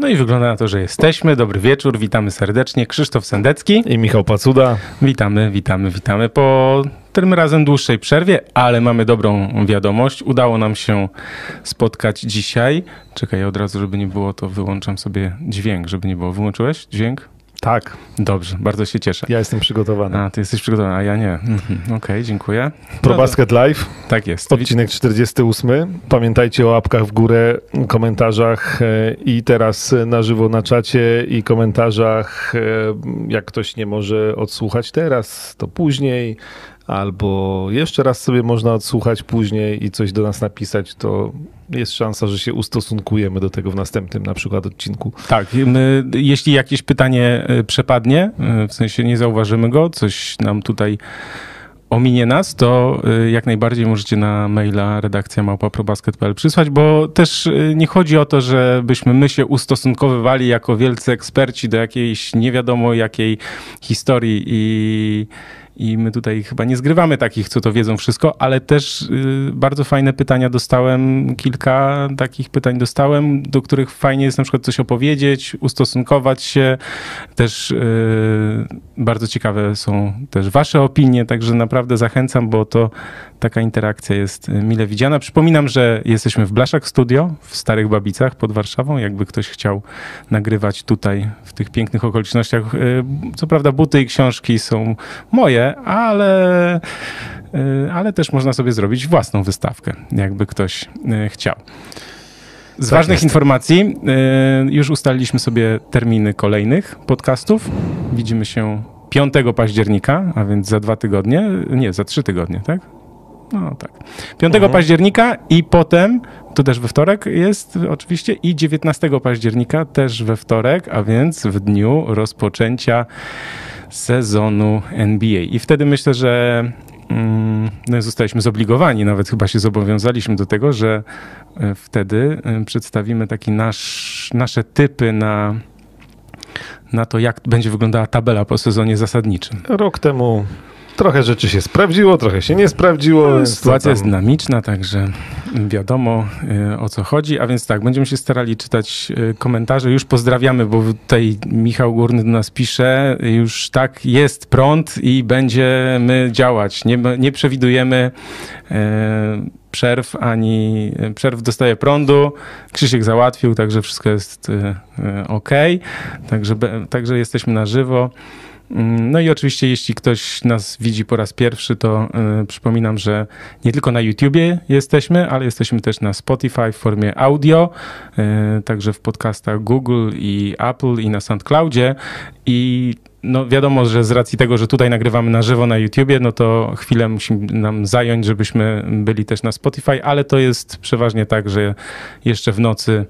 No i wygląda na to, że jesteśmy. Dobry wieczór, witamy serdecznie. Krzysztof Sendecki. I Michał Pacuda. Witamy, witamy, witamy po tym razem dłuższej przerwie, ale mamy dobrą wiadomość. Udało nam się spotkać dzisiaj. Czekaj, ja od razu, żeby nie było, to wyłączam sobie dźwięk, żeby nie było. Wyłączyłeś dźwięk? Tak. Dobrze, bardzo się cieszę. Ja jestem przygotowany. A, ty jesteś przygotowany, a ja nie. Mhm. Okej, okay, dziękuję. Pro no Basket Live. Tak jest. Odcinek 48. Pamiętajcie o łapkach w górę, komentarzach e, i teraz na żywo na czacie i komentarzach. E, jak ktoś nie może odsłuchać teraz, to później albo jeszcze raz sobie można odsłuchać później i coś do nas napisać, to jest szansa, że się ustosunkujemy do tego w następnym na przykład odcinku. Tak, my, jeśli jakieś pytanie e, przepadnie, e, w sensie nie zauważymy go, coś nam tutaj ominie nas, to e, jak najbardziej możecie na maila redakcja małpaprobasket.pl przysłać, bo też nie chodzi o to, żebyśmy my się ustosunkowywali jako wielcy eksperci do jakiejś nie wiadomo jakiej historii i i my tutaj chyba nie zgrywamy takich, co to wiedzą wszystko, ale też y, bardzo fajne pytania dostałem, kilka takich pytań dostałem, do których fajnie jest na przykład coś opowiedzieć, ustosunkować się. Też y, bardzo ciekawe są też wasze opinie, także naprawdę zachęcam, bo to taka interakcja jest mile widziana. Przypominam, że jesteśmy w Blaszak Studio w Starych Babicach pod Warszawą. Jakby ktoś chciał nagrywać tutaj w tych pięknych okolicznościach. Y, co prawda buty i książki są moje, ale, y, ale też można sobie zrobić własną wystawkę, jakby ktoś y, chciał. Z tak ważnych jest. informacji, y, już ustaliliśmy sobie terminy kolejnych podcastów. Widzimy się 5 października, a więc za dwa tygodnie, nie, za trzy tygodnie, tak? No tak. 5 mhm. października i potem, to też we wtorek jest oczywiście, i 19 października też we wtorek, a więc w dniu rozpoczęcia sezonu NBA. I wtedy myślę, że mm, no, zostaliśmy zobligowani, nawet chyba się zobowiązaliśmy do tego, że e, wtedy e, przedstawimy taki nasz, nasze typy na, na to, jak będzie wyglądała tabela po sezonie zasadniczym. Rok temu trochę rzeczy się sprawdziło, trochę się nie sprawdziło. No, sytuacja jest dynamiczna, także wiadomo e, o co chodzi. A więc tak, będziemy się starali czytać e, komentarze. Już pozdrawiamy, bo tutaj Michał Górny do nas pisze. Już tak, jest prąd i będziemy działać. Nie, nie przewidujemy e, przerw, ani przerw dostaje prądu. Krzysiek załatwił, także wszystko jest ok. Także, także jesteśmy na żywo. Mm, no i oczywiście, jeśli ktoś nas widzi po raz pierwszy, to y, przypominam, że nie tylko na YouTubie jesteśmy, ale jesteśmy też na Spotify w formie audio, y, także w podcastach Google i Apple i na SoundCloudzie. I no wiadomo, że z racji tego, że tutaj nagrywamy na żywo na YouTubie, no to chwilę musi nam zająć, żebyśmy byli też na Spotify, ale to jest przeważnie tak, że jeszcze w nocy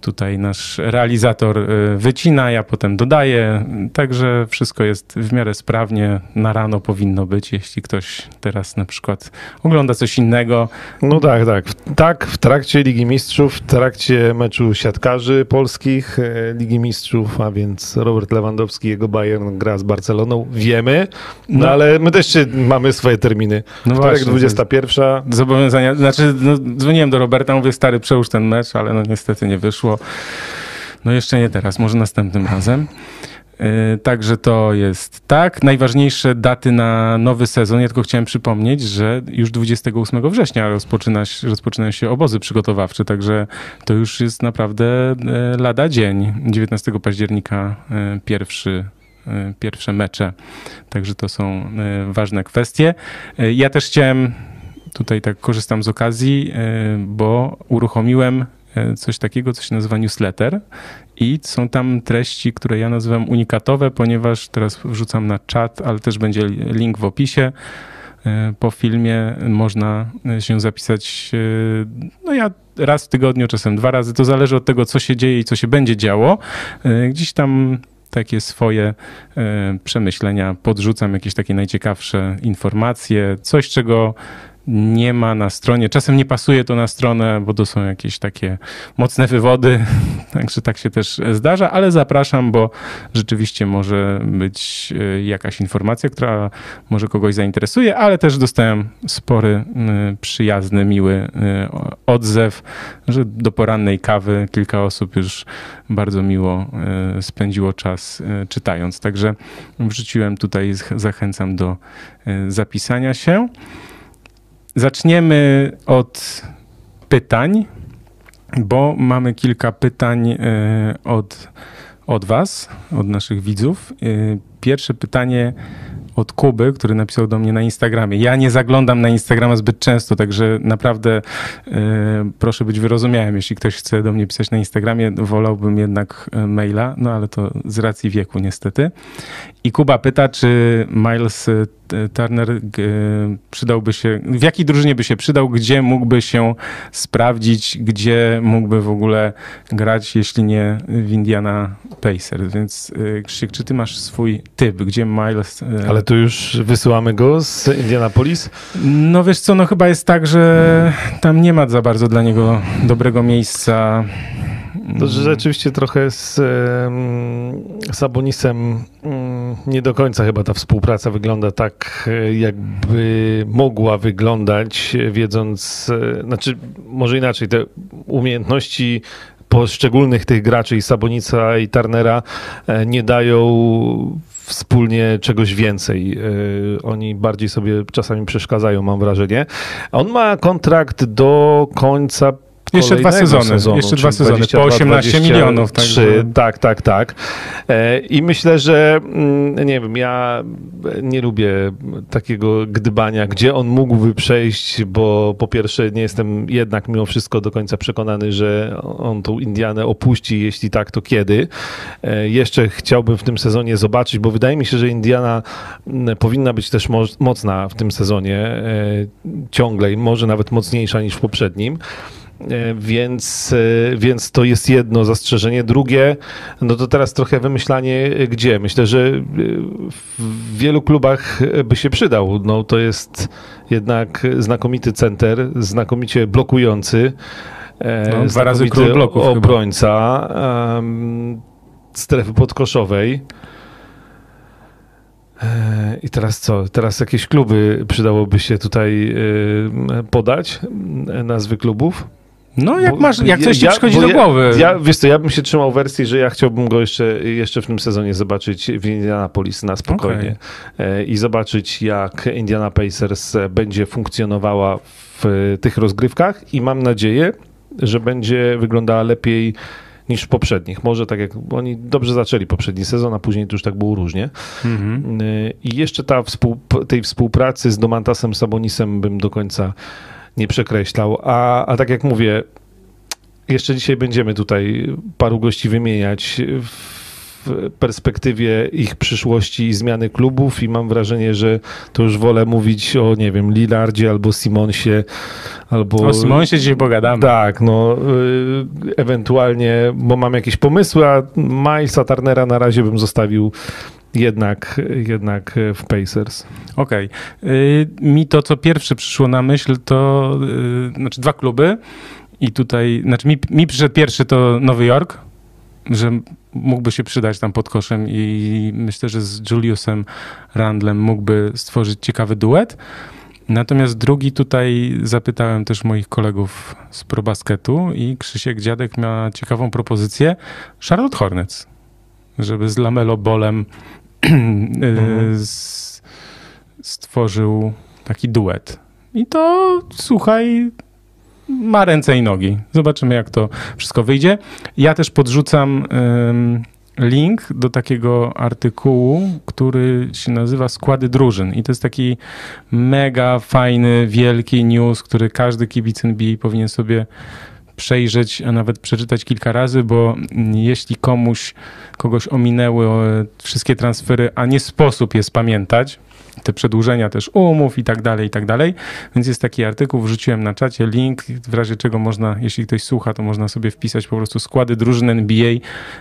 tutaj nasz realizator y, wycina, ja potem dodaję, także wszystko jest w miarę sprawnie. Na rano powinno być, jeśli ktoś teraz na przykład ogląda coś innego. No tak, tak. Tak, w trakcie Ligi Mistrzów, w trakcie meczu siatkarzy polskich e, Ligi Mistrzów, a więc Robert Lewandowski, jego Bayern gra z Barceloną, wiemy, no, no ale my też mamy swoje terminy. No Wtorek właśnie, 21. Zobowiązania, znaczy no, dzwoniłem do Roberta, mówię stary, przełóż ten mecz, ale no niestety nie wyszło. No jeszcze nie teraz, może następnym razem. E, także to jest tak. Najważniejsze daty na nowy sezon. Ja tylko chciałem przypomnieć, że już 28 września rozpoczyna, rozpoczynają się obozy przygotowawcze, także to już jest naprawdę e, lada dzień. 19 października e, pierwszy pierwsze mecze. Także to są ważne kwestie. Ja też chciałem, tutaj tak korzystam z okazji, bo uruchomiłem coś takiego, co się nazywa newsletter i są tam treści, które ja nazywam unikatowe, ponieważ teraz wrzucam na czat, ale też będzie link w opisie. E, po filmie można się zapisać. E, no ja raz w tygodniu, czasem dwa razy. To zależy od tego, co się dzieje i co się będzie działo. Gdzieś tam takie swoje przemyślenia podrzucam, jakieś takie najciekawsze informacje, coś, czego nie ma na stronie. Czasem nie pasuje to na stronę, bo to są jakieś takie mocne wywody, także tak się też zdarza, ale zapraszam, bo rzeczywiście może być e, jakaś informacja, która może kogoś zainteresuje, ale też dostałem spory, przyjazny, miły odzew, że do porannej kawy kilka osób już bardzo miło spędziło czas czytając. Także wrzuciłem tutaj, zachęcam do zapisania się. Zaczniemy od pytań, bo mamy kilka pytań e, od, od Was, od naszych widzów. E, pierwsze pytanie od Kuby, który napisał do mnie na Instagramie. Ja nie zaglądam na Instagrama zbyt często, także naprawdę e, proszę być wyrozumiałym. Jeśli ktoś chce do mnie pisać na Instagramie, wolałbym jednak maila, no ale to z racji wieku niestety. I Kuba pyta, czy Miles Turner przydałby się, w jakiej drużynie by się przydał, gdzie mógłby się sprawdzić, gdzie mógłby w ogóle grać, jeśli nie w Indiana Pacers. Więc y, Krzysiek, czy ty masz swój typ, gdzie Miles... Y, Ale tu już wysyłamy go z Indianapolis? No wiesz co, no chyba jest tak, że tam nie ma za bardzo dla niego dobrego miejsca to, rzeczywiście trochę z Sabonisem mm, nie do końca chyba ta współpraca wygląda tak, e, jakby mogła wyglądać, wiedząc, e, znaczy może inaczej, te umiejętności poszczególnych tych graczy i Sabonica i Turnera e, nie dają wspólnie czegoś więcej. Oni bardziej sobie czasami przeszkadzają, mam wrażenie. On ma kontrakt do końca jeszcze dwa sezony, sezonu, jeszcze dwa sezony, 22, po 18 23, milionów. Także... Tak, tak, tak. E, I myślę, że mm, nie wiem, ja nie lubię takiego gdybania, gdzie on mógłby przejść, bo po pierwsze nie jestem jednak mimo wszystko do końca przekonany, że on tą Indianę opuści, jeśli tak, to kiedy. E, jeszcze chciałbym w tym sezonie zobaczyć, bo wydaje mi się, że Indiana mm, powinna być też mocna w tym sezonie, e, ciągle i może nawet mocniejsza niż w poprzednim. E, więc, e, więc to jest jedno zastrzeżenie. Drugie, no to teraz trochę wymyślanie e, gdzie. Myślę, że w wielu klubach by się przydał. No to jest jednak znakomity center, znakomicie blokujący. No, dwa razy król bloków obrońca um, strefy podkoszowej. I teraz co? Teraz jakieś kluby przydałoby się tutaj podać, nazwy klubów? No, jak masz, jak coś ci ja, przychodzi do głowy. Ja, wiesz co, ja bym się trzymał wersji, że ja chciałbym go jeszcze, jeszcze w tym sezonie zobaczyć w Indianapolis na spokojnie okay. i zobaczyć, jak Indiana Pacers będzie funkcjonowała w tych rozgrywkach i mam nadzieję, że będzie wyglądała lepiej niż w poprzednich. Może tak jak oni dobrze zaczęli poprzedni sezon, a później to już tak było różnie. Mhm. I jeszcze ta współ, tej współpracy z Domantasem Sabonisem bym do końca nie przekreślał. A, a tak jak mówię, jeszcze dzisiaj będziemy tutaj paru gości wymieniać w perspektywie ich przyszłości i zmiany klubów i mam wrażenie, że to już wolę mówić o, nie wiem, Lillardzie albo Simonsie, albo... O Simonsie dzisiaj pogadamy. Tak, no, y, ewentualnie, bo mam jakieś pomysły, a Milesa Turnera na razie bym zostawił jednak, jednak w Pacers. Okej. Okay. Mi to, co pierwsze przyszło na myśl, to y, znaczy dwa kluby. I tutaj, znaczy mi, mi przyszedł pierwszy to Nowy Jork, że mógłby się przydać tam pod koszem i myślę, że z Juliusem Randlem mógłby stworzyć ciekawy duet. Natomiast drugi tutaj zapytałem też moich kolegów z ProBasketu i Krzysiek Dziadek miał ciekawą propozycję Charlotte Hornets, żeby z Lamelo Bolem. stworzył taki duet. I to, słuchaj, ma ręce i nogi. Zobaczymy, jak to wszystko wyjdzie. Ja też podrzucam link do takiego artykułu, który się nazywa Składy drużyn. I to jest taki mega fajny, wielki news, który każdy kibic NBA powinien sobie przejrzeć, a nawet przeczytać kilka razy, bo jeśli komuś, kogoś ominęły wszystkie transfery, a nie sposób je spamiętać, te przedłużenia też umów i tak dalej, i tak dalej. Więc jest taki artykuł, wrzuciłem na czacie link, w razie czego można, jeśli ktoś słucha, to można sobie wpisać po prostu składy drużyn NBA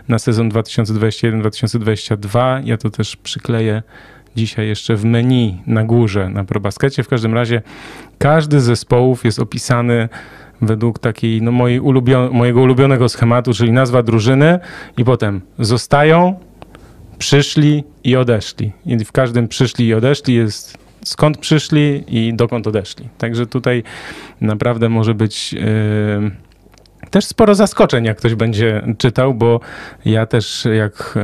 na sezon 2021-2022. Ja to też przykleję dzisiaj jeszcze w menu na górze na ProBaskecie. W każdym razie każdy z zespołów jest opisany według takiej, no, mojej mojego ulubionego schematu, czyli nazwa drużyny i potem zostają, przyszli i odeszli. I w każdym przyszli i odeszli jest skąd przyszli i dokąd odeszli. Także tutaj naprawdę może być yy, też sporo zaskoczeń, jak ktoś będzie czytał, bo ja też jak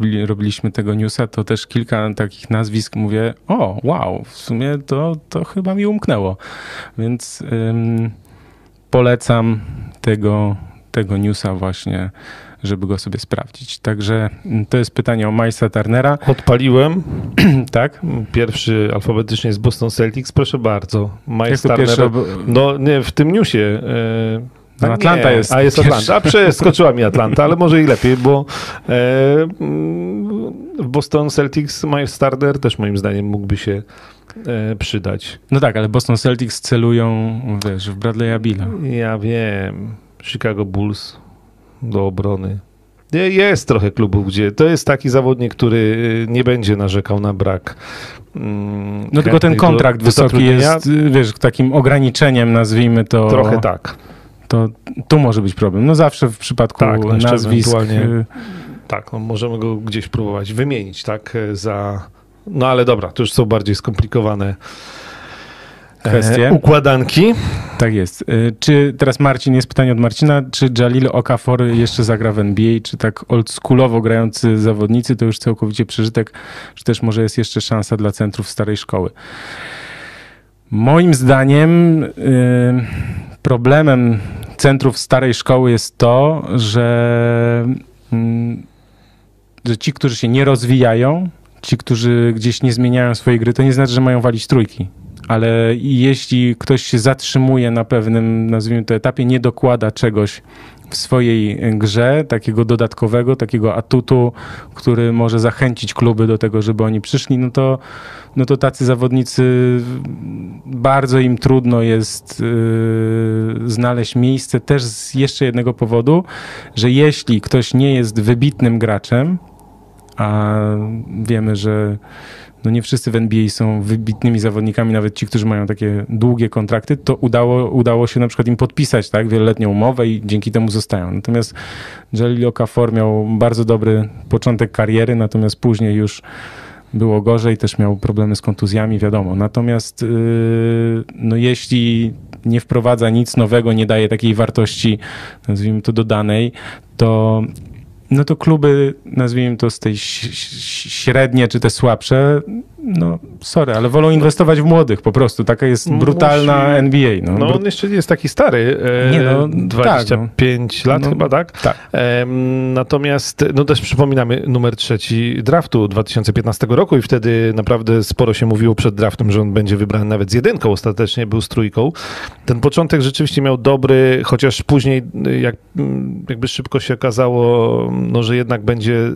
yy, robiliśmy tego newsa, to też kilka takich nazwisk mówię, o wow, w sumie to, to chyba mi umknęło. Więc polecam tego, tego newsa właśnie żeby go sobie sprawdzić. Także mm, to jest pytanie o Majsa Turnera. Odpaliłem. tak? Pierwszy alfabetycznie jest Boston Celtics. Proszę bardzo. Miles Turner. No nie, w tym newsie. No, Atlanta nie, jest. A jest Atlanta. A przeskoczyła mi Atlanta, ale może i lepiej, bo e, w Boston Celtics Miles Turner też moim zdaniem mógłby się e, przydać. No tak, ale Boston Celtics celują, wiesz, w Bradley'a Billa. Ja wiem. Chicago Bulls do obrony. Jest trochę klubów, gdzie to jest taki zawodnik, który y, nie będzie narzekał na brak. Mm, no tylko ten kontrakt wysoki jest, y, wiesz, takim ograniczeniem, nazwijmy to. Trochę tak. To tu może być problem. No zawsze w przypadku tak, no nazwisk. Y, tak, no możemy go gdzieś próbować wymienić, tak, za. No ale dobra, to już są bardziej skomplikowane kwestie. układanki. Tak jest. Y, czy teraz Marcin, jest pytanie od Marcina, czy Jalil Okafor jeszcze zagra w NBA, czy tak oldschoolowo grający zawodnicy to już całkowicie przeżytek, czy też może jest jeszcze szansa dla centrów starej szkoły? Moim zdaniem y, problemem centrów starej szkoły jest to, że, mm, że ci, którzy się nie rozwijają, ci, którzy gdzieś nie zmieniają swojej gry, to nie znaczy, że mają walić trójki. Ale jeśli ktoś się zatrzymuje na pewnym, nazwijmy to etapie, nie dokłada czegoś w swojej grze, takiego dodatkowego, takiego atutu, który może zachęcić kluby do tego, żeby oni przyszli, no to, no to tacy zawodnicy bardzo im trudno jest yy, znaleźć miejsce też z jeszcze jednego powodu, że jeśli ktoś nie jest wybitnym graczem, a wiemy, że no nie wszyscy w NBA są wybitnymi zawodnikami, nawet ci, którzy mają takie długie kontrakty, to udało, udało się na przykład im podpisać tak, wieloletnią umowę i dzięki temu zostają. Natomiast Jalil Okafor miał bardzo dobry początek kariery, natomiast później już było gorzej, też miał problemy z kontuzjami, wiadomo. Natomiast yy, no jeśli nie wprowadza nic nowego, nie daje takiej wartości, nazwijmy to dodanej, to no to kluby, nazwijmy to z tej średnie czy te słabsze, no sorry, ale wolą inwestować w młodych po prostu. Taka jest brutalna Musi... NBA. No, no on jeszcze nie jest taki stary. E, nie, no, 25 tak, no. lat no, chyba, tak? Tak. Natomiast, no też przypominamy numer trzeci draftu 2015 roku i wtedy naprawdę sporo się mówiło przed draftem, że on będzie wybrany nawet z jedynką. Ostatecznie był z trójką. Ten początek rzeczywiście miał dobry, chociaż później jak, jakby szybko się okazało, no, że jednak będzie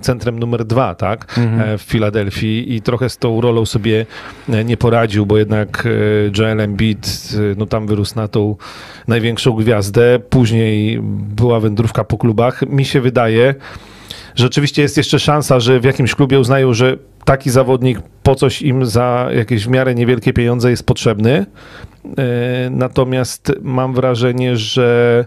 centrem numer dwa, tak? Mhm. E, w Filadelfii i trochę z tą rolą sobie e, nie poradził, bo jednak e, Joel Embiid no tam wyrósł na tą największą gwiazdę. Później była wędrówka po klubach. Mi się wydaje, że oczywiście jest jeszcze szansa, że w jakimś klubie uznają, że taki zawodnik po coś im za jakieś w miarę niewielkie pieniądze jest potrzebny. Natomiast mam wrażenie, że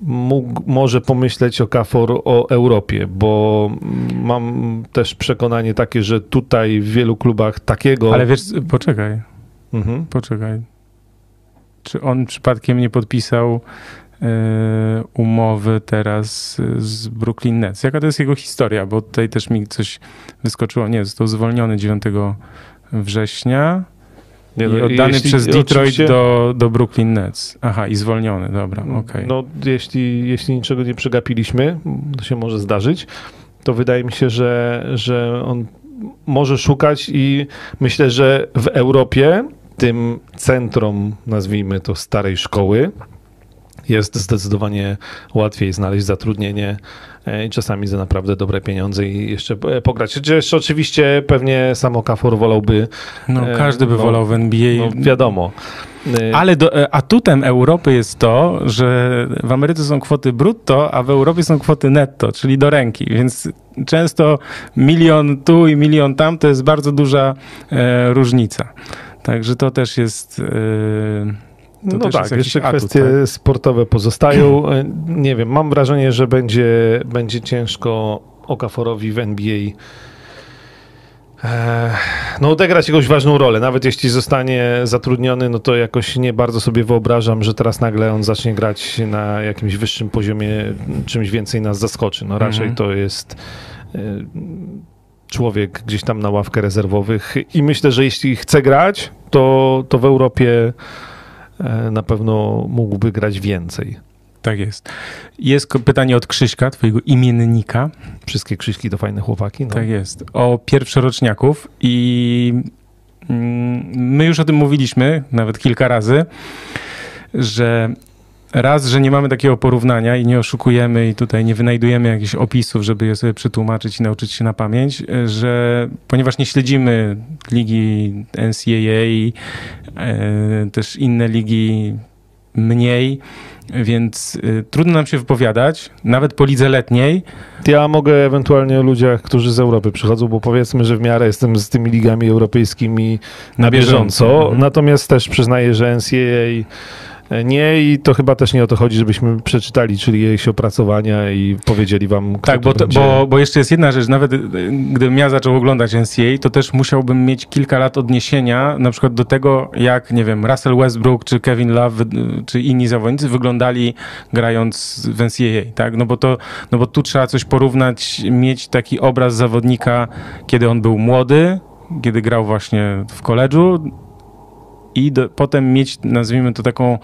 mógł, może pomyśleć o KFOR o Europie, bo mam też przekonanie takie, że tutaj w wielu klubach takiego... Ale wiesz, poczekaj, mhm. poczekaj. Czy on przypadkiem nie podpisał y, umowy teraz z Brooklyn Nets? Jaka to jest jego historia? Bo tutaj też mi coś wyskoczyło. Nie, został zwolniony 9 września. Nie, no, I oddany jeśli, przez Detroit do, do Brooklyn Nets. Aha, i zwolniony, dobra, okej. Okay. No, jeśli, jeśli niczego nie przegapiliśmy, to się może zdarzyć, to wydaje mi się, że, że on może szukać i myślę, że w Europie, tym centrum, nazwijmy to, starej szkoły, jest zdecydowanie łatwiej znaleźć zatrudnienie i czasami za naprawdę dobre pieniądze i jeszcze e, pograć. Jeszcze oczywiście pewnie sam Okafor wolałby... No, każdy by no, wolał w NBA. No, wiadomo. Ale do, atutem Europy jest to, że w Ameryce są kwoty brutto, a w Europie są kwoty netto, czyli do ręki, więc często milion tu i milion tam to jest bardzo duża e, różnica. Także to też jest... E, to no tak, jeszcze atut, kwestie tak? sportowe pozostają. E, nie wiem, mam wrażenie, że będzie, będzie ciężko Okaforowi w NBA e, no, odegrać jakąś ważną rolę. Nawet jeśli zostanie zatrudniony, no to jakoś nie bardzo sobie wyobrażam, że teraz nagle on zacznie grać na jakimś wyższym poziomie, czymś więcej nas zaskoczy. No raczej mhm. to jest e, człowiek gdzieś tam na ławkę rezerwowych i myślę, że jeśli chce grać, to, to w Europie na pewno mógłby grać więcej. Tak jest. Jest pytanie od Krzyśka, twojego imiennika. Wszystkie Krzyśki to fajne chłopaki. No. Tak jest. O pierwszoroczniaków i mm, my już o tym mówiliśmy nawet kilka razy, że raz, że nie mamy takiego porównania i nie oszukujemy i tutaj nie wynajdujemy jakichś opisów, żeby je sobie przetłumaczyć i nauczyć się na pamięć, że ponieważ nie śledzimy ligi NCAA, e, też inne ligi mniej, więc y, trudno nam się wypowiadać, nawet po lidze letniej. Ja mogę ewentualnie o ludziach, którzy z Europy przychodzą, bo powiedzmy, że w miarę jestem z tymi ligami europejskimi na, na bieżąco. bieżąco. Mhm. Natomiast też przyznaję, że NCAA nie i to chyba też nie o to chodzi, żebyśmy przeczytali, czyli jej opracowania i powiedzieli wam, kto Tak, bo, to, będzie... bo, bo jeszcze jest jedna rzecz, nawet y, gdybym ja zaczął oglądać NCAA, to też musiałbym mieć kilka lat odniesienia, na przykład do tego, jak, nie wiem, Russell Westbrook, czy Kevin Love, czy inni zawodnicy wyglądali grając w NCAA, tak? No bo to, no bo tu trzeba coś porównać, mieć taki obraz zawodnika, kiedy on był młody, kiedy grał właśnie w koledżu, i do, potem mieć, nazwijmy to taką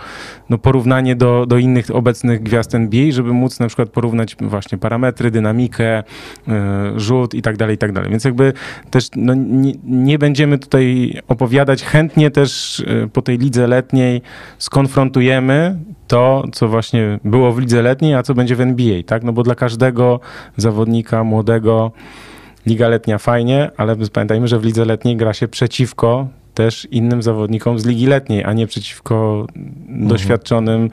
no, porównanie do, do innych obecnych gwiazd NBA, żeby móc na przykład porównać właśnie parametry, dynamikę, y, rzut i tak dalej, i tak dalej. Więc jakby też no, nie, nie, będziemy tutaj opowiadać, chętnie też y, po tej lidze letniej skonfrontujemy to, co właśnie było w lidze letniej, a co będzie w NBA, tak? No bo dla każdego zawodnika młodego Liga letnia fajnie, ale pamiętajmy, że w lidze letniej gra się przeciwko też innym zawodnikom z ligi letniej, a nie przeciwko mhm. doświadczonym,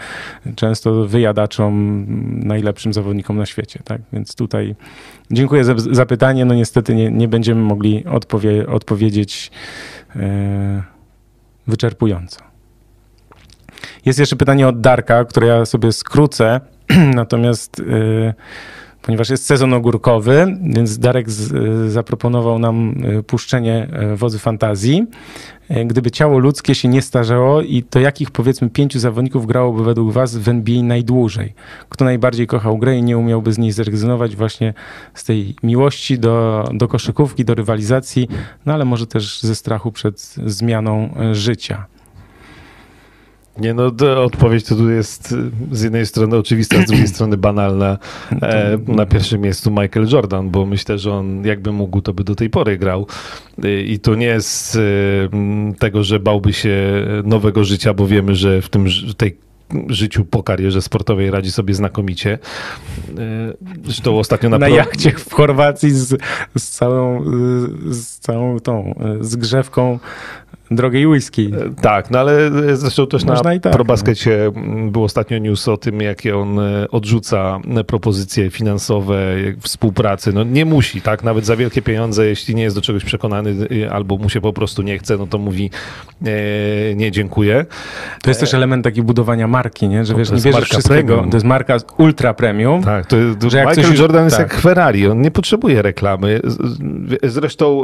często wyjadaczom, najlepszym zawodnikom na świecie. Tak? Więc tutaj dziękuję za, za pytanie. No niestety nie, nie będziemy mogli odpowie, odpowiedzieć e, wyczerpująco. Jest jeszcze pytanie od Darka, które ja sobie skrócę, natomiast e, ponieważ jest sezon ogórkowy, więc Darek z, e, zaproponował nam e, puszczenie e, wozy fantazji. Gdyby ciało ludzkie się nie starzało i to jakich powiedzmy pięciu zawodników grałoby według was w NBA najdłużej? Kto najbardziej kochał grę i nie umiałby z niej zrezygnować właśnie z tej miłości do, do koszykówki, do rywalizacji, no ale może też ze strachu przed zmianą życia? Nie no, odpowiedź to tu jest y, z jednej strony oczywista, z drugiej strony banalna. E, na pierwszym miejscu Michael Jordan, bo myślę, że on jakby mógł, to by do tej pory grał. Y, I to nie jest y, tego, że bałby się nowego życia, bo wiemy, że w tym tej życiu po karierze sportowej radzi sobie znakomicie. Zresztą ostatnio na... Na pro... jachcie w Chorwacji z, z, całą, z całą tą zgrzewką drogiej whisky. E, tak, no ale e, zresztą też Można na tak, ProBaskecie no. był ostatnio news o tym, jakie on e, odrzuca propozycje finansowe, współpracy. No nie musi, tak? Nawet za wielkie pieniądze, jeśli nie jest do czegoś przekonany albo mu się po prostu nie chce, no to mówi e, nie, dziękuję. To jest też element takiego budowania marki, nie? Że wiesz, nie bierzesz wszystkiego. Premium. To jest marka ultra premium. Tak, to, to że Michael coś... Jordan jest tak. jak Ferrari, on nie potrzebuje reklamy. Zresztą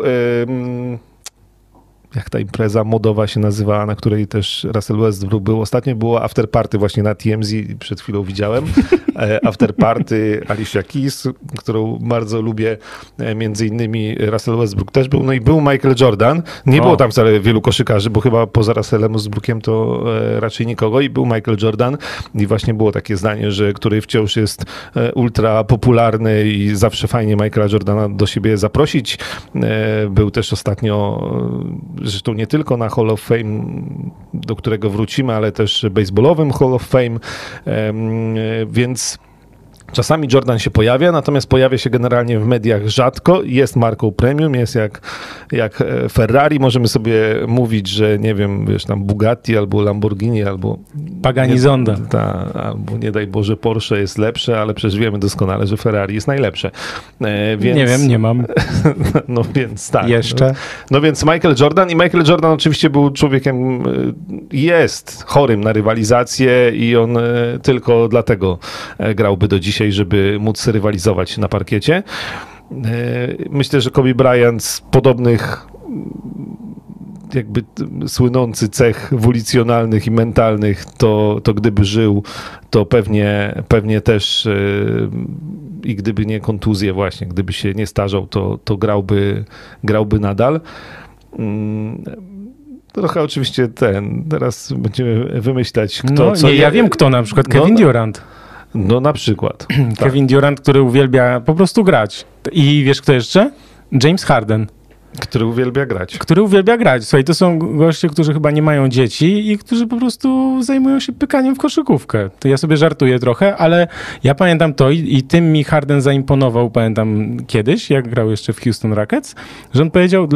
jak ta impreza modowa się nazywała, na której też Russell Westbrook był. Ostatnio było after party właśnie na TMZ, przed chwilą widziałem. E, after party Alicia Keys, którą bardzo lubię, e, między innymi Russell Westbrook też był. No i był Michael Jordan. Nie o. było tam wcale wielu koszykarzy, bo chyba poza Russellem Westbrookiem to e, raczej nikogo i był Michael Jordan i właśnie było takie zdanie, że który wciąż jest ultra popularny i zawsze fajnie Michaela Jordana do siebie zaprosić. Był też ostatnio zresztą nie tylko na Hall of Fame, do którego wrócimy, ale też baseballowym Hall of Fame, więc Czasami Jordan się pojawia, natomiast pojawia się generalnie w mediach rzadko. Jest marką premium, jest jak, jak e, Ferrari. Możemy sobie mówić, że nie wiem, wiesz, tam Bugatti albo Lamborghini albo... Pagani nie, Zonda. Ta, albo nie daj Boże Porsche jest lepsze, ale przecież wiemy doskonale, że Ferrari jest najlepsze. E, więc... Nie wiem, nie mam. no więc tak. Jeszcze. No, no więc Michael Jordan i Michael Jordan oczywiście był człowiekiem, e, jest chorym na rywalizację i on e, tylko dlatego grałby do dzisiaj dzisiaj, żeby móc rywalizować na parkiecie. E, myślę, że Kobe Bryant z podobnych jakby słynący cech wulicjonalnych i mentalnych, to, to gdyby żył, to pewnie, pewnie też e, i gdyby nie kontuzje właśnie, gdyby się nie starzał, to, to grałby, grałby nadal. Mm, trochę oczywiście ten, teraz będziemy wymyślać kto, no, co... Nie, ja wiem kto, na przykład no, Kevin no, Durant. No na przykład. Kevin tak. Durant, który uwielbia po prostu grać. I wiesz kto jeszcze? James Harden. Który uwielbia grać. Który uwielbia grać. Słuchaj, to są goście, którzy chyba nie mają dzieci i którzy po prostu zajmują się pykaniem w koszykówkę. To ja sobie żartuję trochę, ale ja pamiętam to i, i tym mi Harden zaimponował, pamiętam kiedyś, jak grał jeszcze w Houston Rockets, że on powiedział,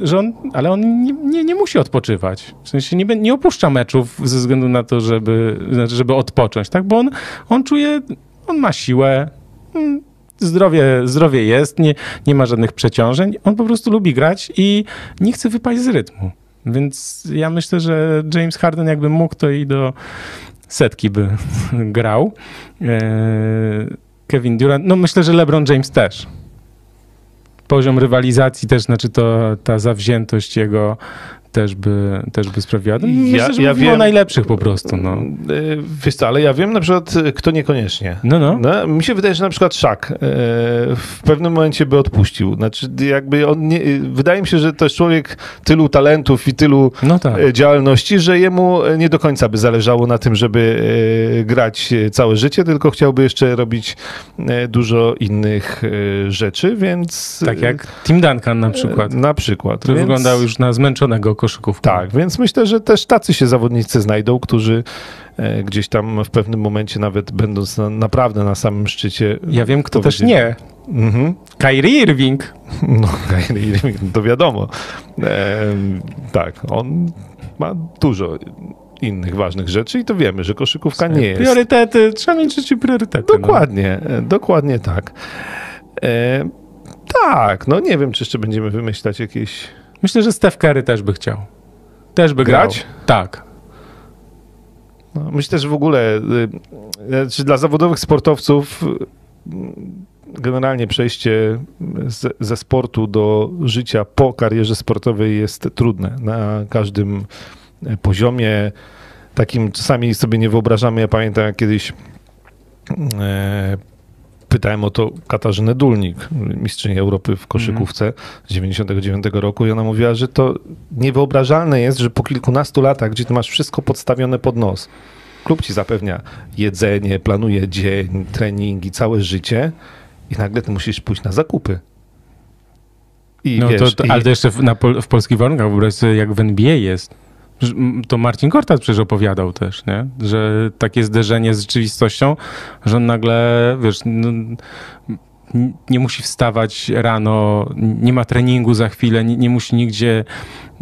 że on, ale on nie, nie, nie musi odpoczywać. W sensie nie, nie opuszcza meczów ze względu na to, żeby, znaczy, żeby odpocząć, tak? Bo on, on czuje, on ma siłę, mm, zdrowie, zdrowie jest, nie, nie ma żadnych przeciążeń. On po prostu lubi grać i nie chce wypaść z rytmu. Więc ja myślę, że James Harden jakby mógł, to i do setki by grał. E, Kevin Durant, no myślę, że LeBron James też. Poziom rywalizacji też, znaczy to ta zawziętość jego też by, też by sprawiła. No, ja, myślę, ja wiem, o najlepszych po prostu. No. E, wiesz co, ale ja wiem na przykład, kto niekoniecznie. No, no. no mi się wydaje, że na przykład Szak e, w pewnym momencie by odpuścił. Znaczy, jakby on nie, wydaje mi się, że to jest człowiek tylu talentów i tylu no tak. E, działalności, że jemu nie do końca by zależało na tym, żeby grać całe życie, tylko chciałby jeszcze robić dużo innych rzeczy, więc... Tak jak Tim Duncan na przykład. Na przykład. Który więc... wyglądał już na zmęczonego koszykówką. Tak, więc myślę, że też tacy się zawodnicy znajdą, którzy e, gdzieś tam w pewnym momencie, nawet będąc na, naprawdę na samym szczycie. Ja wiem, kto też nie. Mhm. Kyrie Irving. No, Kyrie Irving, to wiadomo. E, tak, on ma dużo innych ważnych rzeczy i to wiemy, że koszykówka nie jest. Priorytety, trzeba mieć życie priorytety. No. Dokładnie, no. dokładnie tak. E, tak, no nie wiem, czy jeszcze będziemy wymyślać jakieś Myślę, że Steph Curry też by chciał. Też by grać? Grał. Tak. No, myślę, że w ogóle znaczy dla zawodowych sportowców y, generalnie przejście z, ze sportu do życia po karierze sportowej jest trudne na każdym poziomie. Takim czasami sobie nie wyobrażamy. Ja pamiętam, jak kiedyś pytałem o to Katarzynę Dulnik, mistrzyni Europy w koszykówce z 99 roku i ona mówiła, że to niewyobrażalne jest, że po kilkunastu latach, gdzie ty masz wszystko podstawione pod nos, klub ci zapewnia jedzenie, planuje dzień, treningi, całe życie i nagle ty musisz pójść na zakupy. I no wiesz, to, to, i... Ale to jeszcze w, na, w polskich warunkach, wyobraź sobie jak w NBA jest. To Marcin Kortat przecież opowiadał też, nie? że takie zderzenie z rzeczywistością, że on nagle, wiesz, no, nie musi wstawać rano, nie ma treningu za chwilę, nie, nie, musi nigdzie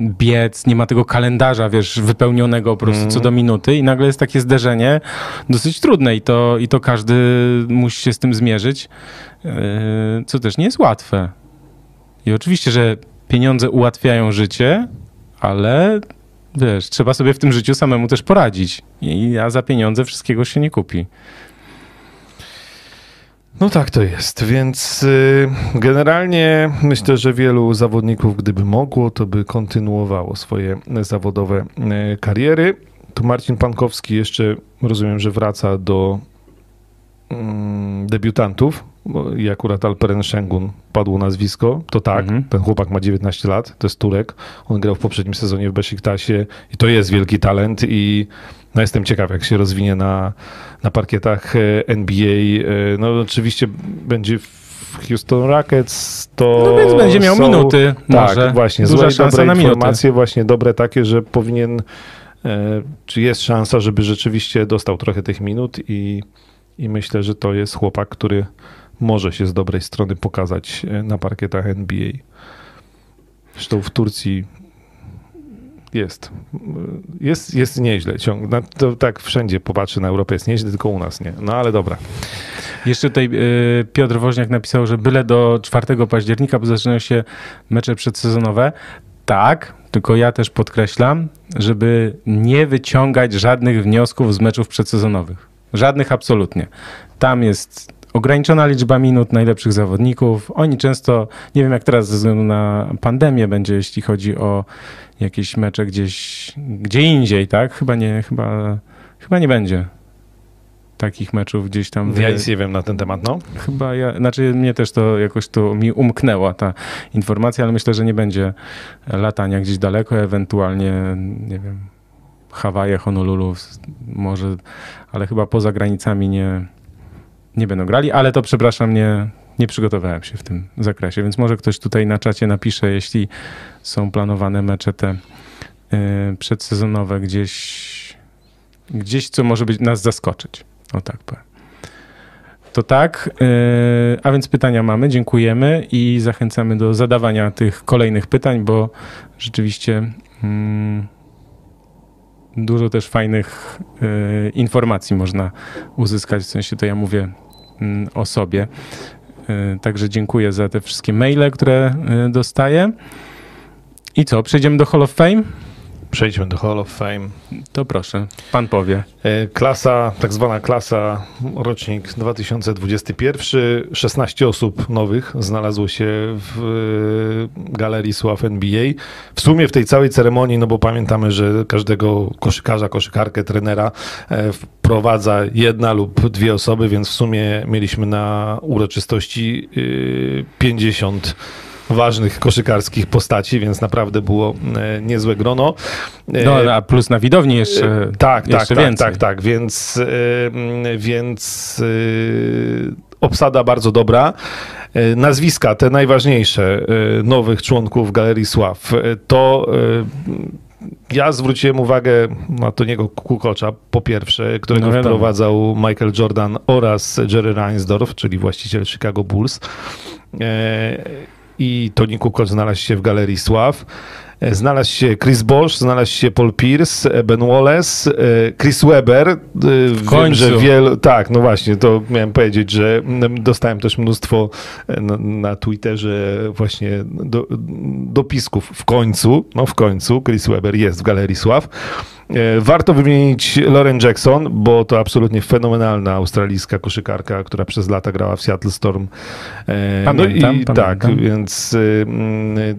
biec, nie ma tego kalendarza, wiesz, wypełnionego po prostu mm. co do minuty i nagle jest takie zderzenie dosyć trudne i to, i to każdy musi się z tym zmierzyć, yy, co też nie jest łatwe. I oczywiście, że pieniądze ułatwiają życie, ale wiesz, trzeba sobie w tym życiu samemu też poradzić. I, a za pieniądze wszystkiego się nie kupi. No tak to jest, więc y, generalnie myślę, że wielu zawodników, gdyby mogło, to by kontynuowało swoje zawodowe y, kariery. Tu Marcin Pankowski jeszcze rozumiem, że wraca do mm, debiutantów i akurat Alperen Szengun padło nazwisko, to tak, mhm. ten chłopak ma 19 lat, to jest Turek, on grał w poprzednim sezonie w Besiktasie i to jest wielki talent i no jestem ciekaw, jak się rozwinie na, na parkietach e, NBA. E, no oczywiście będzie w Houston Rockets, to No więc będzie miał są, minuty Tak, może. właśnie, Duża złe dobre na minuty. informacje, właśnie dobre takie, że powinien, e, czy jest szansa, żeby rzeczywiście dostał trochę tych minut i, i myślę, że to jest chłopak, który może się z dobrej strony pokazać e, na parkietach NBA. Zresztą w Turcji jest. Jest, jest nieźle. Ciąg, to tak wszędzie popatrzy na Europę jest nieźle, tylko u nas nie. No ale dobra. Jeszcze tutaj y, Piotr Woźniak napisał, że byle do 4 października, bo zaczynają się mecze przedsezonowe. Tak, tylko ja też podkreślam, żeby nie wyciągać żadnych wniosków z meczów przedsezonowych. Żadnych absolutnie. Tam jest ograniczona liczba minut najlepszych zawodników. Oni często, nie wiem jak teraz ze względu na pandemię będzie, jeśli chodzi o jakieś mecze gdzieś, gdzie indziej, tak? Chyba nie, chyba, chyba nie będzie takich meczów gdzieś tam. Ja nic nie wiem na ten temat, no. Chyba ja, znaczy mnie też to jakoś to mi umknęła ta informacja, ale myślę, że nie będzie latania gdzieś daleko, ewentualnie, nie wiem, Hawaje, Honolulu, może, ale chyba poza granicami nie, nie będą grali, ale to przepraszam, nie, nie przygotowałem się w tym zakresie, więc może ktoś tutaj na czacie napisze, jeśli są planowane mecze te y, przedsezonowe gdzieś, gdzieś, co może być nas zaskoczyć. O tak powiem. To tak, yy, a więc pytania mamy, dziękujemy i zachęcamy do zadawania tych kolejnych pytań, bo rzeczywiście mm, dużo też fajnych yy, informacji można uzyskać, w sensie to ja mówię o sobie. Yy, Także dziękuję za te wszystkie maile, które yy, dostaję. I co, przejdziemy do Hall of Fame? Przejdźmy do Hall of Fame. To proszę, pan powie. E, Klasa, tak zwana klasa, rocznik 2021. 16 osób nowych znalazło się w e, Galerii Sław NBA. W sumie w tej całej ceremonii, no bo pamiętamy, że każdego koszykarza, koszykarkę, trenera e, wprowadza jedna lub dwie osoby, więc w sumie mieliśmy na uroczystości e, 50 ważnych koszykarskich postaci, więc naprawdę było e, niezłe grono. E, No, a plus na widowni jeszcze, E, tak, tak, jeszcze tak, więcej. tak, tak, więc, mm, więc y, obsada bardzo dobra. Nazwiska, te najważniejsze nowych członków Galerii Sław, to ja zwróciłem uwagę na Toniego Kukocza, po pierwsze, którego No wprowadzał Michael Jordan oraz Jerry Reinsdorf, czyli właściciel Chicago Bulls. I Toni Kukoc znalazł się w Galerii Sław. E, Znalazł się Chris Bosch, znalazł się Paul Pierce, e, Ben Wallace, e, Chris Webber. W końcu. że wielu, tak, no właśnie, to miałem powiedzieć, że mm, dostałem też mnóstwo na, Twitterze właśnie do, dopisków. W końcu, no w końcu, Chris Webber jest w Galerii Sław. E, Warto wymienić Lauren Jackson, bo to absolutnie fenomenalna australijska koszykarka, która przez lata grała w Seattle Storm. E, Pamiętam, no i, pamiętam. Tak, więc mm,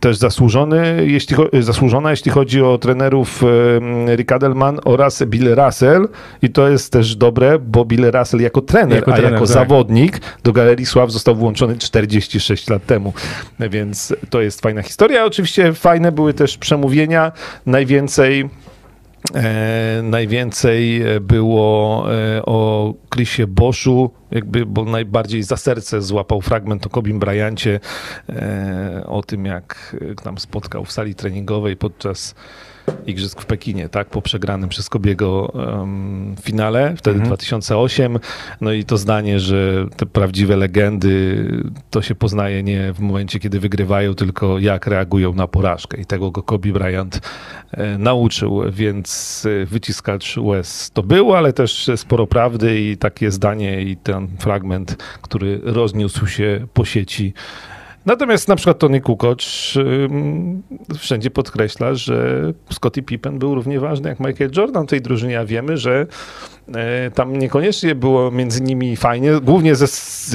też zasłużony, jeśli, zasłużona, jeśli chodzi o trenerów y, Rick Adelman oraz Bill Russell. I to jest też dobre, bo Bill Russell jako trener, Jako a trener, jako tak. zawodnik do Galerii Sław został włączony 46 lat temu. Więc to jest fajna historia. Oczywiście fajne były też przemówienia. Najwięcej E, najwięcej było e, o Chrisie Boschu, jakby, bo najbardziej za serce złapał fragment o Kobim Bryancie, e, o tym jak e, tam spotkał w sali treningowej podczas Igrzysk w Pekinie, tak, po przegranym przez Kobiego em, finale, wtedy Mhm. 2008. No i to zdanie, że te prawdziwe legendy to się poznaje nie w momencie, kiedy wygrywają, tylko jak reagują na porażkę. I tego go Kobe Bryant e, nauczył, więc e, wyciskacz łez to był, ale też sporo prawdy i takie zdanie i ten fragment, który rozniósł się po sieci. Natomiast na przykład Tony Kukoc wszędzie podkreśla, że Scottie Pippen był równie ważny jak Michael Jordan w tej drużynie, a wiemy, że e, tam niekoniecznie było między nimi fajnie, głównie ze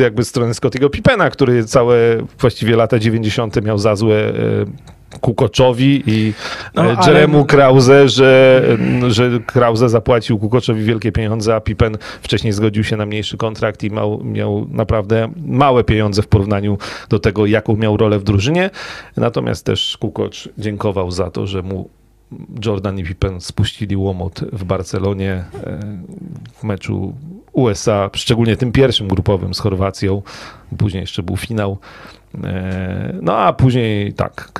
jakby strony Scottiego Pippena, który całe właściwie lata 90. miał za złe e, Kukoczowi i No, ale- Jeremu Krause, że, że Krause zapłacił Kukoczowi wielkie pieniądze, a Pippen wcześniej zgodził się na mniejszy kontrakt i miał, miał naprawdę małe pieniądze w porównaniu do tego, jaką miał rolę w drużynie. Natomiast też Kukoc dziękował za to, że mu Jordan i Pippen spuścili łomot w Barcelonie e, w meczu USA, szczególnie tym pierwszym grupowym z Chorwacją. Później jeszcze był finał. E, no a później tak,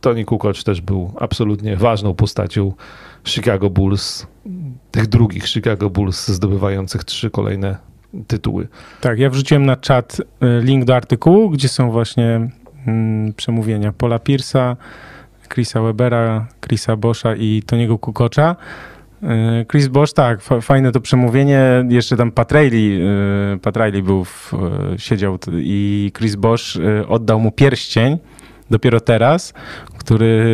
Tony Kukoc też był absolutnie ważną postacią Chicago Bulls, tych drugich Chicago Bulls zdobywających trzy kolejne tytuły. Tak, ja wrzuciłem na czat e, link do artykułu, gdzie są właśnie mm, przemówienia Paula Pierce'a, Chrisa Webera, Chrisa Boscha i Toniego Kukocza. E, Chris Bosch, tak, fajne to przemówienie. Jeszcze tam Pat Riley, e, Pat Riley był, w, siedział i Chris Bosch oddał mu pierścień dopiero teraz, który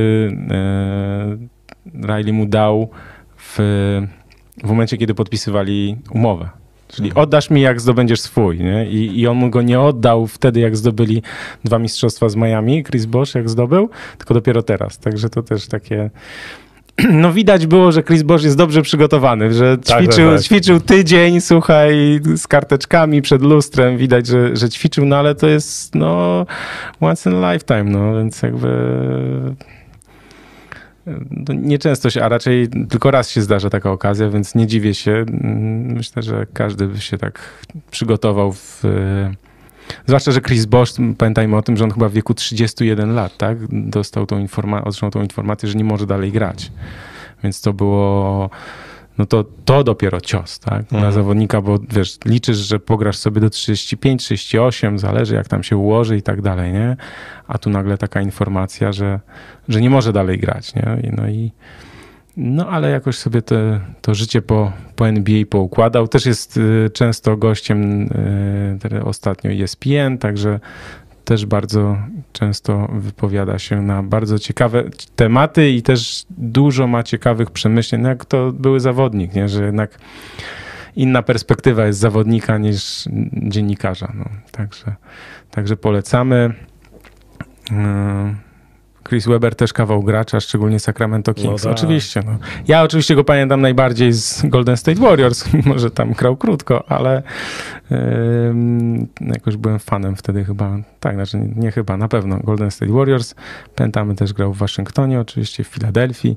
Riley mu dał w, w momencie, kiedy podpisywali umowę. Czyli mhm. oddasz mi, jak zdobędziesz swój. Nie? I, I on mu go nie oddał wtedy, jak zdobyli dwa mistrzostwa z Miami, Chris Bosch jak zdobył, tylko dopiero teraz. Także to też takie... No widać było, że Chris Bosch jest dobrze przygotowany, że tak, ćwiczył, tak, tak. ćwiczył tydzień, słuchaj, z karteczkami przed lustrem. Widać, że, że ćwiczył, no ale to jest no once in a lifetime, no więc jakby no, nieczęsto się, a raczej tylko raz się zdarza taka okazja, więc nie dziwię się. Myślę, że każdy by się tak przygotował w... Zwłaszcza, że Chris Bosch, pamiętajmy o tym, że on chyba w wieku 31 lat, tak? Dostał tą informację, otrzymał tą informację, że nie może dalej grać. Więc to było no to to dopiero cios, tak? Mhm. Na zawodnika, bo wiesz, liczysz, że pograsz sobie do 35, 38, zależy jak tam się ułoży i tak dalej, nie? A tu nagle taka informacja, że, że nie może dalej grać, nie? No i no ale jakoś sobie te, to życie po, po NBA poukładał. Też jest y, często gościem y, ostatnio ESPN, także też bardzo często wypowiada się na bardzo ciekawe tematy i też dużo ma ciekawych przemyśleń, no jak to były zawodnik, nie? że jednak inna perspektywa jest zawodnika niż dziennikarza. No, także, także polecamy. Chris Webber też kawał gracza, szczególnie Sacramento no Kings. No. Oczywiście. No. Ja oczywiście go pamiętam najbardziej z Golden State Warriors, mimo że tam grał krótko, ale yy, jakoś byłem fanem wtedy chyba. Tak, znaczy nie, nie chyba, na pewno Golden State Warriors. Pamiętamy też grał w Waszyngtonie, oczywiście w Filadelfii.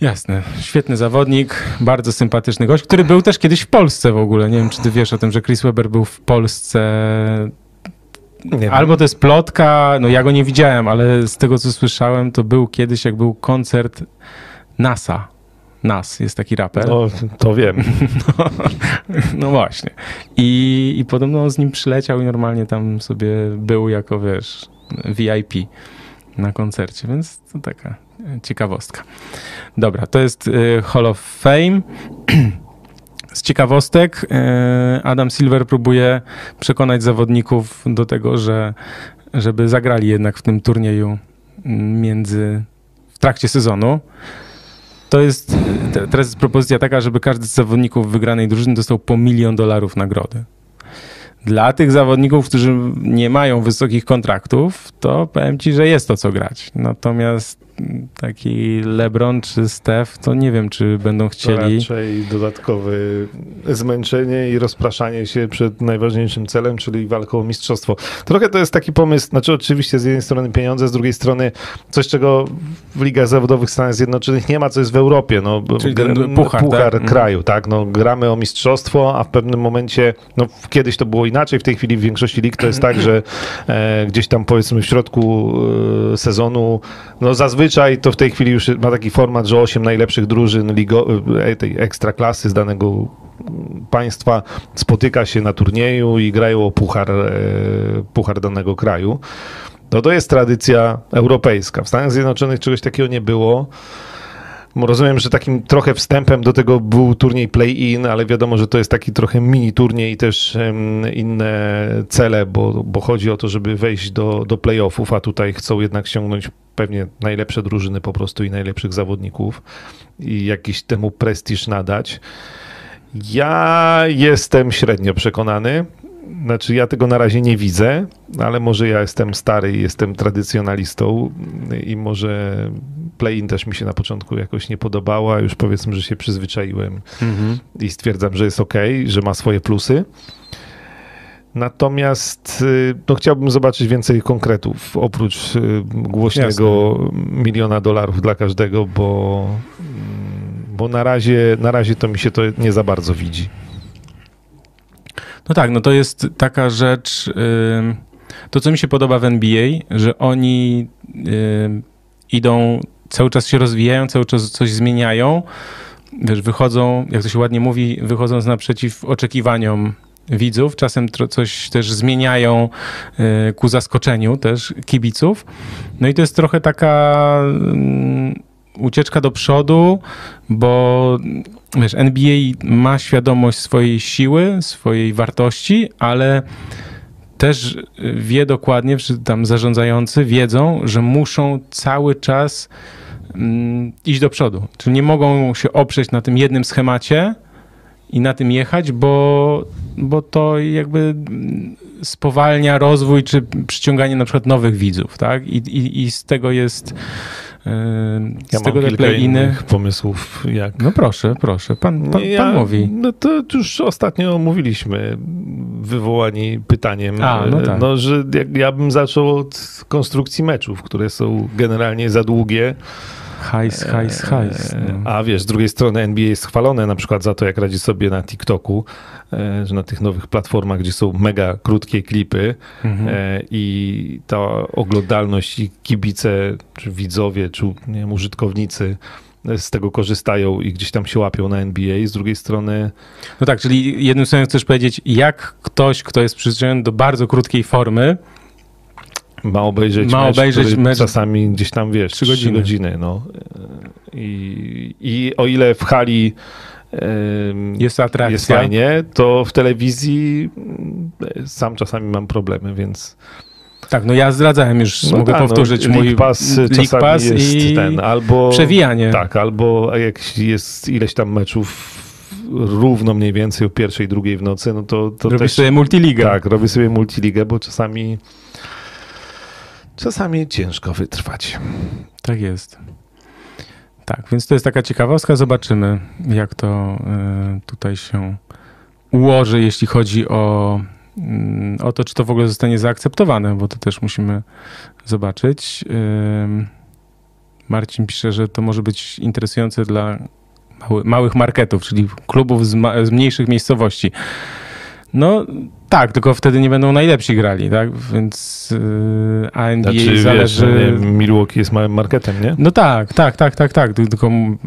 Jasne. Świetny zawodnik, bardzo sympatyczny gość, który był też kiedyś w Polsce w ogóle. Nie wiem, czy ty wiesz o tym, że Chris Webber był w Polsce Albo to jest plotka, no ja go nie widziałem, ale z tego co słyszałem, to był kiedyś, jak był koncert NASA. Nas jest taki raper. No, to wiem. No, no właśnie. I, I podobno z nim przyleciał i normalnie tam sobie był jako, wiesz, VIP na koncercie, więc to taka ciekawostka. Dobra, to jest y, Hall of Fame. Z ciekawostek e, Adam Silver próbuje przekonać zawodników do tego, że żeby zagrali jednak w tym turnieju między w trakcie sezonu. To jest teraz jest propozycja taka, żeby każdy z zawodników wygranej drużyny dostał po milion dolarów nagrody. Dla tych zawodników, którzy nie mają wysokich kontraktów, to powiem ci, że jest to co grać. Natomiast taki LeBron czy Steph, to nie wiem, czy będą chcieli. To raczej dodatkowe zmęczenie i rozpraszanie się przed najważniejszym celem, czyli walką o mistrzostwo. Trochę to jest taki pomysł, znaczy oczywiście z jednej strony pieniądze, z drugiej strony coś, czego w ligach zawodowych Stanów Zjednoczonych nie ma, co jest w Europie. No, czyli ten puchar, puchar tak? kraju, tak? No, gramy o mistrzostwo, a w pewnym momencie, no kiedyś to było inaczej, w tej chwili w większości lig to jest tak, że e, gdzieś tam powiedzmy w środku e, sezonu, no zazwyczaj zazwyczaj to w tej chwili już ma taki format, że 8 najlepszych drużyn ligo, e, tej ekstraklasy z danego państwa spotyka się na turnieju i grają o puchar, e, puchar danego kraju. No to jest tradycja europejska. W Stanach Zjednoczonych czegoś takiego nie było. Rozumiem, że takim trochę wstępem do tego był turniej play-in, ale wiadomo, że to jest taki trochę mini turniej i też inne cele, bo, bo chodzi o to, żeby wejść do, do playoffów, a tutaj chcą jednak ściągnąć pewnie najlepsze drużyny po prostu i najlepszych zawodników i jakiś temu prestiż nadać. Ja jestem średnio przekonany. Znaczy, ja tego na razie nie widzę, ale może ja jestem stary i jestem tradycjonalistą i może play-in też mi się na początku jakoś nie podobała. Już powiedzmy, że się przyzwyczaiłem mhm. i stwierdzam, że jest ok, że ma swoje plusy. Natomiast y, no, chciałbym zobaczyć więcej konkretów, oprócz y, głośnego Jasne. miliona dolarów dla każdego, bo, bo na, razie, na razie to mi się to nie za bardzo widzi. No tak, no to jest taka rzecz, to co mi się podoba w NBA, że oni idą, cały czas się rozwijają, cały czas coś zmieniają, wiesz, wychodzą, jak to się ładnie mówi, wychodząc naprzeciw oczekiwaniom widzów, czasem coś też zmieniają y, ku zaskoczeniu też kibiców. No i to jest trochę taka ucieczka do przodu, bo wiesz, NBA ma świadomość swojej siły, swojej wartości, ale też wie dokładnie, czy tam zarządzający wiedzą, że muszą cały czas mm, iść do przodu. Czyli nie mogą się oprzeć na tym jednym schemacie, i na tym jechać, bo, bo to jakby spowalnia rozwój czy przyciąganie na przykład nowych widzów, tak? I, i, i z tego jest z ja tego kilka innych pomysłów. Jak... No proszę, proszę, pan, pan, ja, pan mówi. No to już ostatnio mówiliśmy, wywołani pytaniem, A, no, tak. no że ja bym zaczął od konstrukcji meczów, które są generalnie za długie. Hajs, hajs, hajs. No. A wiesz, z drugiej strony NBA jest chwalone na przykład za to, jak radzi sobie na TikToku, e, że na tych nowych platformach, gdzie są mega krótkie klipy mhm. E, i ta oglądalność i kibice, czy widzowie, czy nie wiem, użytkownicy z tego korzystają i gdzieś tam się łapią na NBA. Z drugiej strony. No tak, czyli jednym słowem chcesz powiedzieć, jak ktoś, kto jest przyzwyczajony do bardzo krótkiej formy, ma obejrzeć, ma mecz, obejrzeć mecz czasami gdzieś tam, wiesz, 3 godziny. 3 godziny no. I, I o ile w hali jest atrakcja. Jest fajnie, to w telewizji mm, sam czasami mam problemy, więc... Tak, no ja zdradzałem już, no mogę tak, no, powtórzyć no, mój Pass League Pass jest i ten, albo przewijanie. Tak, albo jak jest ileś tam meczów równo mniej więcej o pierwszej, drugiej w nocy, no to, to Robisz też... sobie multiligę. Tak, robię sobie multiligę, bo czasami czasami ciężko wytrwać. Tak jest. Tak, więc to jest taka ciekawostka. Zobaczymy, jak to y, tutaj się ułoży, jeśli chodzi o, mm, o to, czy to w ogóle zostanie zaakceptowane, bo to też musimy zobaczyć. Y, Marcin pisze, że to może być interesujące dla małych marketów, czyli klubów z, z mniejszych miejscowości. No tak, tylko wtedy nie będą najlepsi grali, tak? Więc yy, a NBA znaczy, zależy... Wiesz, nie, Milwaukee jest małym marketem, nie? No tak, tak, tak, tak, tak. Tylko mm,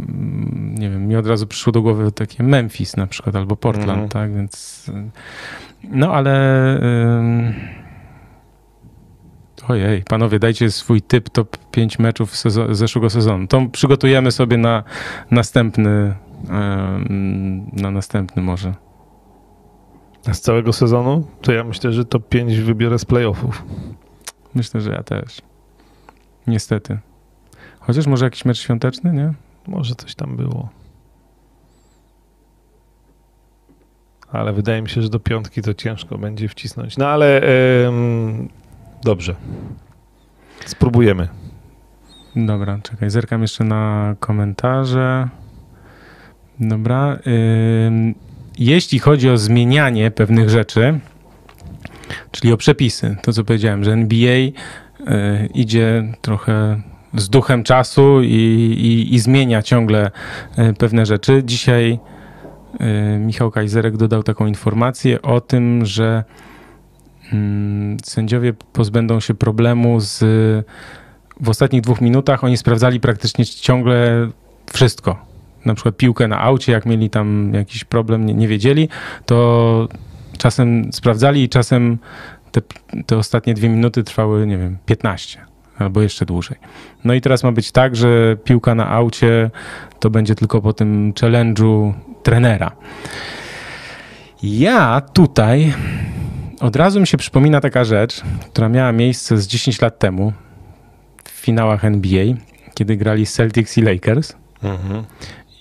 nie wiem, mi od razu przyszło do głowy takie Memphis na przykład albo Portland, mhm. tak? Więc no ale... Yy... Ojej, panowie, dajcie swój typ top 5 meczów sezon, zeszłego sezonu. To przygotujemy sobie na następny, na następny może. Z całego sezonu? To ja myślę, że top 5 wybiorę z playoffów. Myślę, że ja też. Niestety. Chociaż może jakiś mecz świąteczny, nie? Może coś tam było. Ale wydaje mi się, że do piątki to ciężko będzie wcisnąć. No ale dobrze. Spróbujemy. Dobra, czekaj, zerkam jeszcze na komentarze. Dobra. Jeśli chodzi o zmienianie pewnych rzeczy, czyli o przepisy, to co powiedziałem, że NBA y, idzie trochę z duchem czasu i, i, i zmienia ciągle y, pewne rzeczy. Dzisiaj y, Michał Kajzerek dodał taką informację o tym, że mm, sędziowie pozbędą się problemu z w ostatnich dwóch minutach oni sprawdzali praktycznie ciągle wszystko na przykład piłkę na aucie, jak mieli tam jakiś problem, nie, nie wiedzieli, to czasem sprawdzali i czasem te, te ostatnie dwie minuty trwały, nie wiem, 15 albo jeszcze dłużej. No i teraz ma być tak, że piłka na aucie to będzie tylko po tym challenge'u trenera. Ja tutaj od razu mi się przypomina taka rzecz, która miała miejsce z 10 lat temu w finałach NBA, kiedy grali Celtics i Lakers. Mhm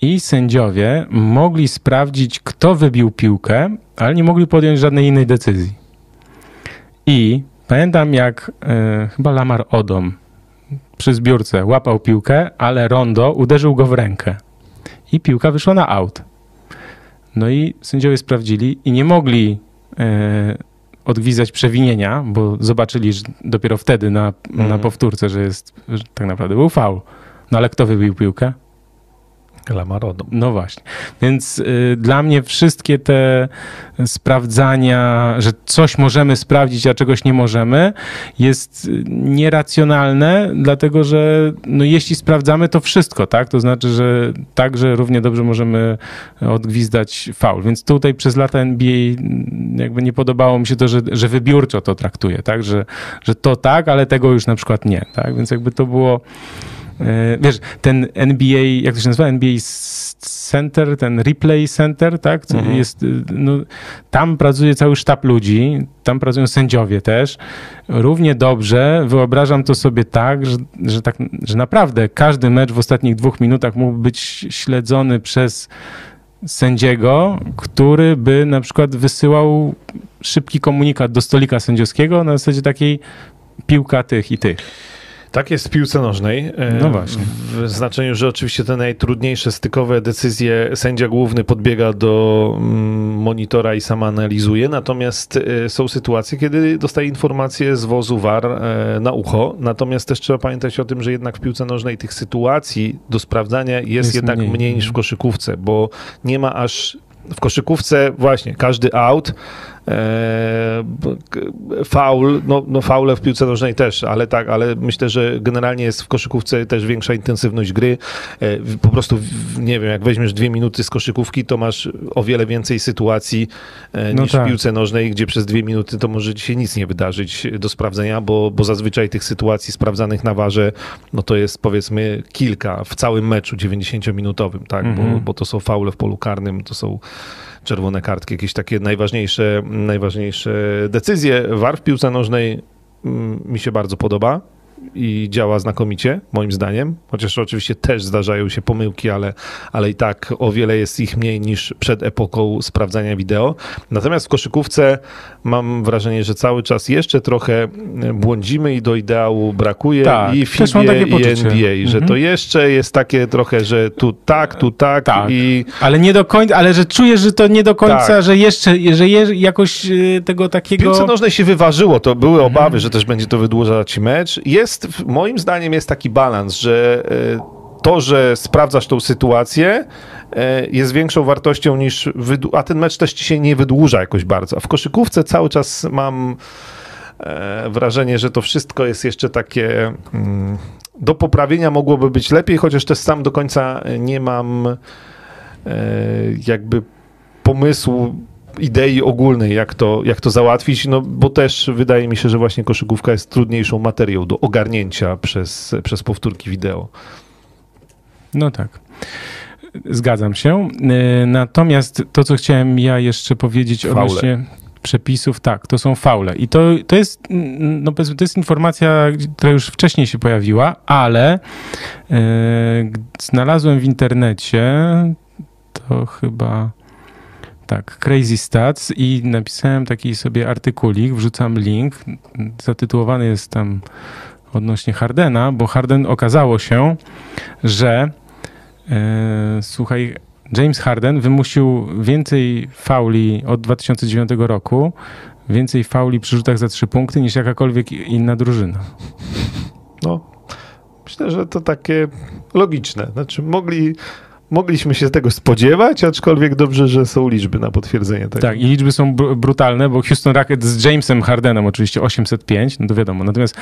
i sędziowie mogli sprawdzić, kto wybił piłkę, ale nie mogli podjąć żadnej innej decyzji. I pamiętam, jak y, chyba Lamar Odom przy zbiórce łapał piłkę, ale Rondo uderzył go w rękę. I piłka wyszła na aut. No i sędziowie sprawdzili i nie mogli y, odgwizdać przewinienia, bo zobaczyli że dopiero wtedy na, na Mhm. powtórce, że jest, że tak naprawdę był faul. No ale kto wybił piłkę? Lamarodą. No właśnie. Więc y, dla mnie wszystkie te sprawdzania, że coś możemy sprawdzić, a czegoś nie możemy, jest y, nieracjonalne, dlatego że no, jeśli sprawdzamy to wszystko, tak? To znaczy, że także równie dobrze możemy odgwizdać faul. Więc tutaj przez lata NBA mm, jakby nie podobało mi się to, że, że wybiórczo to traktuje, tak? Że, że to tak, ale tego już na przykład nie, tak? Więc jakby to było Wiesz, ten NBA, jak to się nazywa? NBA Center, ten Replay Center, tak? Mhm. Jest, y, no, tam pracuje cały sztab ludzi, tam pracują sędziowie też. Równie dobrze wyobrażam to sobie tak, że, że, tak, że naprawdę każdy mecz w ostatnich dwóch minutach mógł być śledzony przez sędziego, który by na przykład wysyłał szybki komunikat do stolika sędziowskiego na zasadzie takiej piłka tych i tych. Tak jest w piłce nożnej. e, No właśnie. W znaczeniu, że oczywiście te najtrudniejsze stykowe decyzje sędzia główny podbiega do mm, monitora i sam analizuje, natomiast e, są sytuacje, kiedy dostaje informacje z wozu VAR e, na ucho. Natomiast też trzeba pamiętać o tym, że jednak w piłce nożnej tych sytuacji do sprawdzania jest, Jest jednak mniej. mniej. niż w koszykówce, bo nie ma aż w koszykówce właśnie każdy out, faul, no, no faule w piłce nożnej też, ale tak, ale myślę, że generalnie jest w koszykówce też większa intensywność gry. E, po prostu, nie wiem, jak weźmiesz dwie minuty z koszykówki, to masz o wiele więcej sytuacji e, No niż tak. w piłce nożnej, gdzie przez dwie minuty to może ci się nic nie wydarzyć do sprawdzenia, bo, bo zazwyczaj tych sytuacji sprawdzanych na warze, no to jest powiedzmy kilka w całym meczu 90-minutowym, tak, Mhm. bo, bo to są faule w polu karnym, to są czerwone kartki, jakieś takie najważniejsze, najważniejsze decyzje. VAR w piłce nożnej mm, mi się bardzo podoba i działa znakomicie, moim zdaniem. Chociaż oczywiście też zdarzają się pomyłki, ale, ale i tak o wiele jest ich mniej niż przed epoką sprawdzania wideo. Natomiast w koszykówce mam wrażenie, że cały czas jeszcze trochę błądzimy i do ideału brakuje Tak, i takie i. NBA, że Mhm. to jeszcze jest takie trochę, że tu tak, tu tak, Tak. i Ale nie do końca, ale że czujesz, że to nie do końca, Tak. że jeszcze, że je, jakoś y, tego takiego... piłce nożnej się wyważyło, to były Mhm. obawy, że też będzie to wydłużać mecz. Jest, w- moim zdaniem jest taki balans, że e, to, że sprawdzasz tą sytuację e, jest większą wartością niż, a ten mecz też ci się nie wydłuża jakoś bardzo. A w koszykówce cały czas mam e, wrażenie, że to wszystko jest jeszcze takie mm, do poprawienia mogłoby być lepiej, chociaż też sam do końca nie mam jakby pomysłu, idei ogólnej, jak to, jak to załatwić, no bo też wydaje mi się, że właśnie koszykówka jest trudniejszą materią do ogarnięcia przez, przez powtórki wideo. No tak. Zgadzam się. Y, Natomiast to, co chciałem ja jeszcze powiedzieć Faule. odnośnie przepisów, tak, to są faule. I to, to jest, mm, no to jest informacja, która już wcześniej się pojawiła, ale y, znalazłem w internecie, to chyba tak, Crazy Stats i napisałem taki sobie artykulik, wrzucam link, zatytułowany jest tam odnośnie Hardena, bo Harden okazało się, że e, słuchaj, James Harden wymusił więcej fauli od 2009 roku, więcej fauli przy rzutach za trzy punkty niż jakakolwiek inna drużyna. No, myślę, że to takie logiczne. Znaczy mogli, mogliśmy się tego spodziewać, aczkolwiek dobrze, że są liczby na potwierdzenie tego. Tak, i liczby są br- brutalne, bo Houston Rockets z Jamesem Hardenem oczywiście 805, no to wiadomo. Natomiast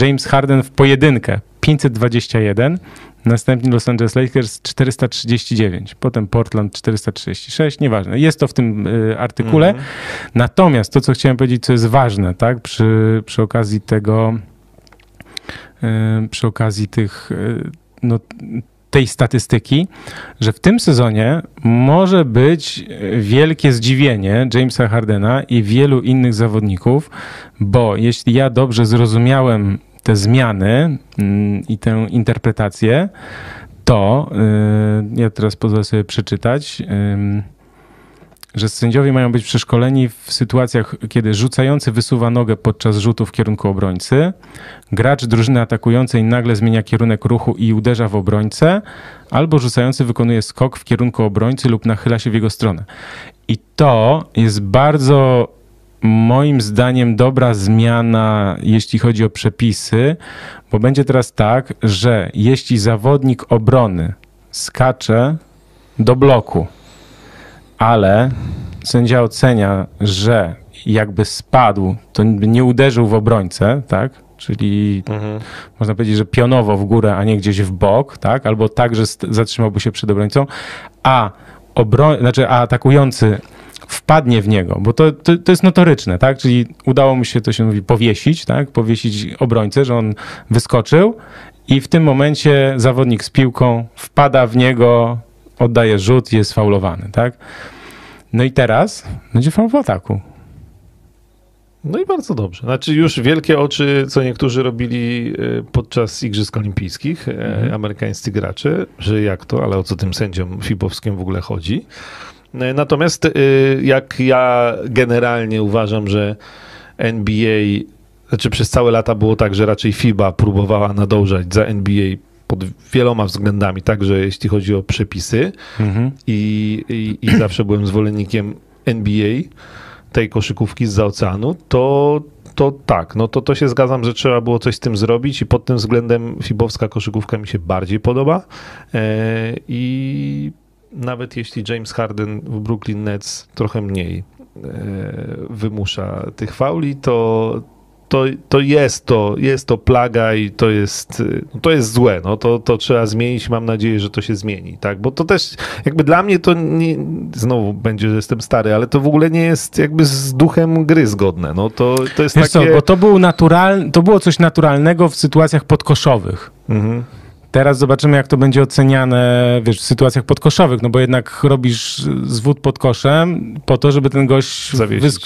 James Harden w pojedynkę 521, następnie Los Angeles Lakers 439, potem Portland 436, nieważne. Jest to w tym y, artykule. Mhm. Natomiast to, co chciałem powiedzieć, co jest ważne, tak, przy, przy okazji tego, y, przy okazji tych, y, no, tej statystyki, że w tym sezonie może być wielkie zdziwienie Jamesa Hardena i wielu innych zawodników, bo jeśli ja dobrze zrozumiałem te zmiany mm, i tę interpretację, to y, ja teraz pozwolę sobie przeczytać. Że sędziowie mają być przeszkoleni w sytuacjach, kiedy rzucający wysuwa nogę podczas rzutu w kierunku obrońcy, gracz drużyny atakującej nagle zmienia kierunek ruchu i uderza w obrońcę, albo rzucający wykonuje skok w kierunku obrońcy lub nachyla się w jego stronę. I to jest bardzo moim zdaniem dobra zmiana, jeśli chodzi o przepisy, bo będzie teraz tak, że jeśli zawodnik obrony skacze do bloku, ale sędzia ocenia, że jakby spadł, to nie uderzył w obrońcę, tak? Czyli mhm. można powiedzieć, że pionowo w górę, a nie gdzieś w bok, tak? Albo tak, że zatrzymałby się przed obrońcą, a, znaczy, a atakujący wpadnie w niego, bo to, to, to, jest notoryczne, tak? Czyli udało mu się, to się mówi, powiesić, tak? Powiesić obrońcę, że on wyskoczył i w tym momencie zawodnik z piłką wpada w niego, oddaje rzut, jest faulowany, tak? No i teraz będzie faul w ataku. No i bardzo dobrze. Znaczy już wielkie oczy, co niektórzy robili e, podczas Igrzysk Olimpijskich, e, mhm. amerykańscy gracze, że jak to, ale o co tym sędziom fibowskim w ogóle chodzi. E, natomiast jak ja generalnie uważam, że NBA, znaczy przez całe lata było tak, że raczej FIBA próbowała nadążać za NBA pod wieloma względami, także jeśli chodzi o przepisy. Mhm. i, i, i zawsze byłem zwolennikiem NBA, tej koszykówki z oceanu, to, to tak, no to, to się zgadzam, że trzeba było coś z tym zrobić i pod tym względem fibowska koszykówka mi się bardziej podoba. E, i nawet jeśli James Harden w Brooklyn Nets trochę mniej e, wymusza tych fauli, to, to, to jest to, jest to plaga i to jest, no to jest złe, no to, to trzeba zmienić, mam nadzieję, że to się zmieni, tak, bo to też jakby dla mnie to nie, znowu będzie, że jestem stary, ale to w ogóle nie jest jakby z duchem gry zgodne, no to, to jest Wiesz takie... co, bo to, był natural, to było coś naturalnego w sytuacjach podkoszowych. Mhm. Teraz zobaczymy, jak to będzie oceniane wiesz, w sytuacjach podkoszowych, no bo jednak robisz zwód pod koszem po to, żeby ten gość zawiesić,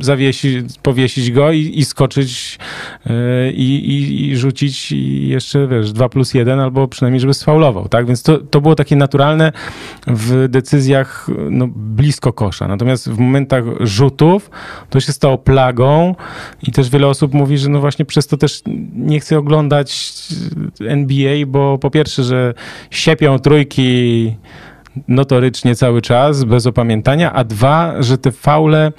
zawiesi, powiesić go i, i skoczyć yy, i, i, rzucić i jeszcze, wiesz, 2 plus 1 albo przynajmniej, żeby sfaulował, tak? Więc to, to było takie naturalne w decyzjach no, blisko kosza. Natomiast w momentach rzutów to się stało plagą i też wiele osób mówi, że no właśnie przez to też nie chce oglądać NBA, bo po pierwsze, że siepią trójki notorycznie cały czas, bez opamiętania, a dwa, że te faule,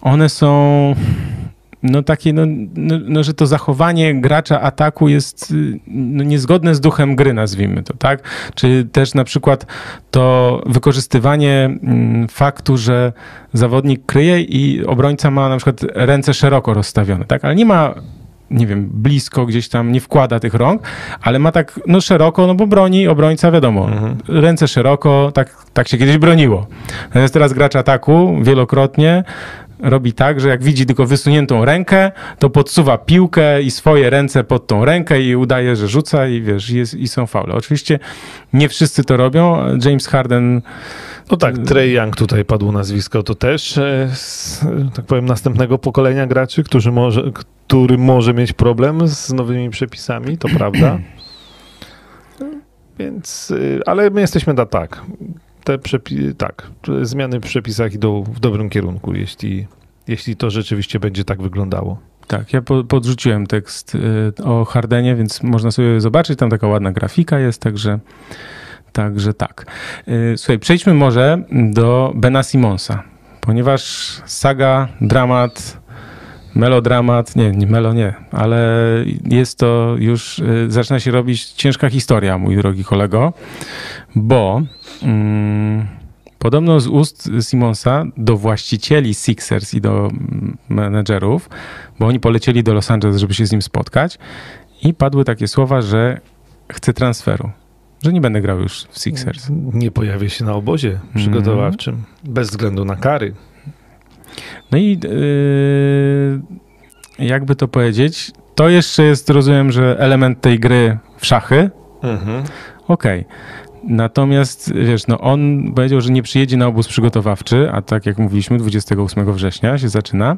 one są no takie, no, no, no, że to zachowanie gracza ataku jest no, niezgodne z duchem gry, nazwijmy to, tak? Czy też na przykład to wykorzystywanie mm, faktu, że zawodnik kryje i obrońca ma na przykład ręce szeroko rozstawione, tak? Ale nie ma nie wiem, blisko gdzieś tam, nie wkłada tych rąk, ale ma tak, no szeroko, no bo broni obrońca, wiadomo, mhm. ręce szeroko, tak, tak się kiedyś broniło. Natomiast teraz gracz ataku wielokrotnie robi tak, że jak widzi tylko wysuniętą rękę, to podsuwa piłkę i swoje ręce pod tą rękę i udaje, że rzuca i wiesz, jest, i są faule. Oczywiście nie wszyscy to robią. James Harden no tak, Trey Young tutaj padło nazwisko, to też e, z, tak powiem następnego pokolenia graczy, którzy może, który może mieć problem z nowymi przepisami, to prawda. Więc, e, ale my jesteśmy na tak. Te przepi- tak, zmiany w przepisach idą w dobrym kierunku, jeśli, jeśli to rzeczywiście będzie tak wyglądało. Tak, ja podrzuciłem tekst e, o Hardenie, więc można sobie zobaczyć, tam taka ładna grafika jest, także Także tak. Y, słuchaj, przejdźmy może do Bena Simonsa, ponieważ saga, dramat, melodramat, nie, nie melo nie, ale jest to już, y, zaczyna się robić ciężka historia, mój drogi kolego, bo mm, podobno z ust Simonsa do właścicieli Sixers i do menedżerów, bo oni polecieli do Los Angeles, żeby się z nim spotkać i padły takie słowa, że chce transferu że nie będę grał już w Sixers. Nie pojawię się na obozie przygotowawczym, mm. bez względu na kary. No i yy, jakby to powiedzieć, to jeszcze jest, rozumiem, że element tej gry w szachy. Mhm. Okej. Okay. Natomiast wiesz, no on powiedział, że nie przyjedzie na obóz przygotowawczy, a tak jak mówiliśmy, 28 września się zaczyna.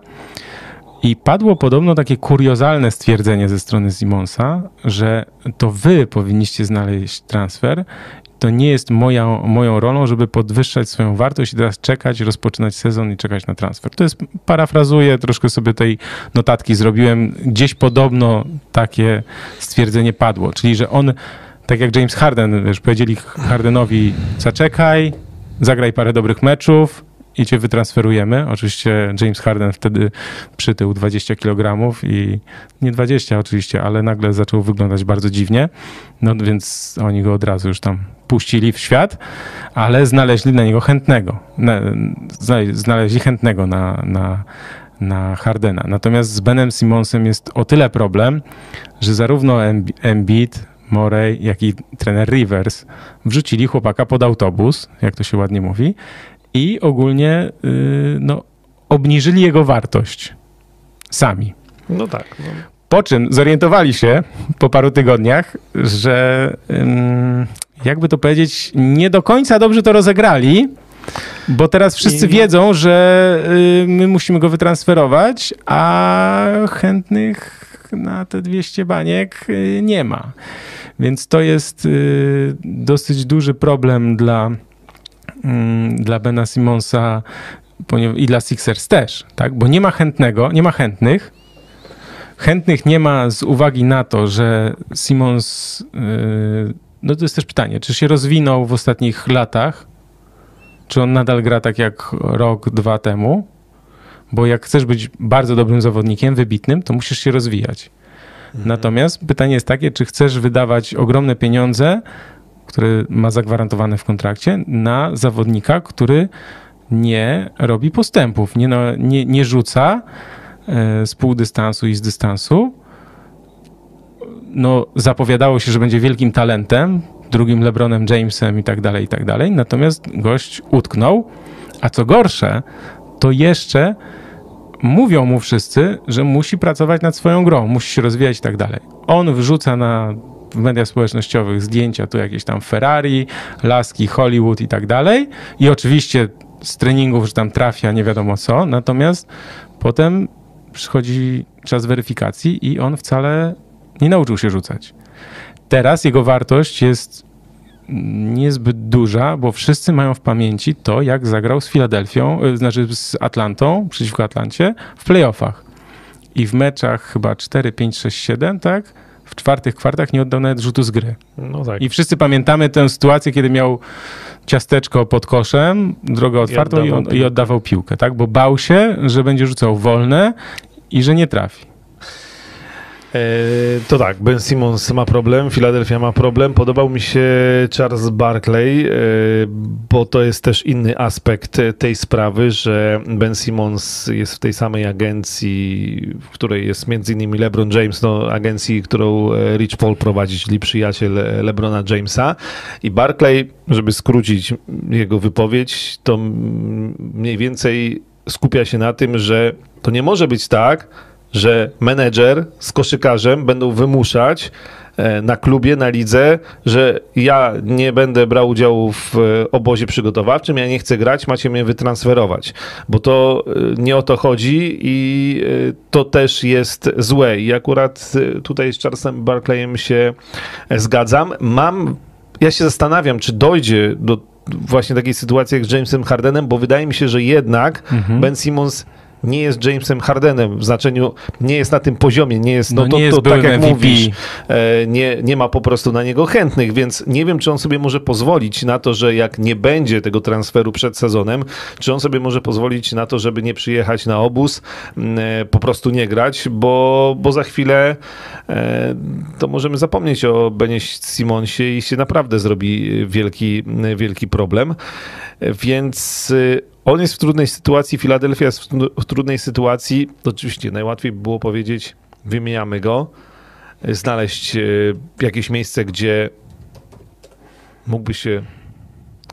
I padło podobno takie kuriozalne stwierdzenie ze strony Simonsa, że to wy powinniście znaleźć transfer. To nie jest moja, moją rolą, żeby podwyższać swoją wartość i teraz czekać, rozpoczynać sezon i czekać na transfer. To jest, parafrazuję, troszkę sobie tej notatki zrobiłem. Gdzieś podobno takie stwierdzenie padło, czyli że on, tak jak James Harden, wiesz, powiedzieli Hardenowi, zaczekaj, zagraj parę dobrych meczów, i cię wytransferujemy. Oczywiście James Harden wtedy przytył 20 kg i nie 20 oczywiście, ale nagle zaczął wyglądać bardzo dziwnie. No więc oni go od razu już tam puścili w świat, ale znaleźli na niego chętnego. Znaleźli chętnego na, na, na Hardena. Natomiast z Benem Simonsem jest o tyle problem, że zarówno Embiid, Morey, jak i trener Rivers wrzucili chłopaka pod autobus, jak to się ładnie mówi, i ogólnie yy, no, obniżyli jego wartość sami. No tak. No. Po czym zorientowali się po paru tygodniach, że jakby to powiedzieć, nie do końca dobrze to rozegrali, bo teraz wszyscy I... wiedzą, że yy, my musimy go wytransferować, a chętnych na te 200 baniek y, nie ma. Więc to jest y, dosyć duży problem dla, dla Bena Simonsa i dla Sixers też, tak? Bo nie ma chętnego, nie ma chętnych. Chętnych nie ma z uwagi na to, że Simons, y, no to jest też pytanie, czy się rozwinął w ostatnich latach, czy on nadal gra tak jak rok, dwa temu, bo jak chcesz być bardzo dobrym zawodnikiem, wybitnym, to musisz się rozwijać. Mhm. Natomiast pytanie jest takie, czy chcesz wydawać ogromne pieniądze, które ma zagwarantowane w kontrakcie, na zawodnika, który nie robi postępów, nie, no, nie, nie rzuca e, z pół dystansu i z dystansu. No, zapowiadało się, że będzie wielkim talentem, drugim LeBronem Jamesem i tak dalej, i tak dalej. Natomiast gość utknął, a co gorsze, to jeszcze mówią mu wszyscy, że musi pracować nad swoją grą, musi się rozwijać i tak dalej. On wrzuca na w mediach społecznościowych zdjęcia tu jakieś tam Ferrari, laski, Hollywood i tak dalej. I oczywiście z treningów, że tam trafia nie wiadomo co, natomiast potem przychodzi czas weryfikacji i on wcale nie nauczył się rzucać. Teraz jego wartość jest niezbyt duża, bo wszyscy mają w pamięci to, jak zagrał z Filadelfią, e, znaczy z Atlantą, przeciwko Atlancie, w playoffach. I w meczach chyba 4, 5, 6, 7, tak? W czwartych kwartach nie oddał nawet rzutu z gry. No tak. I wszyscy pamiętamy tę sytuację, kiedy miał ciasteczko pod koszem, drogę otwartą i, i, on, i oddawał piłkę, tak? Bo bał się, że będzie rzucał wolne i że nie trafi. E, to tak, Ben Simmons ma problem, Philadelphia ma problem. Podobał mi się Charles Barkley, e, bo to jest też inny aspekt tej sprawy, że Ben Simmons jest w tej samej agencji, w której jest między innymi LeBron James, no agencji, którą e, Rich Paul prowadzi, czyli przyjaciel LeBrona Jamesa. I Barkley, żeby skrócić jego wypowiedź, to mniej więcej skupia się na tym, że to nie może być tak, że menedżer z koszykarzem będą wymuszać e, na klubie, na lidze, że ja nie będę brał udziału w e, obozie przygotowawczym, ja nie chcę grać, macie mnie wytransferować, bo to e, nie o to chodzi i to też jest złe. I akurat tutaj z Charlesem Barclayem się zgadzam. Mam, ja się zastanawiam, czy dojdzie do właśnie takiej sytuacji jak z Jamesem Hardenem, bo wydaje mi się, że jednak mhm. Ben Simmons nie jest Jamesem Hardenem, w znaczeniu nie jest na tym poziomie, nie jest, no, no to, nie jest to, tak jak MVP. mówisz, e, nie, nie ma po prostu na niego chętnych, więc nie wiem, czy on sobie może pozwolić na to, że jak nie będzie tego transferu przed sezonem, czy on sobie może pozwolić na to, żeby nie przyjechać na obóz, e, po prostu nie grać, bo, bo za chwilę e, to możemy zapomnieć o Benie Simonsie i się naprawdę zrobi wielki, wielki problem. Więc on jest w trudnej sytuacji, Filadelfia jest w trudnej sytuacji. Oczywiście najłatwiej by było powiedzieć, wymieniamy go, znaleźć e, jakieś miejsce, gdzie mógłby się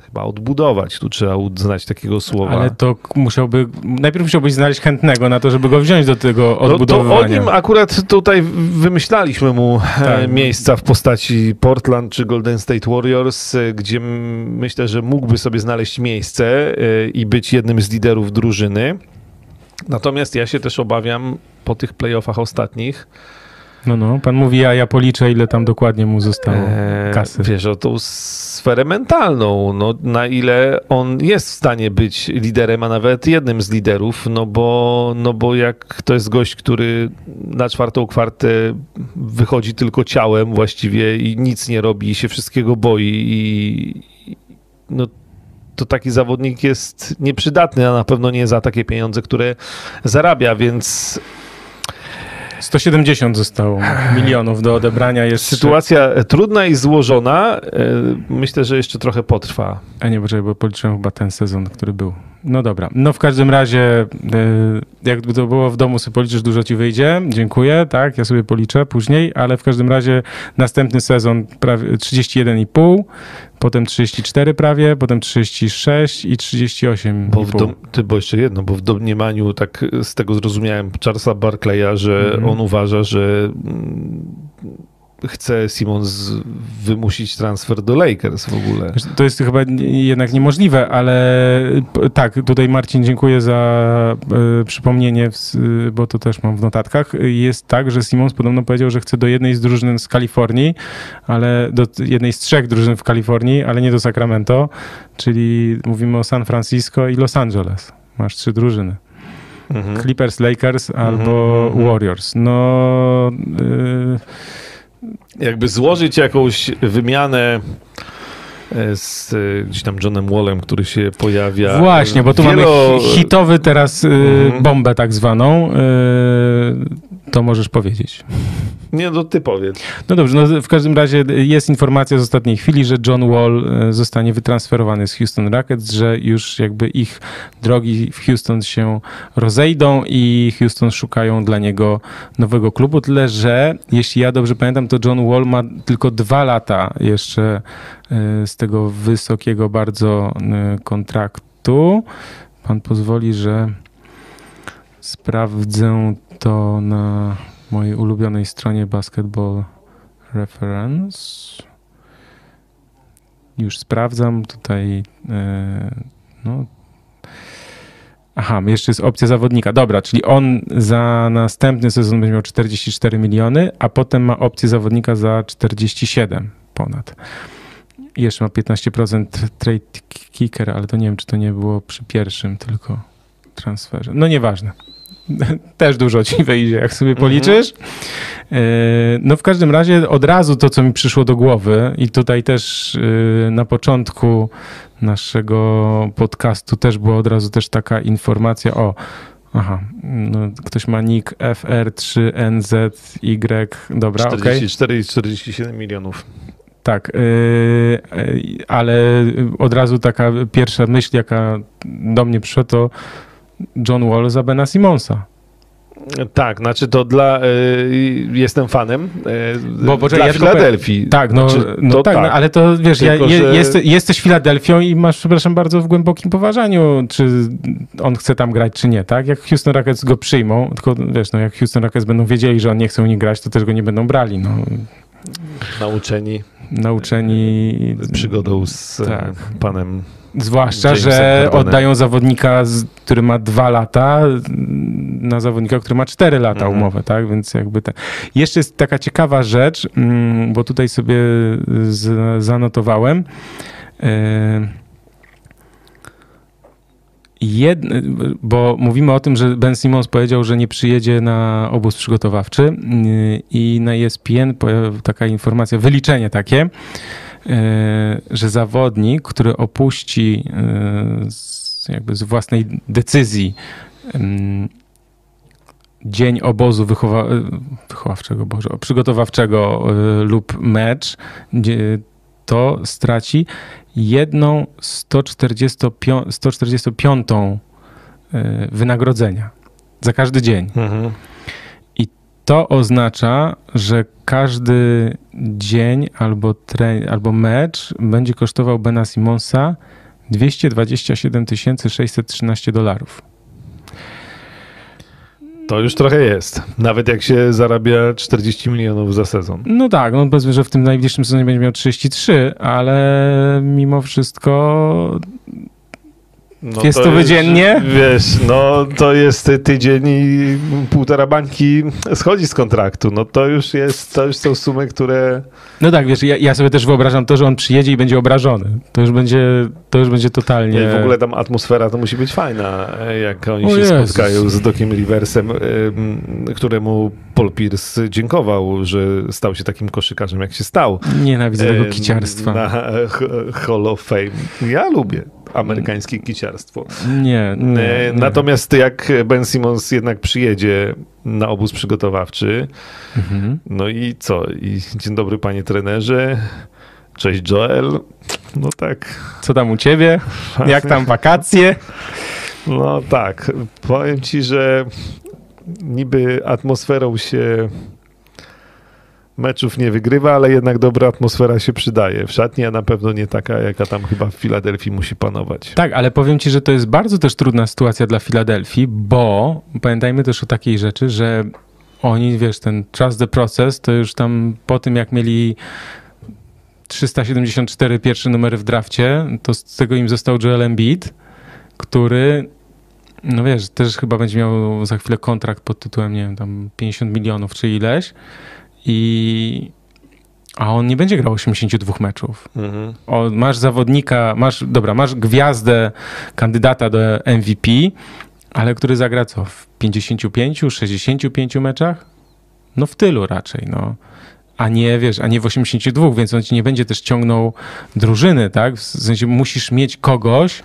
chyba odbudować. Tu trzeba uznać takiego słowa. Ale to musiałby, najpierw musiałbyś znaleźć chętnego na to, żeby go wziąć do tego odbudowywania. No to o nim akurat tutaj wymyślaliśmy mu e, tak. miejsca w postaci Portland czy Golden State Warriors, e, gdzie myślę, że mógłby sobie znaleźć miejsce e, i być jednym z liderów drużyny. Natomiast ja się też obawiam po tych playoffach ostatnich, no, no, pan mówi, a ja policzę, ile tam dokładnie mu zostało eee, kasy. Wiesz, o tą sferę mentalną, no, na ile on jest w stanie być liderem, a nawet jednym z liderów, no bo, no bo jak to jest gość, który na czwartą kwartę wychodzi tylko ciałem właściwie i nic nie robi, i się wszystkiego boi i no to taki zawodnik jest nieprzydatny, a na pewno nie za takie pieniądze, które zarabia, więc 170 zostało milionów do odebrania. Jest sytuacja trudna i złożona. E, myślę, że jeszcze trochę potrwa. A nie, bo policzyłem chyba ten sezon, który był. No dobra. No w każdym razie, e, jak to było w domu, sobie policzysz, dużo ci wyjdzie. Dziękuję, tak, ja sobie policzę później, ale w każdym razie następny sezon prawie 31,5, potem 34 prawie, potem 36 i 38. Bo, w dom, ty, bo jeszcze jedno, bo w domniemaniu, tak z tego zrozumiałem Charlesa Barclaya, że mm -hmm. on uważa, że chce Simons wymusić transfer do Lakers w ogóle. To jest chyba jednak niemożliwe, ale tak, tutaj Marcin dziękuję za e, przypomnienie, bo to też mam w notatkach. Jest tak, że Simons podobno powiedział, że chce do jednej z drużyn z Kalifornii, ale do jednej z trzech drużyn w Kalifornii, ale nie do Sacramento, czyli mówimy o San Francisco i Los Angeles. Masz trzy drużyny. Mhm. Clippers, Lakers albo mhm, mhm. Warriors. No... Y jakby złożyć jakąś wymianę z e, gdzieś tam Johnem Wallem, który się pojawia. Właśnie, bo tu Wielo... mamy hitowy teraz mm. bombę tak zwaną. To możesz powiedzieć. Nie, no ty powiedz. No dobrze, no w każdym razie jest informacja z ostatniej chwili, że John Wall e, zostanie wytransferowany z Houston Rockets, że już jakby ich drogi w Houston się rozejdą i Houston szukają dla niego nowego klubu, tyle że jeśli ja dobrze pamiętam, to John Wall ma tylko dwa lata jeszcze e, z tego wysokiego bardzo e, kontraktu. Pan pozwoli, że sprawdzę to na mojej ulubionej stronie Basketball Reference. Już sprawdzam tutaj. E, no. Aha, jeszcze jest opcja zawodnika. Dobra, czyli on za następny sezon będzie miał 44 miliony, a potem ma opcję zawodnika za 47 ponad. I jeszcze ma 15% trade kicker, ale to nie wiem, czy to nie było przy pierwszym tylko transferze. No nieważne. też dużo ci wyjdzie, jak sobie mhm. policzysz. E, no w każdym razie od razu to, co mi przyszło do głowy i tutaj też e, na początku naszego podcastu też była od razu też taka informacja o Aha, no, ktoś ma nick FR3NZY, dobra, 44 okay. i 47 milionów. Tak, yy, ale od razu taka pierwsza myśl, jaka do mnie przyszła, to John Wall za Bena Simonsa. Tak, znaczy to dla. Y, jestem fanem. Y, Bo poczekaj, dla ja Filadelfii. Tak, no, znaczy, no tak, tak. No, ale to wiesz, Tylko, ja, że... jest, jesteś Filadelfią i masz, przepraszam bardzo, w głębokim poważaniu, czy on chce tam grać, czy nie, tak? Jak Houston Rockets go przyjmą, tylko wiesz, no, jak Houston Rockets będą wiedzieli, że on nie chce u nich grać, to też go nie będą brali. No. Nauczeni. Nauczeni. Przygodą z tak. panem Zwłaszcza, że oddają zawodnika, który ma dwa lata, na zawodnika, który ma cztery lata mhm. umowę, tak? Więc jakby te... Jeszcze jest taka ciekawa rzecz, mm, bo tutaj sobie zanotowałem. E, Bo mówimy o tym, że Ben Simmons powiedział, że nie przyjedzie na obóz przygotowawczy y, i na ESPN taka informacja, wyliczenie takie, E, że zawodnik, który opuści e, z, jakby z własnej decyzji dzień obozu wychowa wychowawczego, Boże, przygotowawczego lub mecz, to straci jedną 145, 145 wynagrodzenia za każdy dzień. Mhm. To oznacza, że każdy dzień albo, tre- albo mecz będzie kosztował Bena Simonsa 227 613 dolarów. To już trochę jest. Nawet jak się zarabia 40 milionów za sezon. No tak, no powiedzmy, że w tym najbliższym sezonie będzie miał 33, ale mimo wszystko no jest to, to dziennie? Wiesz, no to jest tydzień i półtora bańki schodzi z kontraktu. No to już jest, to już są sumy, które... No tak, wiesz, ja, ja, sobie też wyobrażam to, że on przyjedzie i będzie obrażony. To już będzie, to już będzie totalnie... No i w ogóle tam atmosfera to musi być fajna, jak oni o się Jezus. spotkają z Dokiem Riversem, któremu Paul Pierce dziękował, że stał się takim koszykarzem, jak się stał. Nienawidzę tego kiciarstwa. Na Hall of Fame. Ja lubię. Amerykańskie kiciarstwo. Nie, nie, E, nie. Natomiast jak Ben Simmons jednak przyjedzie na obóz przygotowawczy, Mhm. no i co? I dzień dobry panie trenerze, cześć Joel. No tak, Co tam u ciebie? Jak tam wakacje? no tak. Powiem ci, że niby atmosferą się meczów nie wygrywa, ale jednak dobra atmosfera się przydaje. W szatni, a na pewno nie taka, jaka tam chyba w Filadelfii musi panować. Tak, ale powiem ci, że to jest bardzo też trudna sytuacja dla Filadelfii, bo pamiętajmy też o takiej rzeczy, że oni, wiesz, ten trust the process, to już tam po tym, jak mieli 374 pierwsze numery w drafcie, to z tego im został Joel Embiid, który, no wiesz, też chyba będzie miał za chwilę kontrakt pod tytułem, nie wiem, tam 50 milionów czy ileś i a on nie będzie grał 82 meczów Mhm. o, masz zawodnika, masz, dobra, masz gwiazdę, kandydata do MVP, ale który zagra co, w 55, 65 meczach? No w tylu raczej, no. A nie, wiesz, a nie w 82, więc on ci nie będzie też ciągnął drużyny, tak? W sensie musisz mieć kogoś,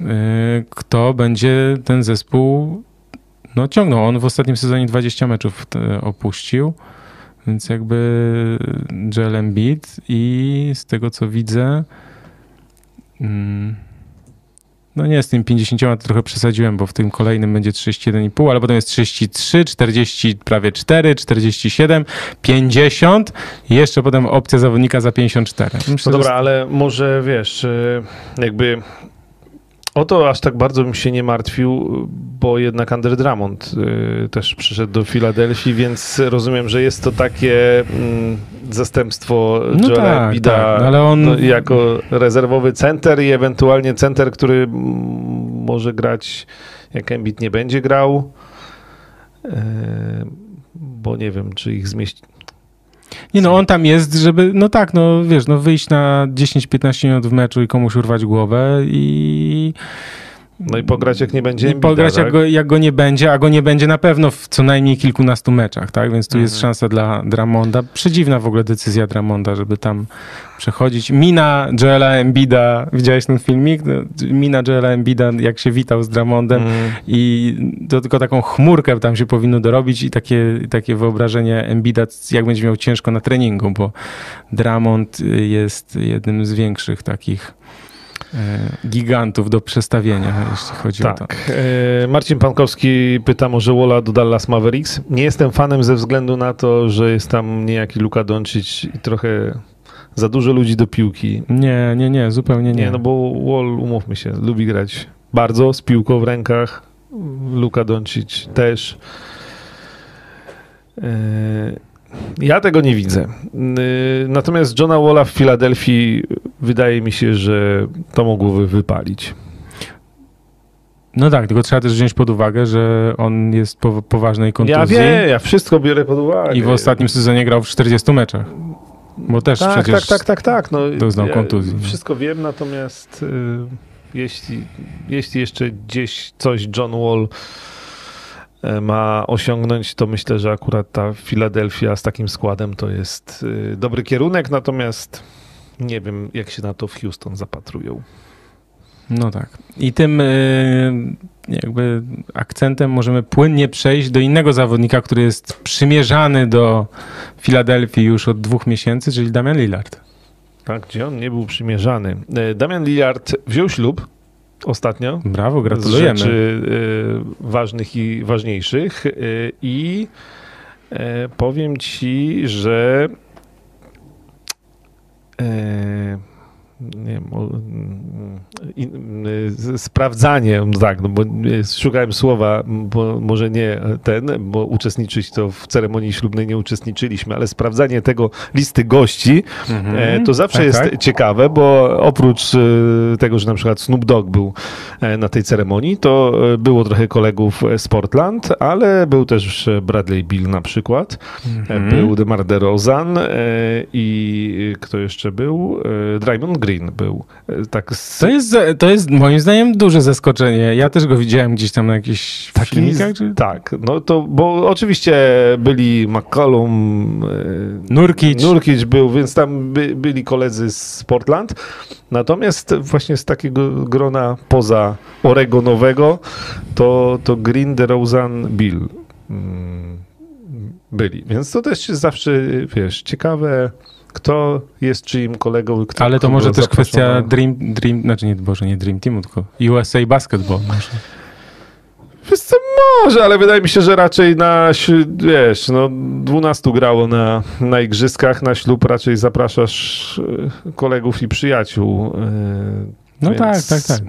yy, kto będzie ten zespół no ciągnął. On w ostatnim sezonie 20 meczów e, opuścił. Więc jakby Joel Embiid i z tego co widzę mm, no nie, z tym 50 to trochę przesadziłem, bo w tym kolejnym będzie 31,5, ale potem jest 33, 40, prawie 4, 47, 50 i jeszcze potem opcja zawodnika za 54. Myślę, No że dobra, ale może wiesz, y, jakby o to aż tak bardzo bym się nie martwił, bo jednak Under Drummond y, też przyszedł do Filadelfii, więc rozumiem, że jest to takie mm, zastępstwo No Joela tak, Embida tak, ale on- jako rezerwowy center i ewentualnie center, który może grać jak Embiid nie będzie grał. Y, Bo nie wiem, czy ich zmieści. Nie no, on tam jest, żeby, no tak, no wiesz, no wyjść na 10-15 minut w meczu i komuś urwać głowę i... No i pograć jak nie będzie I Embida, pograć tak? jak, go, jak go nie będzie, a go nie będzie na pewno w co najmniej kilkunastu meczach, tak? Więc tu jest Mhm. szansa dla Dramonda. Przedziwna w ogóle decyzja Dramonda, żeby tam przechodzić. Mina Joela Embida, widziałeś ten filmik? No, Mina Joela Embida, jak się witał z Dramondem Mhm. i to tylko taką chmurkę tam się powinno dorobić i takie, takie wyobrażenie Embida, jak będzie miał ciężko na treningu, bo Dramond jest jednym z większych takich gigantów do przestawienia, jeśli chodzi o to. Tak. E, Marcin Pankowski pyta może Wola do Dallas Mavericks. Nie jestem fanem ze względu na to, że jest tam niejaki Luka Doncic i trochę za dużo ludzi do piłki. Nie, nie, nie, zupełnie nie. Nie, no bo Wall, umówmy się, lubi grać bardzo z piłką w rękach. Luka Doncic też. E, Ja tego nie widzę. E, Natomiast Johna Walla w Filadelfii wydaje mi się, że to mogłoby wypalić. No tak, tylko trzeba też wziąć pod uwagę, że on jest po poważnej kontuzji Ja wiem, ja wszystko biorę pod uwagę. i w ostatnim sezonie grał w 40 meczach. Bo też tak, przecież tak, tak, tak, tak. No, doznał ja kontuzji. Wszystko wiem, natomiast y, jeśli, jeśli jeszcze gdzieś coś John Wall y, ma osiągnąć, to myślę, że akurat ta Filadelfia z takim składem to jest y, dobry kierunek, natomiast nie wiem, jak się na to w Houston zapatrują. No tak. I tym y, jakby akcentem możemy płynnie przejść do innego zawodnika, który jest przymierzany do Filadelfii już od dwóch miesięcy, czyli Damian Lillard. Tak, gdzie on nie był przymierzany. Y, Damian Lillard wziął ślub ostatnio. Brawo, z gratulujemy. rzeczy y, ważnych i ważniejszych. Y, I y, powiem ci, że y, wiem, mm, y, z- sprawdzanie, no tak, no bo szukałem słowa, bo może nie ten, bo uczestniczyć to w ceremonii ślubnej nie uczestniczyliśmy, ale sprawdzanie tego listy gości, Mhm. E, To zawsze Tak, jest tak. ciekawe, bo oprócz e, tego, że na przykład Snoop Dogg był e, na tej ceremonii, to było trochę kolegów z Portland, ale był też Bradley Bill na przykład, Mhm. był DeMar DeRozan i kto jeszcze był? Draymond Green. Green był. E, Tak z, To jest, to jest moim zdaniem duże zaskoczenie. Ja też go widziałem gdzieś tam na jakichś Takim filmikach. Czy... Tak, no to, bo oczywiście byli McCollum, e, Nurkic. Nurkic był, więc tam by, byli koledzy z Portland. Natomiast właśnie z takiego grona poza Oregonowego, to, to Green, DeRozan, Bill mm, byli. Więc to też jest zawsze, wiesz, ciekawe, kto jest czyim kolegą. Kto, Ale to może też kwestia Dream, Dream, znaczy nie, Boże, nie Dream Teamu, tylko USA Basketball. Może. Wiesz co, może, ale wydaje mi się, że raczej na, wiesz, no 12 grało na, na igrzyskach, na ślub raczej zapraszasz e, kolegów i przyjaciół. e, No więc, tak, tak, tak.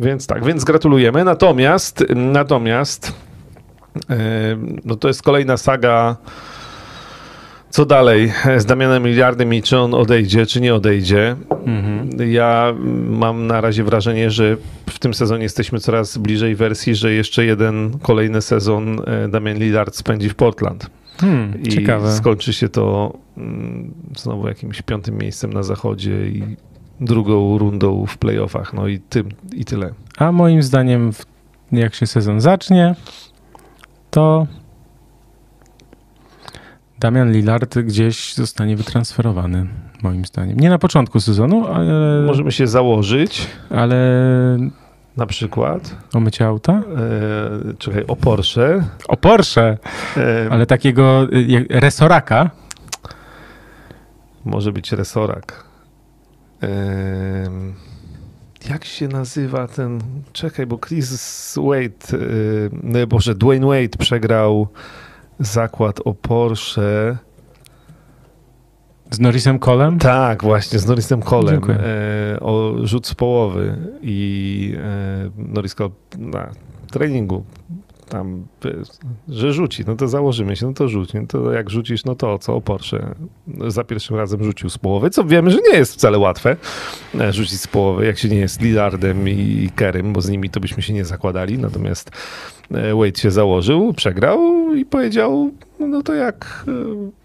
Więc tak, więc gratulujemy. Natomiast, natomiast e, no to jest kolejna saga co dalej z Damianem Miliardem i czy on odejdzie, czy nie odejdzie. Mhm. Ja mam na razie wrażenie, że w tym sezonie jesteśmy coraz bliżej wersji, że jeszcze jeden kolejny sezon e, Damian Lillard spędzi w Portland. Hmm, I ciekawe. skończy się to mm, znowu jakimś piątym miejscem na zachodzie i drugą rundą w playoffach. No i tym i tyle. A moim zdaniem, jak się sezon zacznie, to Damian Lillard gdzieś zostanie wytransferowany, moim zdaniem. Nie na początku sezonu, ale, Możemy się założyć ale na przykład, o mycie auta? e, czekaj, o Porsche. O Porsche, E, ale takiego y, resoraka. Może być resorak. Em, jak się nazywa ten. Czekaj, bo Chris Wade, y, no Boże, Dwayne Wade przegrał zakład o Porsche. Z Norrisem Colem? Tak, właśnie, z Norrisem. Dziękuję. E, o rzut z połowy. I e, Norris Cole na treningu tam, że rzuci, no to założymy się, no to rzuć. No to jak rzucisz, no to co o Porsche. Za pierwszym razem rzucił z połowy, co wiemy, że nie jest wcale łatwe e, rzucić z połowy, jak się nie jest Lillardem i Kerem, bo z nimi to byśmy się nie zakładali. Natomiast Wade się założył, przegrał i powiedział, no to jak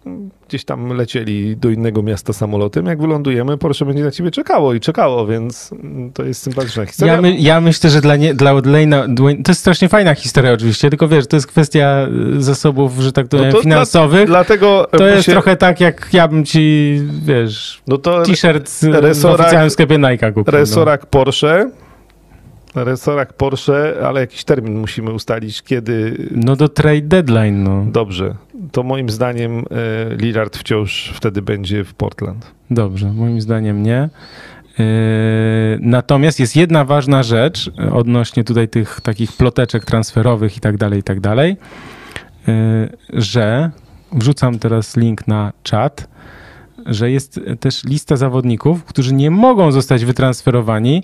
e, gdzieś tam lecieli do innego miasta samolotem, jak wylądujemy, Porsche będzie na ciebie czekało i czekało, więc mm, to jest sympatyczna historia. Ja, my, ja myślę, że dla, nie, dla Dwayne, to jest strasznie fajna historia oczywiście, tylko wiesz, to jest kwestia y, zasobów, że tak powiem, No to finansowych. Dlatego to jest się- trochę tak, jak ja bym ci, wiesz, no to t-shirt w oficjalnym sklepie Nike kupił. no. Resorak Porsche. Resorak Porsche, ale jakiś termin musimy ustalić, kiedy. No do trade deadline, no. Dobrze. To moim zdaniem e, Lillard wciąż wtedy będzie w Portland. Dobrze, moim zdaniem nie. Yy, Natomiast jest jedna ważna rzecz yy, odnośnie tutaj tych takich ploteczek transferowych i tak dalej, i tak dalej, że wrzucam teraz link na czat, że jest też lista zawodników, którzy nie mogą zostać wytransferowani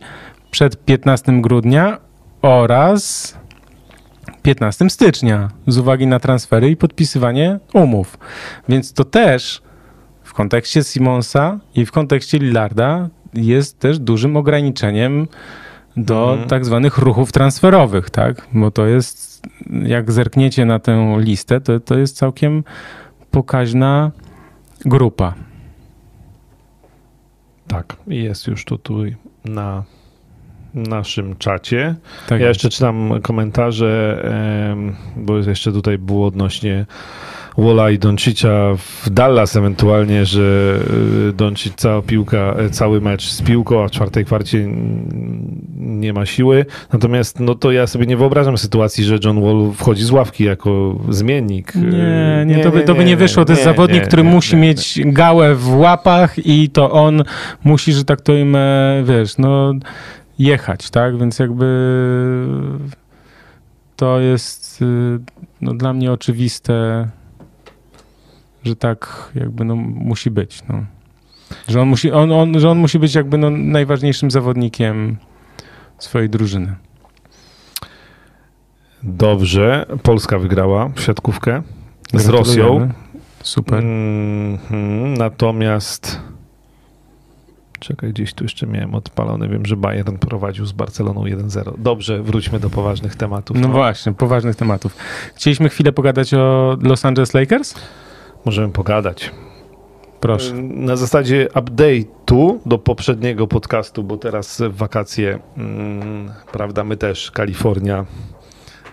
przed 15 grudnia oraz 15 stycznia z uwagi na transfery i podpisywanie umów. Więc to też w kontekście Simonsa i w kontekście Lillarda jest też dużym ograniczeniem do Mhm. tak zwanych ruchów transferowych, tak? Bo to jest, jak zerkniecie na tę listę, to, to jest całkiem pokaźna grupa. Tak. Jest już to tu na naszym czacie. Tak ja jeszcze czytam komentarze, bo jeszcze tutaj było odnośnie Wola i Doncicza w Dallas ewentualnie, że y, Doncic cała piłka, e, cały mecz z piłką, a w czwartej kwarcie nie ma siły. Natomiast no to ja sobie nie wyobrażam sytuacji, że John Wall wchodzi z ławki jako zmiennik. Nie, Y, nie, to by, to by nie wyszło. To jest nie, zawodnik, nie, który nie, musi nie, mieć gałę w łapach i to on musi, że tak to im, e, wiesz, no jechać, tak? Więc jakby to jest y, no, dla mnie oczywiste, że tak jakby no, musi być. No. Że, on musi, on, on, że on musi być jakby no, najważniejszym zawodnikiem swojej drużyny. Dobrze, Polska wygrała w siatkówkę z. Rosją. Super. Mhm, Natomiast czekaj, gdzieś tu jeszcze miałem odpalony. Wiem, że Bayern prowadził z Barceloną 1-0. Dobrze, wróćmy do poważnych tematów. No właśnie, poważnych tematów. Chcieliśmy chwilę pogadać o Los Angeles Lakers? Możemy pogadać. Proszę. Na zasadzie update'u do poprzedniego podcastu, bo teraz wakacje, mm, prawda, my też, Kalifornia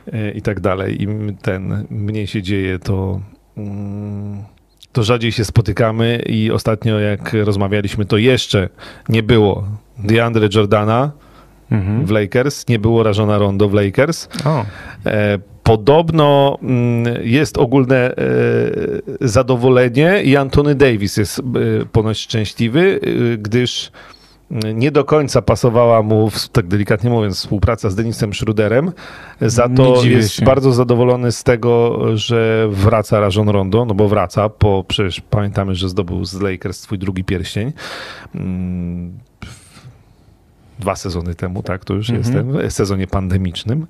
y, i tak dalej, im ten mniej się dzieje, to, mm, to rzadziej się spotykamy i ostatnio jak rozmawialiśmy, to jeszcze nie było DeAndre Jordana Mhm. w Lakers, nie było Rajona Rondo w Lakers. E, Podobno mm, jest ogólne e, zadowolenie i Antony Davis jest e, ponoć szczęśliwy, gdyż nie do końca pasowała mu, tak delikatnie mówiąc, współpraca z Denisem Schruderem. Za to jest się. bardzo zadowolony z tego, że wraca Rajon Rondo, no bo wraca, po przecież pamiętamy, że zdobył z Lakers swój drugi pierścień. Dwa sezony temu, tak, to już Mhm. jestem, w sezonie pandemicznym.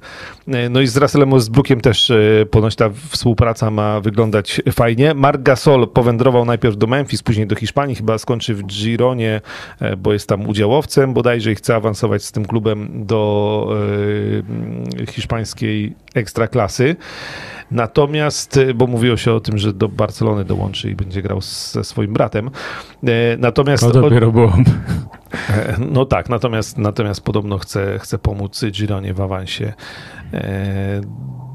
E, No i z Russellem Westbrookiem też e, ponoć ta współpraca ma wyglądać fajnie. Marc Gasol powędrował najpierw do Memphis, później do Hiszpanii, chyba skończy w Gironie, e, bo jest tam udziałowcem bodajże i chce awansować z tym klubem do e, hiszpańskiej ekstraklasy. Natomiast, e, bo mówiło się o tym, że do Barcelony dołączy i będzie grał ze swoim bratem. E, Natomiast to dopiero byłoby. E, No tak, natomiast, natomiast podobno chce, chce pomóc Gironie w awansie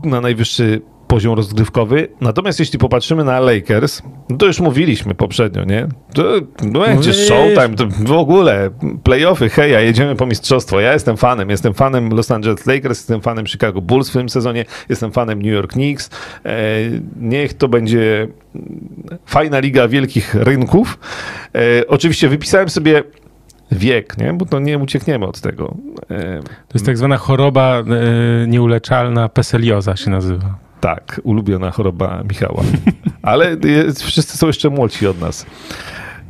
na najwyższy poziom rozgrywkowy. Natomiast jeśli popatrzymy na Lakers, no to już mówiliśmy poprzednio, nie? To będzie Mówisz. showtime, to w ogóle playoffy, hej, ja jedziemy po mistrzostwo. Ja jestem fanem, jestem fanem Los Angeles Lakers, jestem fanem Chicago Bulls w tym sezonie, jestem fanem New York Knicks. E, niech to będzie fajna liga wielkich rynków. E, oczywiście wypisałem sobie wiek, nie? bo to nie uciekniemy od tego. E, To jest tak zwana choroba nieuleczalna, peselioza się nazywa. Tak, ulubiona choroba Michała. Ale wszyscy są jeszcze młodsi od nas.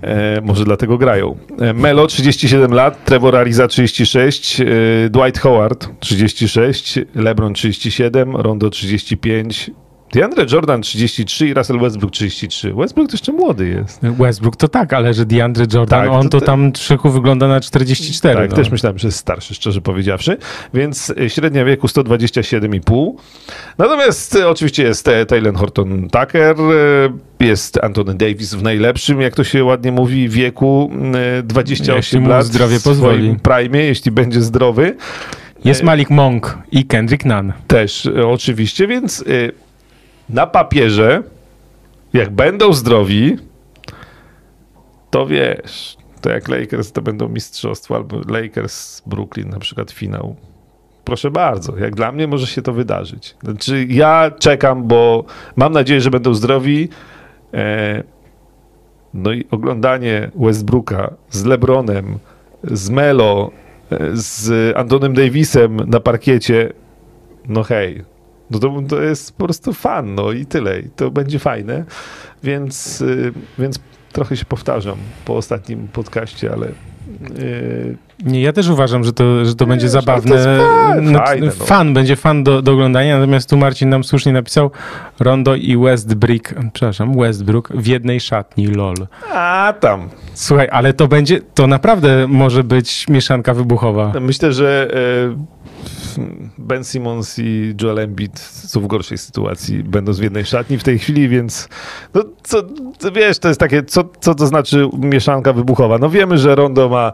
E, może dlatego grają. E, Melo 37 lat, Trevor Ariza 36, e, Dwight Howard 36, LeBron 37, Rondo 35, DeAndre Jordan 33 i Russell Westbrook 33. Westbrook to jeszcze młody jest. Westbrook to tak, ale że DeAndre Jordan, Tak, on to to tam trzyku wygląda na 44. Tak, no. też myślałem, że jest starszy, szczerze powiedziawszy. Więc y, średnia wieku 127,5. Natomiast y, oczywiście jest e, Taylor Horton Tucker, jest Anthony Davis w najlepszym, jak to się ładnie mówi, wieku y, 28 Jeśli lat. zdrowie w swoim pozwoli. prime, jeśli będzie zdrowy. Jest Malik Monk i Kendrick Nunn. Też oczywiście, więc na papierze, jak będą zdrowi, to wiesz, to jak Lakers to będą mistrzostwa, albo Lakers Brooklyn na przykład finał. Proszę bardzo, jak dla mnie może się to wydarzyć. Znaczy ja czekam, bo mam nadzieję, że będą zdrowi. E, no i oglądanie Westbrooka z LeBronem, z Melo, e, z Antonem Davisem na parkiecie, no hej, no to, to jest po prostu fan, no i tyle. I to będzie fajne, więc, y, więc trochę się powtarzam po ostatnim podcaście, ale y, Nie, ja też uważam, że to, że to będzie Wiesz, ale zabawne. to fan, No, fajne, no. Fan, będzie fan do, do oglądania, natomiast tu Marcin nam słusznie napisał Rondo i Westbrook, przepraszam, Westbrook w jednej szatni, lol. a tam. Słuchaj, ale to będzie, to naprawdę może być mieszanka wybuchowa. Myślę, że e, Ben Simmons i Joel Embiid są w gorszej sytuacji, będąc w jednej szatni w tej chwili, więc no, co, wiesz, to jest takie, co, co to znaczy mieszanka wybuchowa? No wiemy, że Rondo ma,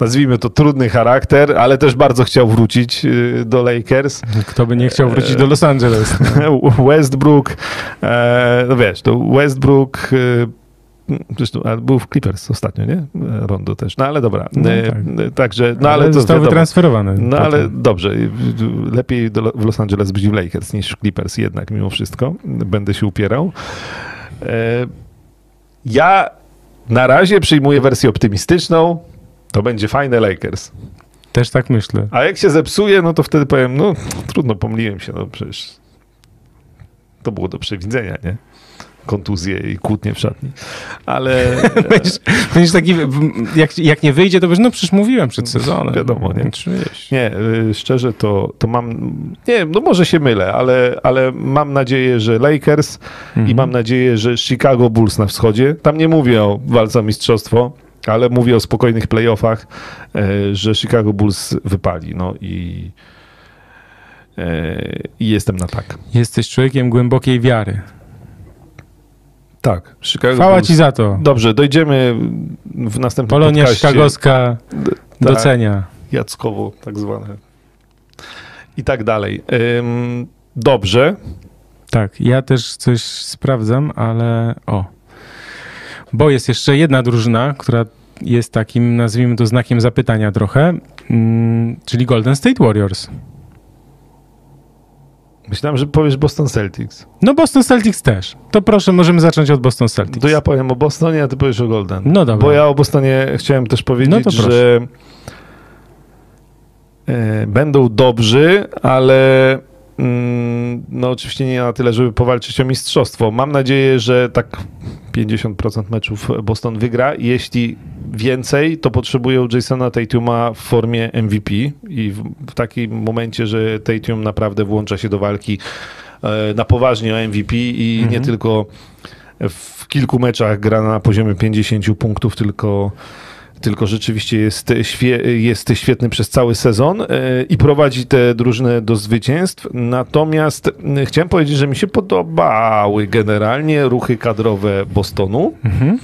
nazwijmy to, trudny charakter, ale też bardzo chciał wrócić y, do Lakers. Kto by nie chciał wrócić do Los Angeles? Westbrook, e, no wiesz, to Westbrook, e, zresztą a był w Clippers ostatnio, nie? Rondo też, no ale dobra. No E, tak. e, Także, no ale, to został wiadomo. wytransferowany. No potem. ale dobrze, lepiej do, w Los Angeles być w Lakers niż w Clippers jednak mimo wszystko. Będę się upierał. E, Ja na razie przyjmuję wersję optymistyczną. To będzie fajne Lakers. Też tak myślę. A jak się zepsuje, no to wtedy powiem, no trudno, pomyliłem się, no przecież to było do przewidzenia, nie? Kontuzje i kłótnie w szatni. Ale Będziesz, będziesz taki, jak, jak nie wyjdzie, to będziesz, no przecież mówiłem przed sezonem. Wiadomo, nie? Nie, y, szczerze to, to mam, nie no może się mylę, ale, ale mam nadzieję, że Lakers i Mhm. mam nadzieję, że Chicago Bulls na wschodzie, tam nie mówię o walce o mistrzostwo, ale mówię o spokojnych playoffach, e, że Chicago Bulls wypali, no i, e, i jestem na tak. Jesteś człowiekiem głębokiej wiary. Tak. Chicago Chwała Bulls. ci za to. Dobrze, dojdziemy w następnym Polonia podcaście. szkagowska tak. docenia. Jackowo tak zwane. I tak dalej. Ym, dobrze. Tak, ja też coś sprawdzam, ale o. Bo jest jeszcze jedna drużyna, która jest takim, nazwijmy to znakiem zapytania trochę, mm, czyli Golden State Warriors. Myślałem, że powiesz Boston Celtics. No Boston Celtics też. To proszę, możemy zacząć od Boston Celtics. To ja powiem o Bostonie, a ty powiesz o Golden. No dobra. Bo ja o Bostonie chciałem też powiedzieć, No że e, będą dobrzy, ale mm, no oczywiście nie na tyle, żeby powalczyć o mistrzostwo. Mam nadzieję, że tak 50% meczów Boston wygra. Jeśli więcej, to potrzebują Jasona Tatuma w formie MVP i w, takim momencie, że Tatum naprawdę włącza się do walki e, na poważnie o MVP i Mhm. nie tylko w kilku meczach gra na poziomie 50 punktów, tylko, tylko rzeczywiście jest, jest świetny przez cały sezon e, i prowadzi tę drużynę do zwycięstw. Natomiast chciałem powiedzieć, że mi się podobały generalnie ruchy kadrowe Bostonu. Mhm.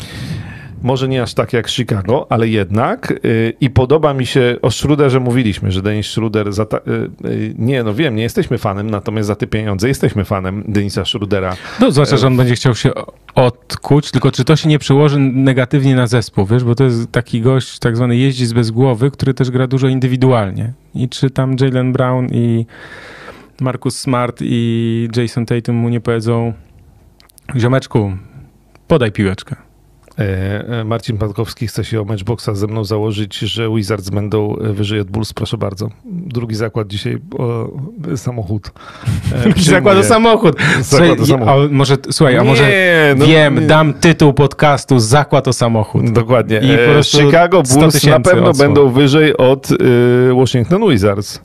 Może nie aż tak jak Chicago, ale jednak. y, I podoba mi się, o Schroederze mówiliśmy, że Denis Schroeder, za ta, y, y, nie no wiem, nie jesteśmy fanem, natomiast za te pieniądze jesteśmy fanem Denisa Schroedera. No, zwłaszcza, że on będzie chciał się odkuć, tylko czy to się nie przełoży negatywnie na zespół, wiesz, bo to jest taki gość, tak zwany jeździec bez głowy, który też gra dużo indywidualnie. I czy tam Jalen Brown i Marcus Smart i Jason Tatum mu nie powiedzą ziomeczku, podaj piłeczkę. E, e, Marcin Patkowski chce się o Matchboxa ze mną założyć, że Wizards będą e, wyżej od Bulls, proszę bardzo. Drugi zakład dzisiaj, o, samochód. E, Zakłada przyjmuję. samochód. Słuchaj, Zakład o samochód. a może, słuchaj, a może Nie, no, wiem, nie. dam tytuł podcastu Zakład o samochód. Dokładnie. I po Chicago 100 Bulls na pewno odsłon. będą wyżej od y, Washington Wizards.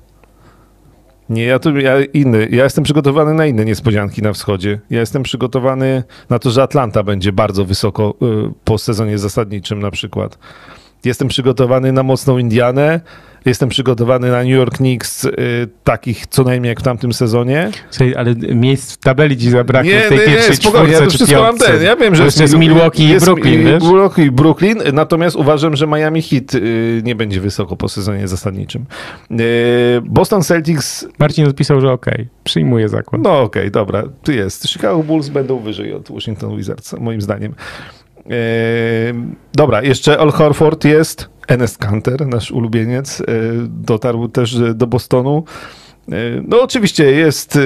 Nie, ja tu ja inny. Ja jestem przygotowany na inne niespodzianki na wschodzie. Ja jestem przygotowany na to, że Atlanta będzie bardzo wysoko y, po sezonie zasadniczym na przykład. Jestem przygotowany na mocną Indianę. Jestem przygotowany na New York Knicks, y, takich co najmniej jak w tamtym sezonie. Słuchaj, ale miejsc w tabeli ci zabrakło w tej pierwszej spokojnie, ja to wszystko mam ten. Ja wiem, że jeszcze jest Milwaukee i jest Brooklyn, mi- wiesz? Milwaukee i Brooklyn, natomiast uważam, że Miami Heat y, nie będzie wysoko po sezonie zasadniczym. Y, Boston Celtics, Marcin odpisał, że okej, przyjmuje zakład. no okej, dobra, tu jest. Chicago Bulls będą wyżej od Washington Wizards, moim zdaniem. Y, dobra, jeszcze Al Horford jest, Enes Kanter, nasz ulubieniec, y, dotarł też do Bostonu. Y, No oczywiście jest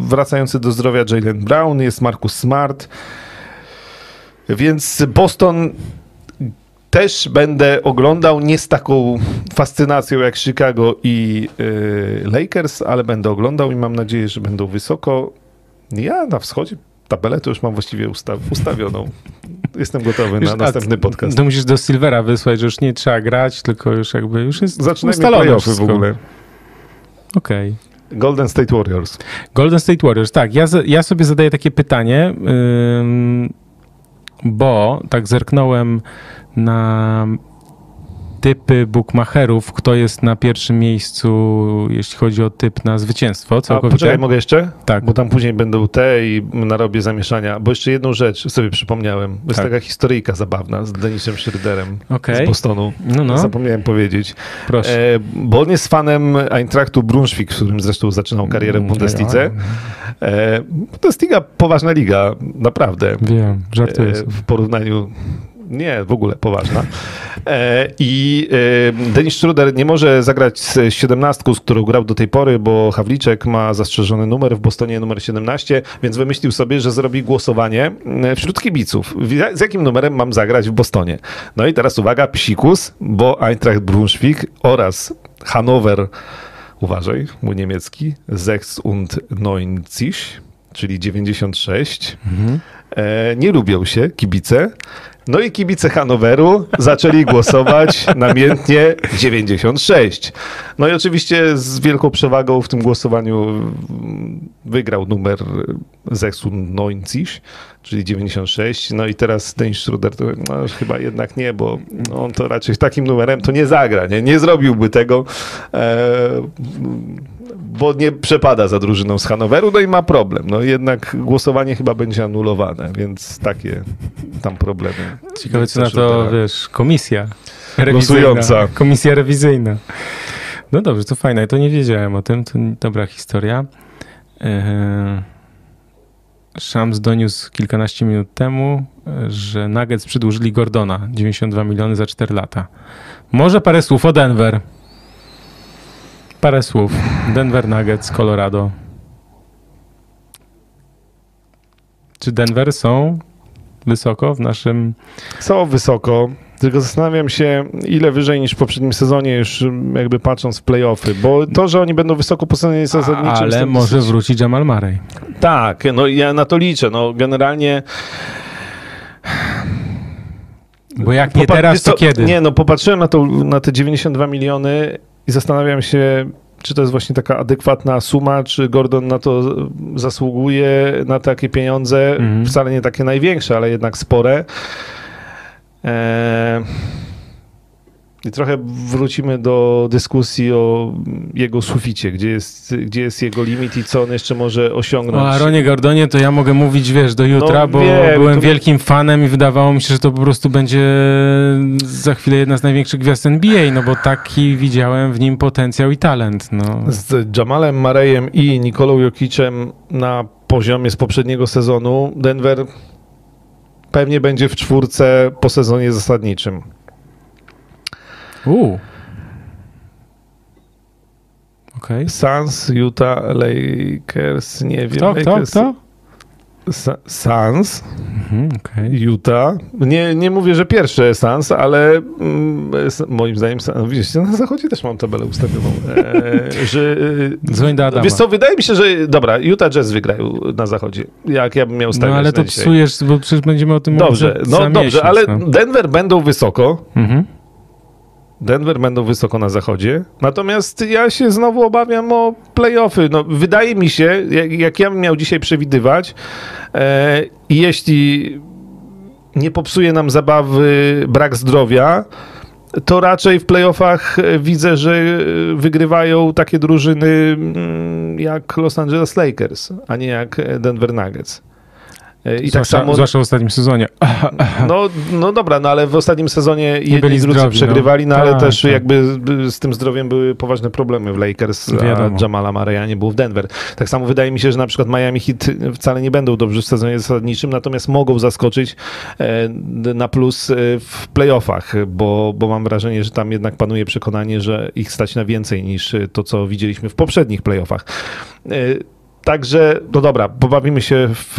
wracający do zdrowia Jalen Brown, jest Marcus Smart, więc Boston też będę oglądał, nie z taką fascynacją jak Chicago i Lakers, ale będę oglądał i mam nadzieję, że będą wysoko. Ja na wschodzie tabelę to już mam właściwie ustaw, ustawioną. Jestem gotowy Już- na a następny podcast. To musisz do Silvera wysłać, że już nie trzeba grać, tylko już jakby już jest Zaczynajmy playoffy w ogóle. Okej. Golden State Warriors. Golden State Warriors, tak. Ja, ja sobie zadaję takie pytanie, ym, bo tak zerknąłem na typy bookmacherów, kto jest na pierwszym miejscu, jeśli chodzi o typ na zwycięstwo A, poczekaj, mogę jeszcze? Tak. Bo tam później będą te i narobię zamieszania. Bo jeszcze jedną rzecz sobie przypomniałem. Jest Tak. taka historyjka zabawna z Denisem Schroederem Okej. z Bostonu. No, no, Zapomniałem powiedzieć. proszę. E, bo on jest fanem Eintrachtu Brunswick, w którym zresztą zaczynał karierę w Bundeslidze. E, to jest liga, poważna liga, naprawdę. Wiem, żartuję E, w porównaniu. Nie, w ogóle poważna. E, I e, Denis Schruder nie może zagrać z 17, z którą grał do tej pory, bo Hawliczek ma zastrzeżony numer w Bostonie numer 17, więc wymyślił sobie, że zrobi głosowanie e, wśród kibiców. Z jakim numerem mam zagrać w Bostonie? No i teraz uwaga, psikus, bo Eintracht Brunswick oraz Hannover, uważaj, mój niemiecki, 96, czyli 96, Mhm. nie lubią się kibice. No i kibice Hanoweru zaczęli głosować namiętnie 96. No i oczywiście z wielką przewagą w tym głosowaniu mm, wygrał numer 96, czyli 96. No i teraz ten Schroeder to no, chyba jednak nie, bo on to raczej takim numerem to nie zagra, nie, nie zrobiłby tego. E, bo nie przepada za drużyną z Hanoweru, no i ma problem. No jednak głosowanie chyba będzie anulowane, więc takie tam problemy. Ciekawe, co na to, teraz. wiesz, komisja Głosująca. Komisja rewizyjna. No dobrze, to fajne. To nie wiedziałem o tym. To dobra historia. Eee, Shams doniósł kilkanaście minut temu, że Nuggets przedłużyli Gordona 92 miliony za 4 lata. Może parę słów o Denver. Parę słów. Denver Nuggets, Colorado. Czy Denver są wysoko w naszym. Są wysoko, tylko zastanawiam się, ile wyżej niż w poprzednim sezonie, już jakby patrząc w playoffy, bo to, że oni będą wysoko po sezonie zasadniczym... Ale może dosyć- wróci Jamal Murray. Tak, no ja na to liczę. No generalnie... Bo jak nie teraz, to co, kiedy? Nie, no popatrzyłem na, to, na te 92 miliony i zastanawiam się, czy to jest właśnie taka adekwatna suma, czy Gordon na to zasługuje, na takie pieniądze, Mhm. wcale nie takie największe, ale jednak spore. Eee... I trochę wrócimy do dyskusji o jego suficie, gdzie jest, gdzie jest jego limit i co on jeszcze może osiągnąć. O Aaronie Gordonie to ja mogę mówić, wiesz, do jutra, No bo wiem, byłem to- wielkim fanem i wydawało mi się, że to po prostu będzie za chwilę jedna z największych gwiazd NBA, no bo taki widziałem w nim potencjał i talent, no. z Jamalem Marejem i Nikolą Jokicem na poziomie z poprzedniego sezonu Denver pewnie będzie w czwórce po sezonie zasadniczym. Uuu. Okej. Suns, Utah, Lakers, nie wiem. Kto, kto, Lakers, kto? Sa- Suns, Mhm, okej. Utah. Nie, nie mówię, że pierwsze Suns, ale mm, moim zdaniem, no widzisz, na zachodzie też mam tabelę ustawioną, e, że... e, Dzwoń do Adama. Wiesz co, wydaje mi się, że dobra, Utah Jazz wygrają na zachodzie. Jak ja bym miał No stawiać ale to dzisiaj. psujesz, bo przecież będziemy o tym mówić Dobrze, no dobrze, miesiąc, ale no. Denver będą wysoko. Mhm. Denver będą wysoko na zachodzie. Natomiast ja się znowu obawiam o playoffy. No, wydaje mi się, jak, jak ja bym miał dzisiaj przewidywać, e, jeśli nie popsuje nam zabawy brak zdrowia, to raczej w playoffach e, widzę, że e, wygrywają takie drużyny mm, jak Los Angeles Lakers, a nie jak Denver Nuggets. E, I tak zwłaszcza, samo. zwłaszcza w ostatnim sezonie. No, no dobra, no ale w ostatnim sezonie jedni byli drudzy zdrowi, przegrywali, no, no. ale Tak, też tak. jakby z tym zdrowiem były poważne problemy w Lakers, Wiadomo. a Jamala Murray'a nie było w Denver. Tak samo wydaje mi się, że na przykład Miami Heat wcale nie będą dobrze w sezonie zasadniczym, natomiast mogą zaskoczyć e, na plus e, w playoffach, bo, bo mam wrażenie, że tam jednak panuje przekonanie, że ich stać na więcej niż to, co widzieliśmy w poprzednich playoffach. Także, no dobra, pobawimy się w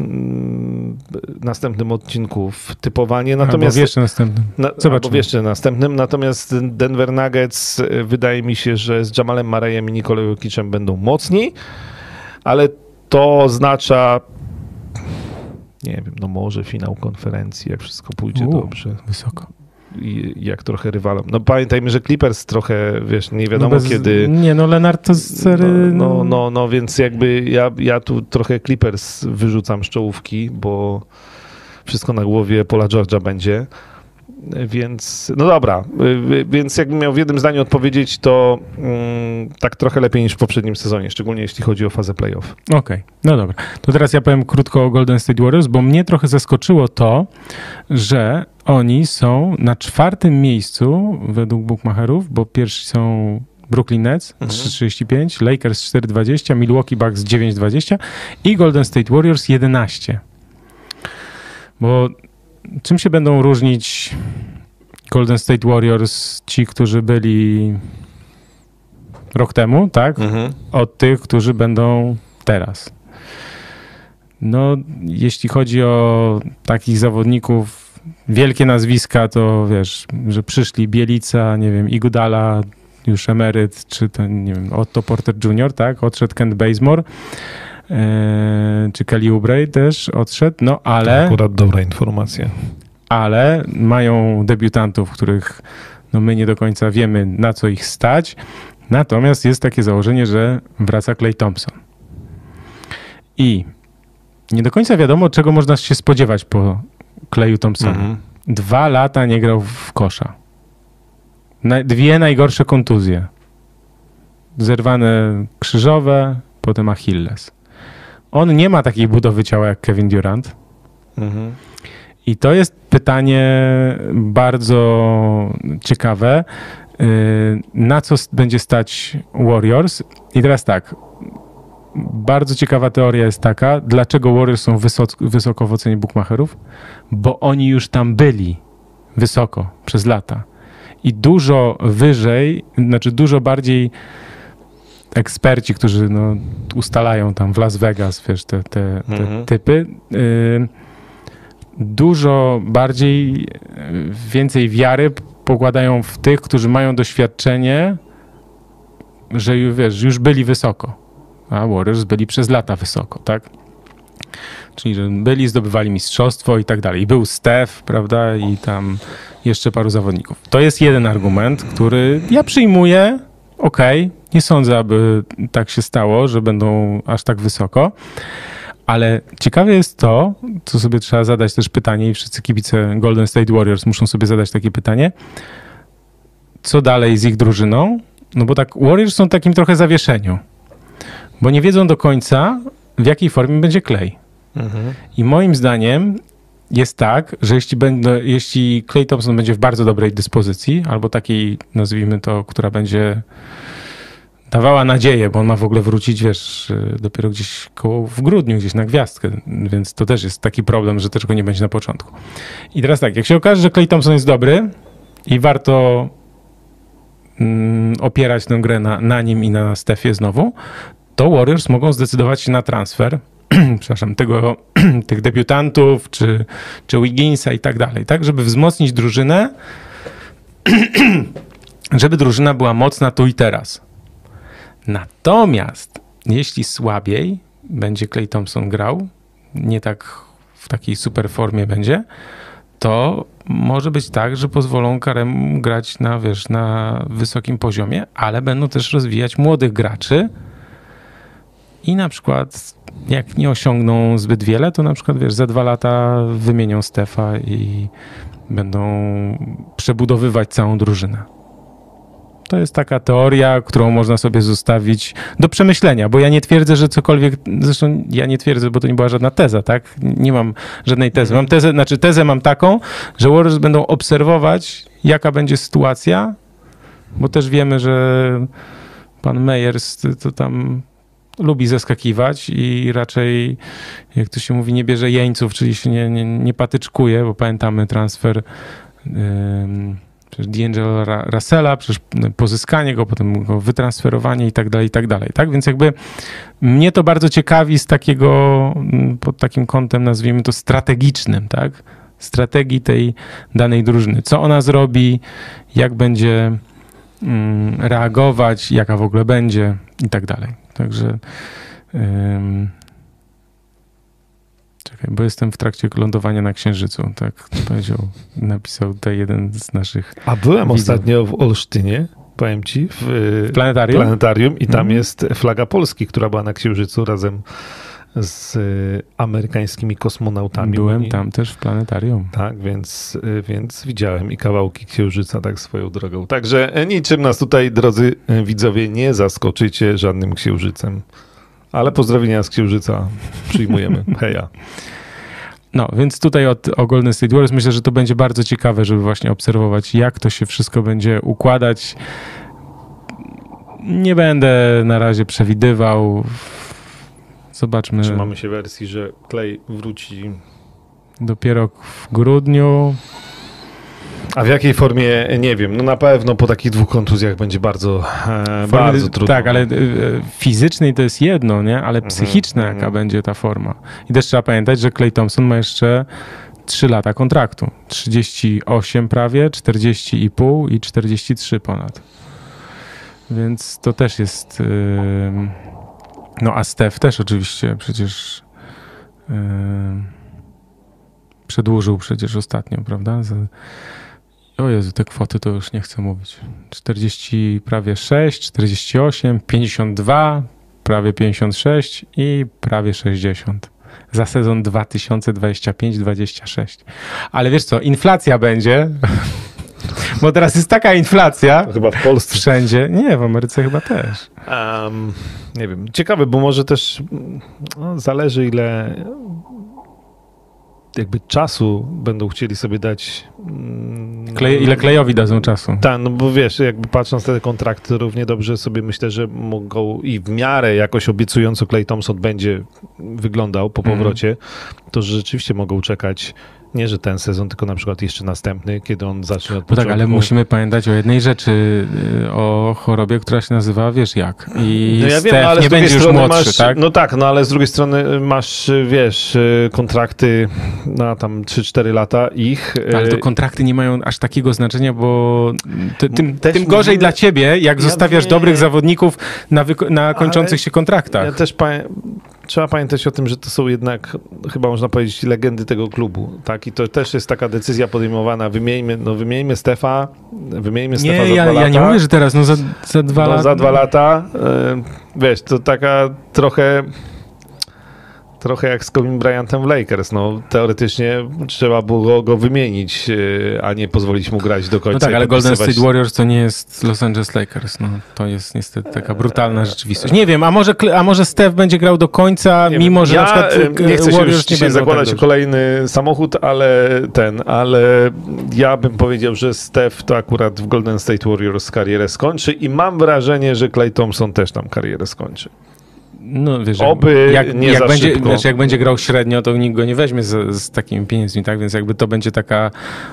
mm, następnym odcinku w typowanie. Natomiast Natomiast jeszcze następnym. na, Zobaczymy. albo w jeszcze następnym. Natomiast Denver Nuggets y, wydaje mi się, że z Jamalem Marejem i Nikolą Jokicem będą mocni, ale to oznacza nie wiem, no może finał konferencji, jak wszystko pójdzie U. dobrze Wysoko. Jak trochę rywalom. No pamiętajmy, że Clippers trochę, wiesz, nie wiadomo no bez- kiedy... Nie, no Lenart to z sery... No, no, no, no, więc jakby ja, ja tu trochę Clippers wyrzucam z czołówki, bo wszystko na głowie Pola George'a będzie. Więc, no dobra, y, więc jakbym miał w jednym zdaniu odpowiedzieć, to mm, tak trochę lepiej niż w poprzednim sezonie, szczególnie jeśli chodzi o fazę playoff. Okej, no dobra. To teraz ja powiem krótko o Golden State Warriors, bo mnie trochę zaskoczyło to, że oni są na czwartym miejscu według bookmacherów, bo pierwsi są Brooklyn Nets Mhm. 3,35, Lakers 4,20, Milwaukee Bucks 9,20 i Golden State Warriors 11. Bo czym się będą różnić Golden State Warriors, ci, którzy byli rok temu, tak? od tych, którzy będą teraz. No, jeśli chodzi o takich zawodników, wielkie nazwiska, to wiesz, że przyszli Bielica, nie wiem, Igudala, już emeryt, czy ten, nie wiem, Otto Porter Jr., tak, odszedł Kent Bazemore, e, czy Kelly Oubre też odszedł, no ale Akurat dobra informacja. ale mają debiutantów, których no my nie do końca wiemy, na co ich stać. Natomiast jest takie założenie, że wraca Clay Thompson. I nie do końca wiadomo, czego można się spodziewać po Clayu Thompsonie. Mhm. Dwa lata nie grał w kosza. Na, dwie najgorsze kontuzje. zerwane krzyżowe, potem Achilles. On nie ma takiej budowy ciała jak Kevin Durant. Mhm. I to jest pytanie bardzo ciekawe, y, na co będzie stać Warriors. I teraz tak, bardzo ciekawa teoria jest taka, dlaczego Warriors są wysoko, wysoko w ocenie bookmacherów, bo oni już tam byli wysoko przez lata. I dużo wyżej, znaczy dużo bardziej eksperci, którzy no, ustalają tam w Las Vegas, wiesz, te, te, te mhm. typy, y, dużo bardziej, y, więcej wiary pokładają w tych, którzy mają doświadczenie, że wiesz, już byli wysoko. A Warriors byli przez lata wysoko, tak? Czyli, że byli, zdobywali mistrzostwo i tak dalej. Był Steph, prawda? I tam jeszcze paru zawodników. To jest jeden argument, który ja przyjmuję. Okej, okay. nie sądzę, aby tak się stało, że będą aż tak wysoko. Ale ciekawe jest to, co sobie trzeba zadać też pytanie, i wszyscy kibice Golden State Warriors muszą sobie zadać takie pytanie. Co dalej z ich drużyną? No bo tak, Warriors są w takim trochę zawieszeniu, bo nie wiedzą do końca, w jakiej formie będzie Clay. Mhm. I moim zdaniem jest tak, że jeśli, będę, jeśli Clay Thompson będzie w bardzo dobrej dyspozycji, albo takiej, nazwijmy to, która będzie dawała nadzieję, bo on ma w ogóle wrócić, wiesz, dopiero gdzieś koło w grudniu, gdzieś na gwiazdkę, więc to też jest taki problem, że też go nie będzie na początku. I teraz tak, jak się okaże, że Clay Thompson jest dobry i warto mm, opierać tę grę na, na nim i na Stefie znowu, to Warriors mogą zdecydować się na transfer przepraszam, tego, tych debiutantów, czy, czy Wigginsa i tak dalej, tak, żeby wzmocnić drużynę, żeby drużyna była mocna tu i teraz. Natomiast jeśli słabiej będzie Clay Thompson grał, nie tak w takiej super formie będzie, to może być tak, że pozwolą Karemu grać na, wiesz, na wysokim poziomie, ale będą też rozwijać młodych graczy i na przykład jak nie osiągną zbyt wiele, to na przykład wiesz, za dwa lata wymienią Stefa i będą przebudowywać całą drużynę. To jest taka teoria, którą można sobie zostawić do przemyślenia, bo ja nie twierdzę, że cokolwiek, zresztą ja nie twierdzę, bo to nie była żadna teza, tak? Nie mam żadnej tezy. Mam tezę, znaczy tezę mam taką, że Warriors będą obserwować, jaka będzie sytuacja, bo też wiemy, że pan Meyers to tam lubi zeskakiwać i raczej, jak to się mówi, nie bierze jeńców, czyli się nie, nie, nie patyczkuje, bo pamiętamy transfer um, D'Angelo Russella, przecież pozyskanie go, potem go wytransferowanie i tak dalej, i tak dalej, tak? Więc jakby mnie to bardzo ciekawi z takiego, pod takim kątem nazwijmy to strategicznym, tak? Strategii tej danej drużyny. Co ona zrobi, jak będzie reagować, jaka w ogóle będzie i tak dalej. Także um, czekaj, bo jestem w trakcie lądowania na Księżycu, tak powiedział, napisał tutaj jeden z naszych A byłem widzów. ostatnio w Olsztynie, powiem ci, w, w planetarium? planetarium i tam mhm. jest flaga Polski, która była na Księżycu razem z y, amerykańskimi kosmonautami. Byłem tam też w planetarium. Tak, więc, y, więc widziałem i kawałki księżyca tak swoją drogą. Także e, niczym nas tutaj, drodzy e, widzowie, nie zaskoczycie żadnym księżycem. Ale pozdrowienia z księżyca przyjmujemy. Heja. No, więc tutaj od, o Golden State Warriors myślę, że to będzie bardzo ciekawe, żeby właśnie obserwować, jak to się wszystko będzie układać. Nie będę na razie przewidywał Zobaczmy. Trzymamy się wersji, że Clay wróci dopiero w grudniu. A w jakiej formie, nie wiem. No na pewno po takich dwóch kontuzjach będzie bardzo, e, bardzo trudno. Tak, ale e, fizycznej to jest jedno, nie? Ale mhm, psychiczna jaka mhm. będzie ta forma. I też trzeba pamiętać, że Clay Thompson ma jeszcze 3 lata kontraktu. 38 prawie, 40,5 i 43 ponad. Więc to też jest... Yy no a Stef też oczywiście przecież yy, przedłużył przecież ostatnio, prawda? o Jezu, te kwoty to już nie chcę mówić. 40 prawie 6, 48, 52, prawie 56 i prawie 60 za sezon 2025-26. Ale wiesz co, inflacja będzie, bo teraz jest taka inflacja. Chyba w Polsce. Wszędzie. Nie, w Ameryce chyba też. Um, nie wiem. Ciekawe, bo może też no, zależy ile jakby czasu będą chcieli sobie dać. Mm, ile klejowi dadzą czasu? Tak, no bo wiesz, jakby patrząc na te kontrakty, równie dobrze sobie myślę, że mogą i w miarę jakoś obiecująco Clay Thompson będzie wyglądał po mhm. powrocie, mm. to rzeczywiście mogą czekać nie, że ten sezon, tylko na przykład jeszcze następny, kiedy on zacznie od No tak, ale musimy pamiętać o jednej rzeczy, y, o chorobie, która się nazywa wiesz jak. I no ja Steph wiem, ale nie będzie już młodszy, masz, tak? No tak, no ale z drugiej strony masz, wiesz, kontrakty na tam 3-4 lata ich. Ale to kontrakty nie mają aż takiego znaczenia, bo tym, tym gorzej nie... dla ciebie, jak ja zostawiasz dobrych zawodników na, na kończących się kontraktach. Ja też trzeba pamiętać o tym, że to są jednak, chyba można powiedzieć, legendy tego klubu, tak? I to też jest taka decyzja podejmowana, wymieńmy, no wymieńmy Stefa, wymieńmy Stefa nie, za ja, dwa lata. ja nie mówię, że teraz, no za, za dwa no, lata. za dwa lata, yy, wiesz, to taka trochę trochę jak z Kobe Bryantem w Lakers. No, teoretycznie trzeba było go wymienić, e, a nie pozwolić mu grać do końca. No tak, ale Golden State Warriors to nie jest Los Angeles Lakers. No, to jest niestety taka brutalna rzeczywistość. Nie wiem, a może, a może Steph będzie grał do końca, nie mimo że ja na przykład e, nie chcę się, nie tak zakładać tak kolejny samochód, ale ten, ale ja bym powiedział, że Steph to akurat w Golden State Warriors karierę skończy i mam wrażenie, że Clay Thompson też tam karierę skończy. No wiesz, Oby jak, nie jak, będzie, wiesz, jak będzie grał średnio, to nikt go nie weźmie z, z, takimi pieniędzmi, tak? Więc jakby to będzie taka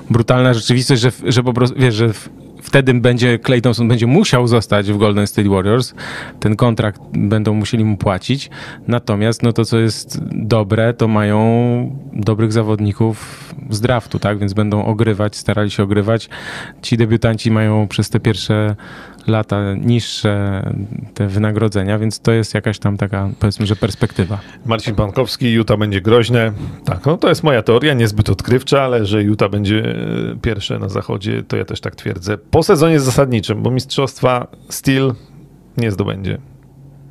brutalna rzeczywistość, że, że po prostu, wiesz, że wtedy będzie Clay Thompson będzie musiał zostać w Golden State Warriors. Ten kontrakt będą musieli mu płacić. Natomiast no to, co jest dobre, to mają dobrych zawodników z draftu, tak? Więc będą ogrywać, starali się ogrywać. Ci debiutanci mają przez te pierwsze lata niższe te wynagrodzenia, więc to jest jakaś tam taka, powiedzmy, że perspektywa. Marcin Pankowski, Utah będzie groźne. Tak, no to jest moja teoria, niezbyt odkrywcza, ale że Utah będzie e, pierwsze na zachodzie, to ja też tak twierdzę. Po sezonie zasadniczym, bo mistrzostwa Steel nie zdobędzie.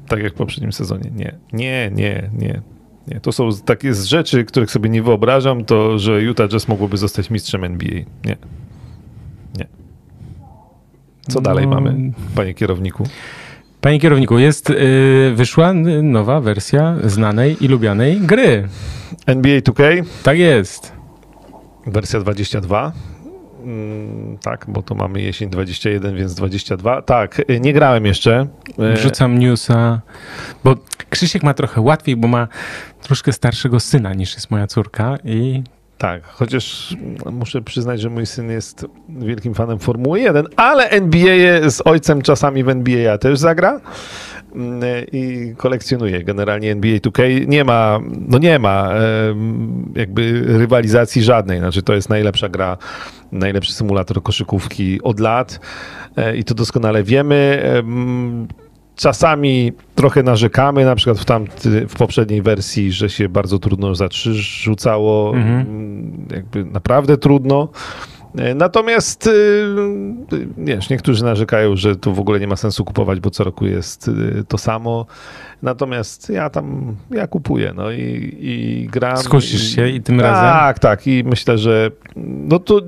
Tak jak w poprzednim sezonie. Nie, nie, nie, nie. Nie, to są takie z rzeczy, których sobie nie wyobrażam, to że Utah Jazz mogłoby zostać mistrzem NBA. Nie. Co dalej no... mamy, panie kierowniku? Panie kierowniku, jest, yy, wyszła nowa wersja znanej i lubianej gry. NBA 2K? Tak jest. Wersja 22. Mm, tak, bo to mamy jesień 21, więc 22. Tak, y, nie grałem jeszcze. Y, Wrzucam newsa, bo Krzysiek ma trochę łatwiej, bo ma troszkę starszego syna niż jest moja córka i tak, chociaż muszę przyznać, że mój syn jest wielkim fanem Formuły 1, ale NBA z ojcem czasami w NBA też zagra mm, i kolekcjonuje generalnie NBA 2K. Nie ma, no nie ma jakby rywalizacji żadnej, znaczy to jest najlepsza gra, najlepszy symulator koszykówki od lat e, i to doskonale wiemy czasami trochę narzekamy, na przykład w, tamty, w poprzedniej wersji, że się bardzo trudno za trzy rzucało, mhm. Mm, jakby naprawdę trudno. E, natomiast y, wiesz, niektórzy narzekają, że tu w ogóle nie ma sensu kupować, bo co roku jest y, to samo. Natomiast ja tam, ja kupuję, no i, i gram. Skusisz się i tym tak, razem? Tak, tak i myślę, że no to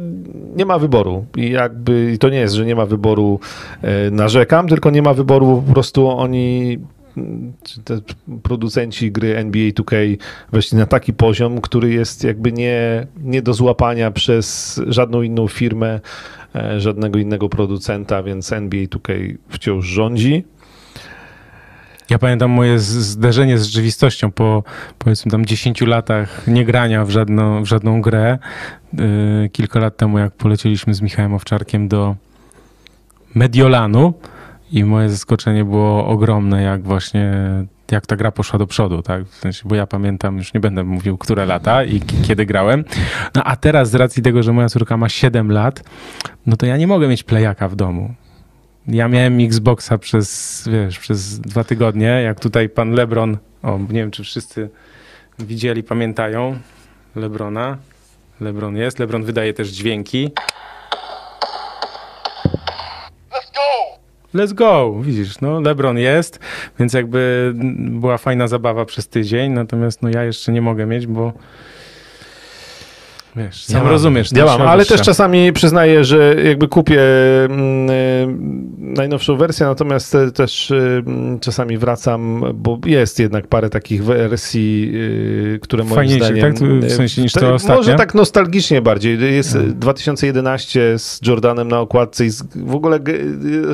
nie ma wyboru i jakby to nie jest, że nie ma wyboru e, narzekam, tylko nie ma wyboru, po prostu oni te producenci gry NBA 2K weszli na taki poziom, który jest jakby nie, nie do złapania przez żadną inną firmę, e, żadnego innego producenta, więc NBA 2K wciąż rządzi. Ja pamiętam moje zderzenie z rzeczywistością po powiedzmy tam 10 latach niegrania w żadną, w żadną grę. Yy, kilka lat temu, jak polecieliśmy z Michałem Owczarkiem do Mediolanu i moje zaskoczenie było ogromne, jak właśnie jak ta gra poszła do przodu, tak? W sensie, bo ja pamiętam, już nie będę mówił, które lata i kiedy grałem. No a teraz z racji tego, że moja córka ma 7 lat, no to ja nie mogę mieć playaka w domu. Ja miałem Xboxa przez, wiesz, przez dwa tygodnie, jak tutaj pan Lebron, o, nie wiem, czy wszyscy widzieli, pamiętają Lebrona. Lebron jest, Lebron wydaje też dźwięki. Let's go! Let's go! Widzisz, no Lebron jest, więc jakby była fajna zabawa przez tydzień, natomiast no ja jeszcze nie mogę mieć, bo Wiesz, sam rozumiesz. Mam, ale też czasami przyznaję, że jakby kupię mm, y, najnowszą wersję, natomiast też y, czasami wracam, bo jest jednak parę takich wersji, y, które moim Fajniejsze, zdaniem... tak? W sensie niż to ostatnie? Może tak nostalgicznie bardziej. Jest 2011 z Jordanem na okładce i w ogóle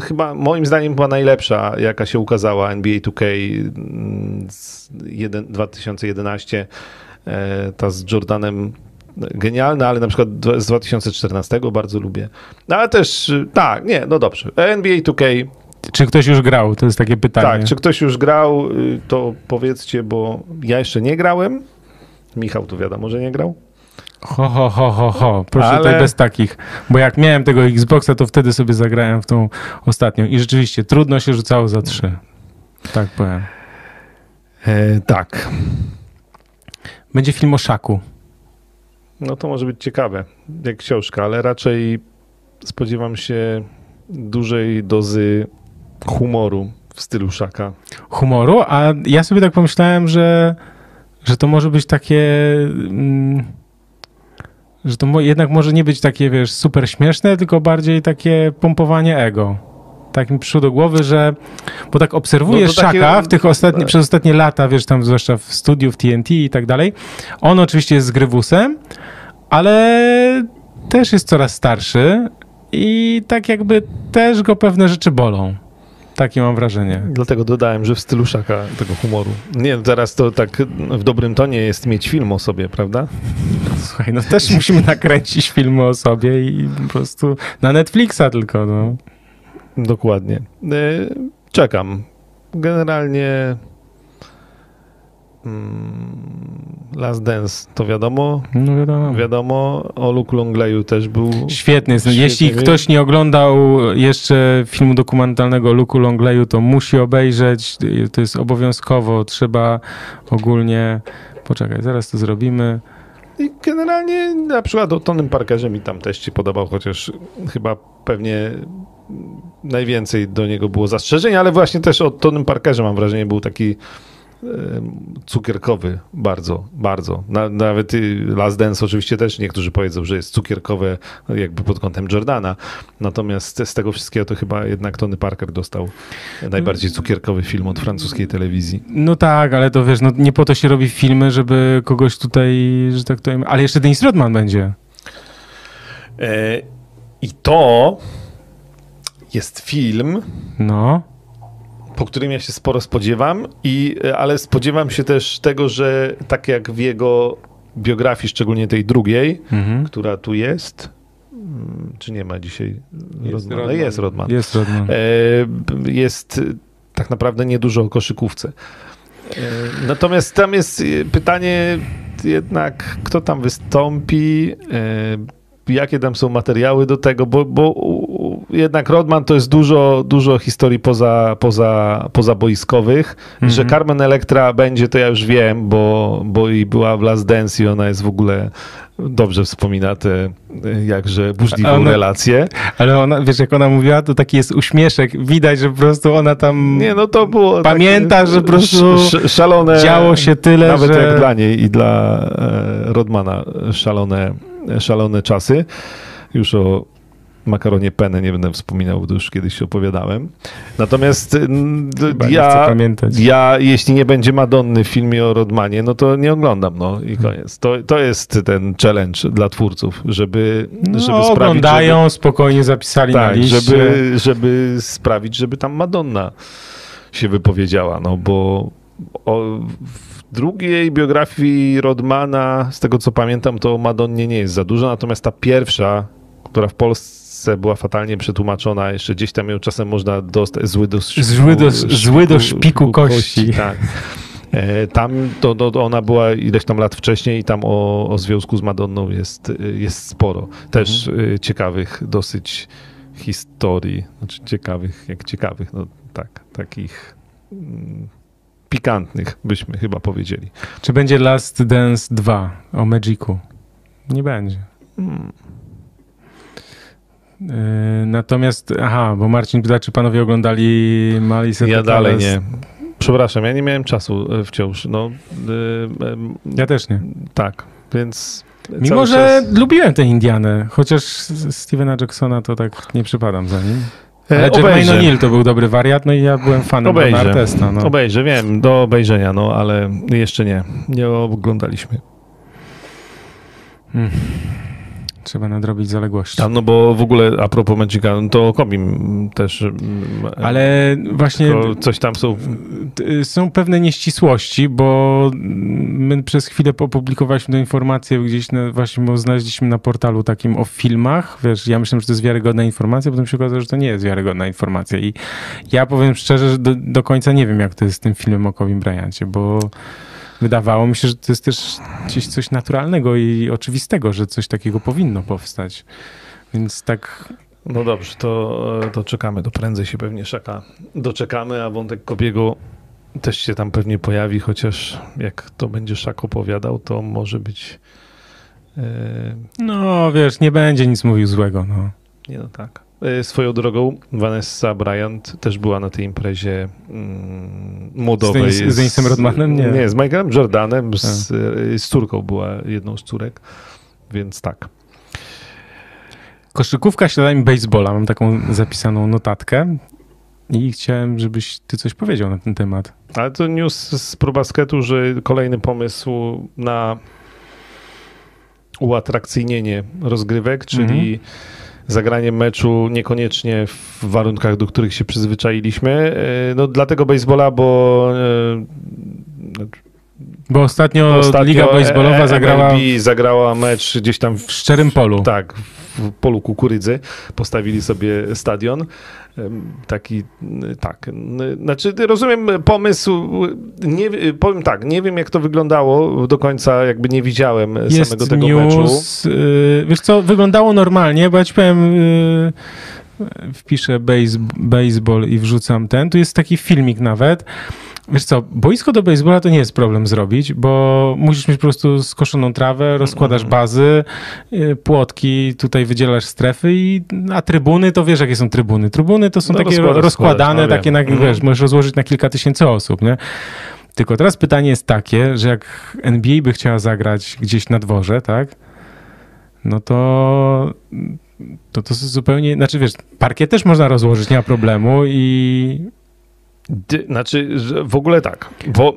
chyba, moim zdaniem była najlepsza, jaka się ukazała NBA 2K z 2011 e, ta z Jordanem genialne, ale na przykład z 2014 bardzo lubię. No ale też, tak, nie, no dobrze. NBA 2K. Czy ktoś już grał? To jest takie pytanie. Tak, czy ktoś już grał, y, to powiedzcie, bo ja jeszcze nie grałem. Michał to wiadomo, że nie grał. Ho, ho, ho, ho, ho. Proszę ale... tutaj bez takich. Bo jak miałem tego Xboxa, to wtedy sobie zagrałem w tą ostatnią. I rzeczywiście trudno się rzucało za trzy. Tak powiem. E, tak. Będzie film o szaku. No to może być ciekawe, jak książka, ale raczej spodziewam się dużej dozy humoru w stylu Szaka. Humoru? A ja sobie tak pomyślałem, że, że to może być takie... Mm, że to mo jednak może nie być takie, wiesz, super śmieszne, tylko bardziej takie pompowanie ego tak mi przyszło do głowy, że bo tak obserwujesz no Szaka takie... w tych ostatni, przez ostatnie lata, wiesz, tam zwłaszcza w studiu, w TNT i tak dalej. On oczywiście jest z Grywusem, ale też jest coraz starszy i tak jakby też go pewne rzeczy bolą. Takie mam wrażenie. Dlatego dodałem, że w stylu szaka tego humoru. Nie, teraz to tak w dobrym tonie jest mieć film o sobie, prawda? Słuchaj, no też musimy nakręcić filmy o sobie i po prostu na Netflixa tylko, no. Dokładnie. E, czekam. Generalnie Last Dance to wiadomo. No wiadomo. Wiadomo, o Luke Longleyu też był. Świetny. Świetny. Jeśli ktoś nie oglądał jeszcze filmu dokumentalnego o Luke Longleyu, to musi obejrzeć. To jest obowiązkowo. Trzeba ogólnie. Poczekaj, zaraz to zrobimy. I generalnie na przykład o Tonym Parkerze mi tam też się podobał, chociaż chyba pewnie najwięcej do niego było zastrzeżeń, ale właśnie też o Tonym Parkerze mam wrażenie był taki cukierkowy bardzo, bardzo. Na, nawet Last Dance oczywiście też niektórzy powiedzą, że jest cukierkowe jakby pod kątem Jordana. Natomiast z tego wszystkiego to chyba jednak Tony Parker dostał najbardziej cukierkowy film od francuskiej telewizji. No tak, ale to wiesz, no nie po to się robi filmy, żeby kogoś tutaj, że tak powiem, ale jeszcze Dennis Rodman będzie. E, I to jest film. No po którym ja się sporo spodziewam, i, e, ale spodziewam się też tego, że tak jak w jego biografii, szczególnie tej drugiej, mhm. która tu jest, mm, czy nie ma dzisiaj jest Rodman? Jest Rodman. Jest, Rodman. E, jest tak naprawdę niedużo o koszykówce. E, natomiast tam jest pytanie jednak, kto tam wystąpi, jakie tam są materiały do tego, bo, bo jednak Rodman to jest dużo, dużo historii poza, poza, pozaboiskowych. Mm -hmm. Że Carmen Electra będzie, to ja już wiem, bo, bo i była w Last Dance i ona jest w ogóle dobrze wspomina te jakże burzliwą ona, relację. Ale ona, wiesz, jak ona mówiła, to taki jest uśmieszek. Widać, że po prostu ona tam Nie, no to było pamięta, że po prostu szalone, działo się tyle, nawet że... jak dla niej i dla e, Rodmana szalone, szalone czasy. Już o makaronie penę nie będę wspominał, bo już kiedyś opowiadałem. Natomiast Chyba ja, ja, jeśli nie będzie Madonny w filmie o Rodmanie, no to nie oglądam, no i koniec. To, to jest ten challenge dla twórców, żeby, no, żeby sprawić, oglądają, żeby, spokojnie zapisali tak, na liście. Żeby, żeby sprawić, żeby tam Madonna się wypowiedziała, no bo o, drugiej biografii Rodmana, z tego co pamiętam, to Madonnie nie jest za dużo, natomiast ta pierwsza, która w Polsce była fatalnie przetłumaczona, jeszcze gdzieś tam ją czasem można dostać, zły do szpiku, zły do, szpiku, zły do szpiku kości. kości tak. E, tam to, to, ona była ileś tam lat wcześniej i tam o, o związku z Madonną jest, jest sporo. Też mhm. ciekawych dosyć historii, znaczy ciekawych, jak ciekawych, no tak, takich mm, pikantnych byśmy chyba powiedzieli. Czy będzie Last Dance 2 o Magicu? Nie będzie. Hmm. Yy, natomiast, aha, bo Marcin pyta, czy panowie oglądali Malice Ja dalej nie. Przepraszam, ja nie miałem czasu e, wciąż. No, yy, ja też nie. Tak, więc... Mimo, że czas- lubiłem tę Indianę, chociaż Stevena Jacksona to tak nie przypadam za nim. E, Ale Jermaine. O'Neal to był dobry wariat, no i ja byłem fanem Obejrzę. Artesta. No. Obejrzę, wiem, do obejrzenia, no ale jeszcze nie. Nie oglądaliśmy. Trzeba nadrobić zaległości. A no bo w ogóle a propos Magica, no to Kobim też. Ale właśnie coś tam są. są pewne nieścisłości, bo my przez chwilę opublikowaliśmy tę informację gdzieś, na, właśnie bo znaleźliśmy na portalu takim o filmach, wiesz, ja myślałem, że to jest wiarygodna informacja, potem się okazało, że to nie jest wiarygodna informacja i ja powiem szczerze, że do, do końca nie wiem, jak to jest z tym filmem o Kowim Bryancie, bo wydawało mi się, że to jest też gdzieś coś naturalnego i oczywistego, że coś takiego powinno powstać. Więc tak No dobrze, to, to czekamy. To prędzej się pewnie szaka. Doczekamy, a wątek Kobiego też się tam pewnie pojawi, chociaż jak to będzie Szak opowiadał, to może być. e, No, wiesz, nie będzie nic mówił złego, no. Nie no tak. E, Swoją drogą Vanessa Bryant też była na tej imprezie mm, modowej. Z z Rodmanem? Nie. Nie, z Michaelem Jordanem, z, e, z córką była jedną z córek, więc tak. Koszykówka śladami baseballa. Mam taką zapisaną notatkę i chciałem, żebyś ty coś powiedział na ten temat. Ale to news z ProBasketu, że kolejny pomysł na uatrakcyjnienie rozgrywek, czyli Mhm. Zagranie meczu niekoniecznie w warunkach, do których się przyzwyczailiśmy. E, No dlatego baseballa, bo e, Bo ostatnio, ostatnio Liga Baseballowa e- zagrała MLB zagrała mecz gdzieś tam w w szczerym polu. tak, w polu kukurydzy. Postawili sobie stadion. Taki, tak. Znaczy, rozumiem pomysł. Nie, powiem tak, nie wiem jak to wyglądało do końca, jakby nie widziałem Jest samego tego meczu. news. y, wiesz co, wyglądało normalnie, bo ja ci powiem, y, wpiszę base, baseball i wrzucam ten. Tu jest taki filmik nawet. Wiesz co, boisko do baseballa to nie jest problem zrobić, bo musisz mieć po prostu skoszoną trawę, rozkładasz bazy, y, płotki, tutaj wydzielasz strefy i a trybuny to wiesz jakie są trybuny. Trybuny to są No, takie rozkładasz, rozkładane, składasz, no takie na, wiesz, możesz rozłożyć na kilka tysięcy osób, nie? Tylko teraz pytanie jest takie, że jak NBA by chciała zagrać gdzieś na dworze, tak? No to to, to jest zupełnie, znaczy wiesz, parkiet też można rozłożyć, nie ma problemu i Znaczy, w ogóle tak, bo,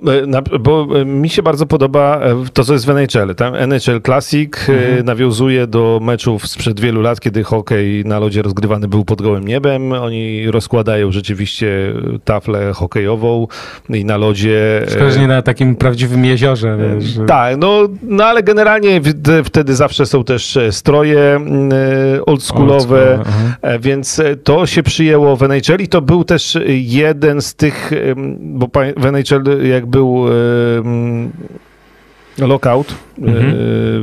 e, bo e, mi się bardzo podoba e, to, co jest w NHL. Tam NHL Classic Mhm. nawiązuje do meczów sprzed wielu lat, kiedy hokej na lodzie rozgrywany był pod gołym niebem. Oni rozkładają rzeczywiście taflę hokejową i na lodzie... szkoda, że nie na takim prawdziwym jeziorze, wiesz, Tak, no, no ale generalnie wtedy zawsze są też stroje mm, oldschoolowe. E, Więc to się przyjęło w NHL i to był też jeden z tych, bo w NHL jak był lockout e, Mhm.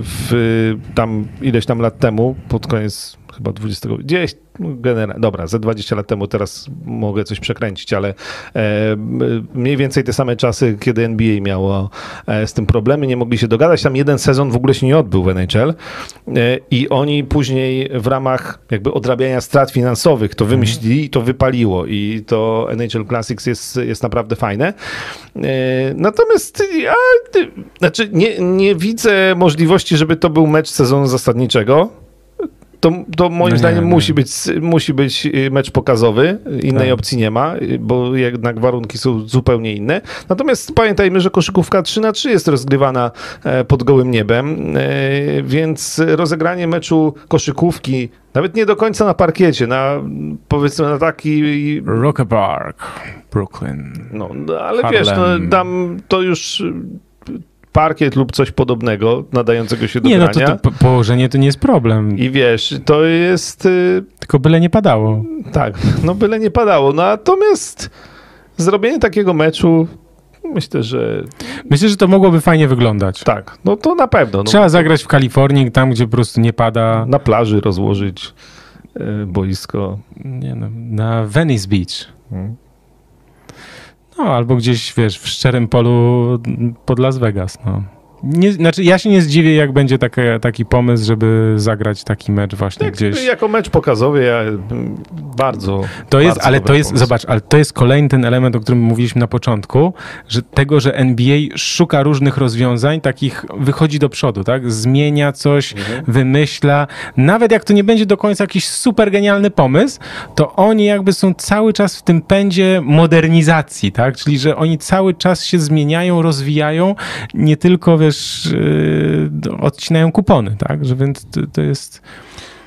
w, tam ileś tam lat temu, pod koniec chyba 20, gdzieś, no, generalnie, dobra, ze 20 lat temu teraz mogę coś przekręcić, ale e, mniej więcej te same czasy, kiedy NBA miało e, z tym problemy, nie mogli się dogadać. Tam jeden sezon w ogóle się nie odbył w NHL e, i oni później w ramach jakby odrabiania strat finansowych to wymyślili i to wypaliło i to NHL Classics jest, jest naprawdę fajne. E, Natomiast ja, znaczy nie, nie widzę możliwości, żeby to był mecz sezonu zasadniczego. To, to moim No nie, zdaniem nie. musi być, musi być y, mecz pokazowy. Innej Tak. opcji nie ma, y, bo jednak warunki są zupełnie inne. Natomiast pamiętajmy, że koszykówka 3 na 3 jest rozgrywana e, pod gołym niebem, e, więc rozegranie meczu koszykówki, nawet nie do końca na parkiecie, na powiedzmy na taki Rocker Park, Brooklyn. no, no ale Harlem. wiesz, no, tam to już parkiet lub coś podobnego nadającego się do Nie, no grania. to, to po- położenie to nie jest problem, I wiesz, to jest y, tylko byle nie padało. tak, no byle nie padało. No, natomiast zrobienie takiego meczu myślę, że Myślę, że to mogłoby fajnie wyglądać. tak, no to na pewno. No, Trzeba zagrać w Kalifornii, tam gdzie po prostu nie pada. na plaży rozłożyć y, boisko. Nie no, na Venice Beach. Mm. No, albo gdzieś, wiesz, w szczerym polu pod Las Vegas, no. Nie, znaczy ja się nie zdziwię, jak będzie takie, taki pomysł, żeby zagrać taki mecz właśnie Jak, gdzieś. jako mecz pokazowy, ja mm, bardzo. To jest, bardzo ale to jest, pomysł. zobacz, ale to jest kolejny ten element, o którym mówiliśmy na początku, że tego, że NBA szuka różnych rozwiązań, takich wychodzi do przodu, tak? Zmienia coś, Mhm. wymyśla. Nawet jak to nie będzie do końca jakiś super genialny pomysł, to oni jakby są cały czas w tym pędzie modernizacji, tak? Czyli, że oni cały czas się zmieniają, rozwijają, nie tylko, wiesz, yy, odcinają kupony, tak? Że więc to, to jest...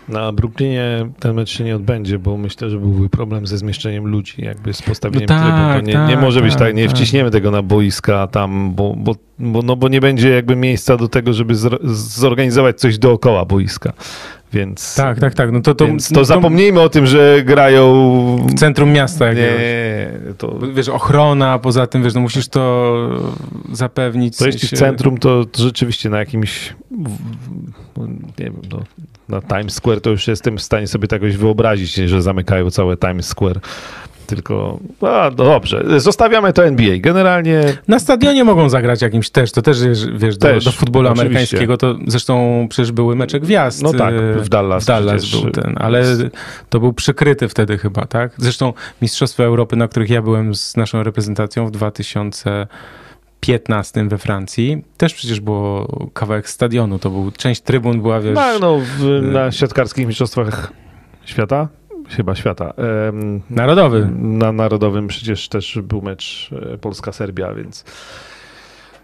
Na Brooklynie ten mecz się nie odbędzie, bo myślę, że byłby problem ze zmieszczeniem ludzi, jakby z postawieniem No tak, trybu. To nie, nie tak, może być tak, tak, nie tak. wciśniemy tego na boiska tam, bo, bo, bo, no, bo nie będzie jakby miejsca do tego, żeby zorganizować coś dookoła boiska. Więc, Tak, tak, tak. No to, to, więc to zapomnijmy o tym, że grają... w centrum miasta jakiegoś. Nie, to, Wiesz, ochrona, poza tym, wiesz, no musisz to zapewnić. to jeśli w centrum, to, to rzeczywiście na jakimś, nie wiem, no, na Times Square to już jestem w stanie sobie to jakoś wyobrazić, że zamykają całe Times Square. Tylko, a, no dobrze, zostawiamy to NBA. Generalnie Na stadionie mogą zagrać jakimś też, to też, wiesz, do, Też, do futbolu oczywiście. amerykańskiego, to zresztą przecież były mecze gwiazd. No tak, e, w Dallas W Dallas był ten, ale to był przykryty wtedy chyba, tak? Zresztą Mistrzostwa Europy, na których ja byłem z naszą reprezentacją w 2015 we Francji, też przecież było kawałek stadionu, to był, część trybun była, wiesz... no, no, w, na siatkarskich mistrzostwach świata, chyba świata, Narodowy. na narodowym przecież też był mecz e, Polska-Serbia, więc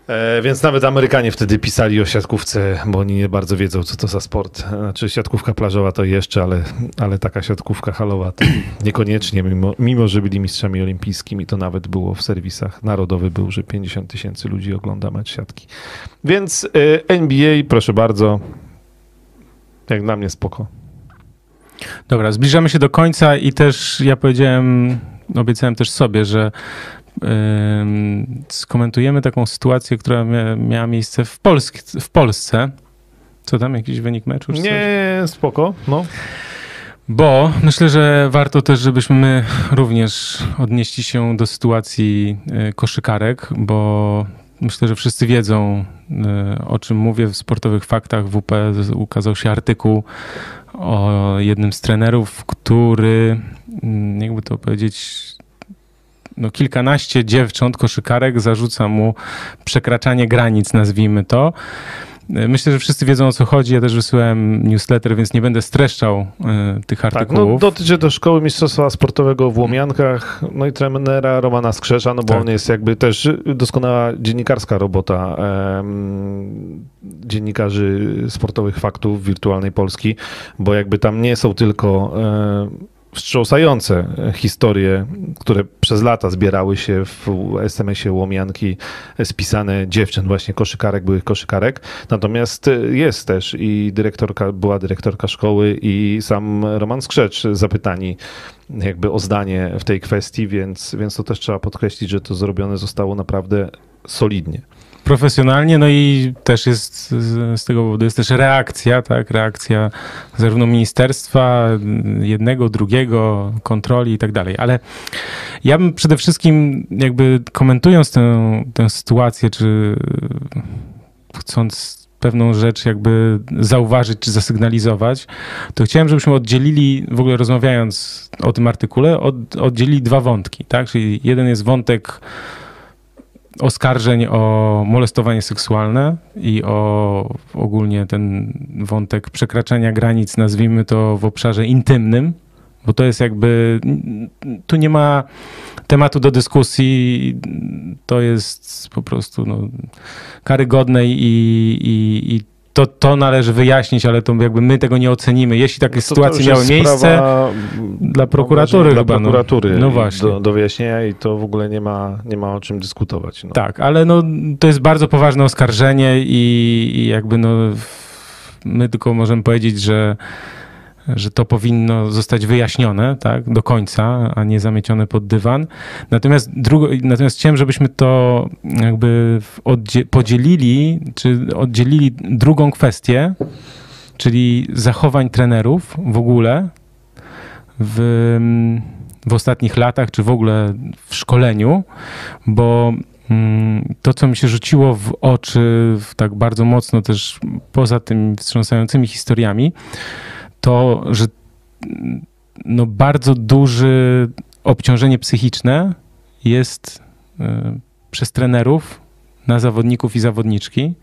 e, więc nawet Amerykanie wtedy pisali o siatkówce, bo oni nie bardzo wiedzą, co to za sport. Znaczy siatkówka plażowa to jeszcze, ale, ale taka siatkówka halowa to niekoniecznie, mimo, mimo że byli mistrzami olimpijskimi, to nawet było w serwisach. Narodowy był, że 50 tysięcy ludzi ogląda mecz siatki. Więc e, NBA, proszę bardzo, jak dla mnie spoko. Dobra, zbliżamy się do końca i też ja powiedziałem, obiecałem też sobie, że ym, skomentujemy taką sytuację, która mia, miała miejsce w, Polsk, w Polsce. Co tam, jakiś wynik meczu? czy coś? Nie, spoko, no. Bo myślę, że warto też, żebyśmy my również odnieśli się do sytuacji y, koszykarek, bo myślę, że wszyscy wiedzą, y, o czym mówię w sportowych faktach. W UP ukazał się artykuł o jednym z trenerów, który, mm, jakby to powiedzieć, no kilkanaście dziewcząt, koszykarek zarzuca mu przekraczanie granic, nazwijmy to. Myślę, że wszyscy wiedzą o co chodzi. Ja też wysyłałem newsletter, więc nie będę streszczał y, tych Tak, no artykułów. dotyczy to Szkoły Mistrzostwa Sportowego w Łomiankach, no i trenera Romana Skrzesza, no bo Tak. on jest jakby też doskonała dziennikarska robota em, dziennikarzy sportowych faktów wirtualnej Polski, bo jakby tam nie są tylko em, wstrząsające historie, które przez lata zbierały się w SMS-ie Łomianki, spisane dziewczyn, właśnie koszykarek, byłych koszykarek. Natomiast jest też i dyrektorka, była dyrektorka szkoły i sam Roman Skrzecz zapytani jakby o zdanie w tej kwestii, więc, więc to też trzeba podkreślić, że to zrobione zostało naprawdę solidnie. Profesjonalnie, no i też jest z, tego powodu jest też reakcja, tak, reakcja zarówno ministerstwa, jednego, drugiego, kontroli i tak dalej. Ale ja bym przede wszystkim jakby komentując tę, tę sytuację, czy chcąc pewną rzecz jakby zauważyć czy zasygnalizować, to chciałem, żebyśmy oddzielili, w ogóle rozmawiając o tym artykule, od, oddzielili dwa wątki, tak? Czyli jeden jest wątek oskarżeń o molestowanie seksualne i o ogólnie ten wątek przekraczania granic, nazwijmy to w obszarze intymnym, bo to jest jakby, tu nie ma tematu do dyskusji, to jest po prostu no, karygodne i, i, i to, to należy wyjaśnić, ale to jakby my tego nie ocenimy. Jeśli takie No to- to sytuacje już miały miejsce, sprawa, dla prokuratury dla chyba, no. prokuratury No właśnie. Do, do wyjaśnienia i to w ogóle nie ma, nie ma o czym dyskutować. No. Tak, ale no, to jest bardzo poważne oskarżenie i, i jakby no, my tylko możemy powiedzieć, że, że to powinno zostać wyjaśnione tak, do końca, a nie zamiecione pod dywan. Natomiast, drugo, natomiast chciałem, żebyśmy to jakby podzielili, czy oddzielili drugą kwestię, czyli zachowań trenerów w ogóle w, w ostatnich latach, czy w ogóle w szkoleniu, bo mm, to, co mi się rzuciło w oczy tak bardzo mocno też poza tymi wstrząsającymi historiami, to, że no bardzo duże obciążenie psychiczne jest e, przez trenerów na zawodników i zawodniczki,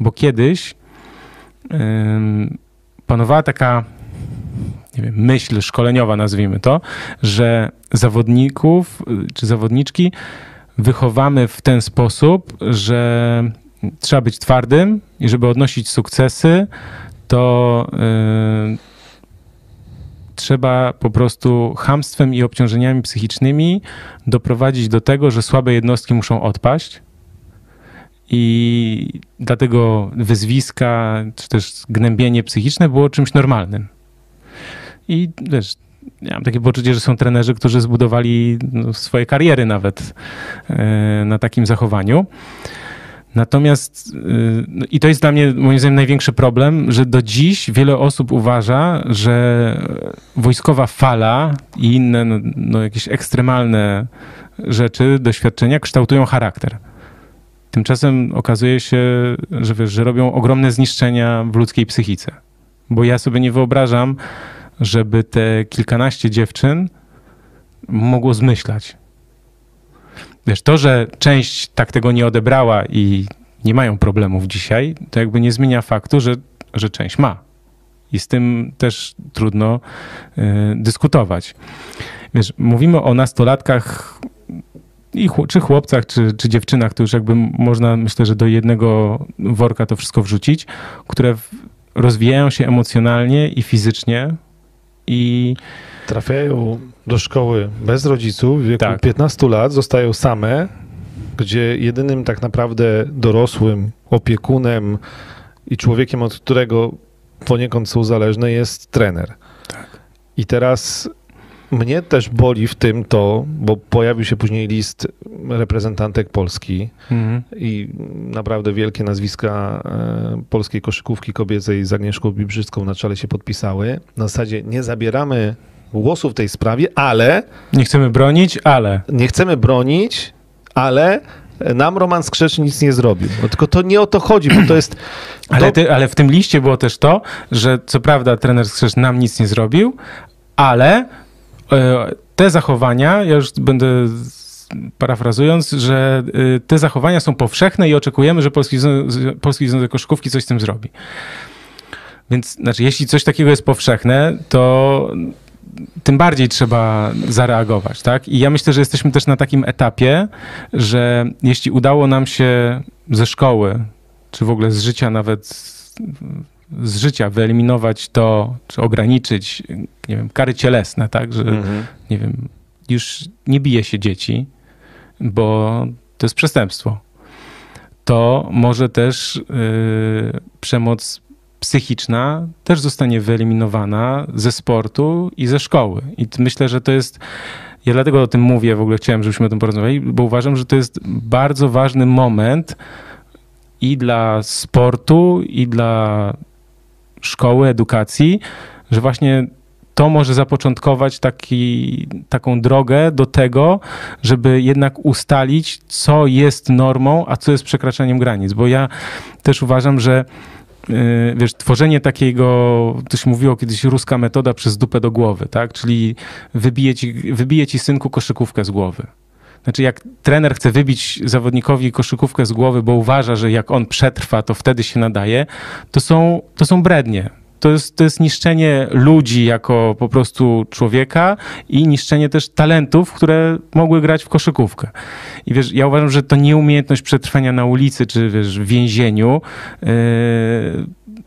bo kiedyś panowała taka wiem, myśl szkoleniowa, nazwijmy to, że zawodników czy zawodniczki wychowamy w ten sposób, że trzeba być twardym i żeby odnosić sukcesy, to yy, trzeba po prostu hamstwem i obciążeniami psychicznymi doprowadzić do tego, że słabe jednostki muszą odpaść. I dlatego wyzwiska, czy też gnębienie psychiczne było czymś normalnym. I wiesz, ja mam takie poczucie, że są trenerzy, którzy zbudowali no, swoje kariery nawet e, na takim zachowaniu. Natomiast, e, no i to jest dla mnie moim zdaniem największy problem, że do dziś wiele osób uważa, że wojskowa fala i inne no, no jakieś ekstremalne rzeczy, doświadczenia kształtują charakter. Tymczasem okazuje się, że wiesz, że robią ogromne zniszczenia w ludzkiej psychice. Bo ja sobie nie wyobrażam, żeby te kilkanaście dziewczyn mogło zmyślać. Wiesz, to, że część tak tego nie odebrała i nie mają problemów dzisiaj, to jakby nie zmienia faktu, że, że część ma. I z tym też trudno y, dyskutować. Wiesz, mówimy o nastolatkach i czy chłopcach, czy, czy dziewczynach, to już jakby można, myślę, że do jednego worka to wszystko wrzucić, które rozwijają się emocjonalnie i fizycznie i trafiają do szkoły bez rodziców w wieku tak. 15 lat, zostają same, gdzie jedynym tak naprawdę dorosłym opiekunem i człowiekiem, od którego poniekąd są zależne, jest trener. Tak. I teraz mnie też boli w tym to, bo pojawił się później list reprezentantek Polski mhm. i naprawdę wielkie nazwiska e, polskiej koszykówki kobiecej z Agnieszką Bibrzyską na czele się podpisały. Na zasadzie nie zabieramy głosu w tej sprawie, ale... Nie chcemy bronić, ale... Nie chcemy bronić, ale nam Roman Skrzecz nic nie zrobił. No, tylko to nie o to chodzi, bo to jest... To... Ale, ty, ale w tym liście było też to, że co prawda trener Skrzecz nam nic nie zrobił, ale E, te zachowania, ja już będę parafrazując, że e, te zachowania są powszechne i oczekujemy, że Polski, Polski Związek Koszykówki coś z tym zrobi. Więc znaczy, jeśli coś takiego jest powszechne, to tym bardziej trzeba zareagować, tak? I ja myślę, że jesteśmy też na takim etapie, że jeśli udało nam się ze szkoły, czy w ogóle z życia nawet z życia wyeliminować to, czy ograniczyć, nie wiem, kary cielesne, tak, że, mhm. nie wiem, już nie bije się dzieci, bo to jest przestępstwo. To może też yy, przemoc psychiczna też zostanie wyeliminowana ze sportu i ze szkoły. I myślę, że to jest. Ja dlatego o tym mówię, w ogóle chciałem, żebyśmy o tym porozmawiali, bo uważam, że to jest bardzo ważny moment i dla sportu, i dla szkoły, edukacji, że właśnie to może zapoczątkować taki, taką drogę do tego, żeby jednak ustalić, co jest normą, a co jest przekraczaniem granic. Bo ja też uważam, że wiesz, tworzenie takiego, to się mówiło kiedyś, ruska metoda przez dupę do głowy, tak? Czyli wybije ci, wybije ci synku koszykówkę z głowy. Znaczy, jak trener chce wybić zawodnikowi koszykówkę z głowy, bo uważa, że jak on przetrwa, to wtedy się nadaje, to są, to są brednie. To jest, to jest niszczenie ludzi jako po prostu człowieka i niszczenie też talentów, które mogły grać w koszykówkę. I wiesz, ja uważam, że to nieumiejętność przetrwania na ulicy czy wiesz, w więzieniu yy,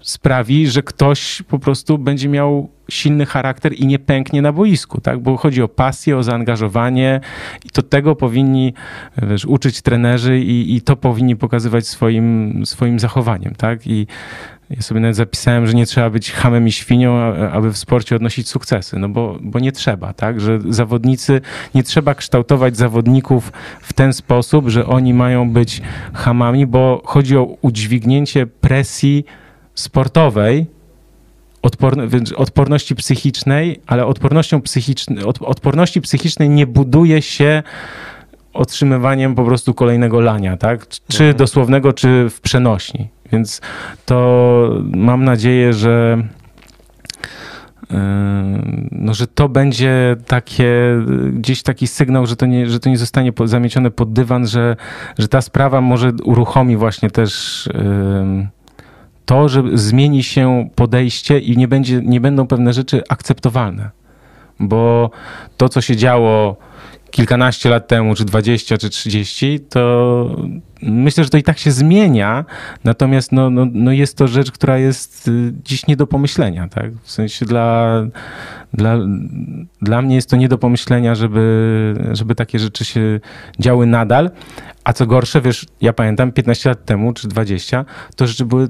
sprawi, że ktoś po prostu będzie miał silny charakter i nie pęknie na boisku, tak? Bo chodzi o pasję, o zaangażowanie i to tego powinni wiesz, uczyć trenerzy i, i to powinni pokazywać swoim, swoim zachowaniem, tak? I ja sobie nawet zapisałem, że nie trzeba być hamem i świnią, aby w sporcie odnosić sukcesy, no bo, bo nie trzeba, tak? Że zawodnicy, nie trzeba kształtować zawodników w ten sposób, że oni mają być hamami, bo chodzi o udźwignięcie presji sportowej, odporności psychicznej, ale odpornością psychicznej, odporności psychicznej nie buduje się otrzymywaniem po prostu kolejnego lania, tak? Czy Mhm. dosłownego, czy w przenośni. Więc to mam nadzieję, że yy, no, że to będzie takie, gdzieś taki sygnał, że to nie, że to nie zostanie zamiecione pod dywan, że, że ta sprawa może uruchomi właśnie też yy, to, że zmieni się podejście i nie, będzie, nie będą pewne rzeczy akceptowalne. Bo to, co się działo kilkanaście lat temu, czy 20, czy 30, to myślę, że to i tak się zmienia, natomiast no, no, no jest to rzecz, która jest y, dziś nie do pomyślenia, tak? W sensie dla, dla, dla mnie jest to nie do pomyślenia, żeby, żeby takie rzeczy się działy nadal, a co gorsze, wiesz, ja pamiętam 15 lat temu, czy 20, to rzeczy były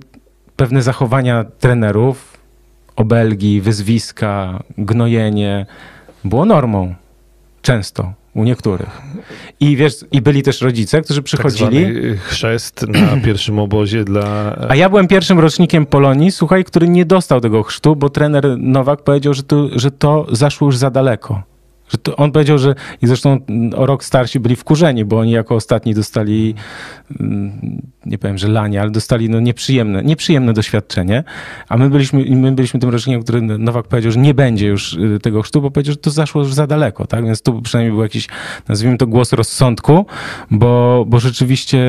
pewne zachowania trenerów, obelgi, wyzwiska, gnojenie, było normą. Często. U niektórych. I wiesz, i byli też rodzice, którzy Tak przychodzili. zwany chrzest na pierwszym obozie dla... A ja byłem pierwszym rocznikiem Polonii, słuchaj, który nie dostał tego chrztu, bo trener Nowak powiedział, że to, że to zaszło już za daleko. Że to on powiedział, że i zresztą o rok starsi byli wkurzeni, bo oni jako ostatni dostali, mm, nie powiem, że lanie, ale dostali no nieprzyjemne, nieprzyjemne doświadczenie. A my byliśmy, my byliśmy tym rocznikiem, który Nowak powiedział, że nie będzie już y, tego chrztu, bo powiedział, że to zaszło już za daleko, tak? Więc tu przynajmniej był jakiś, nazwijmy to, głos rozsądku, bo, bo rzeczywiście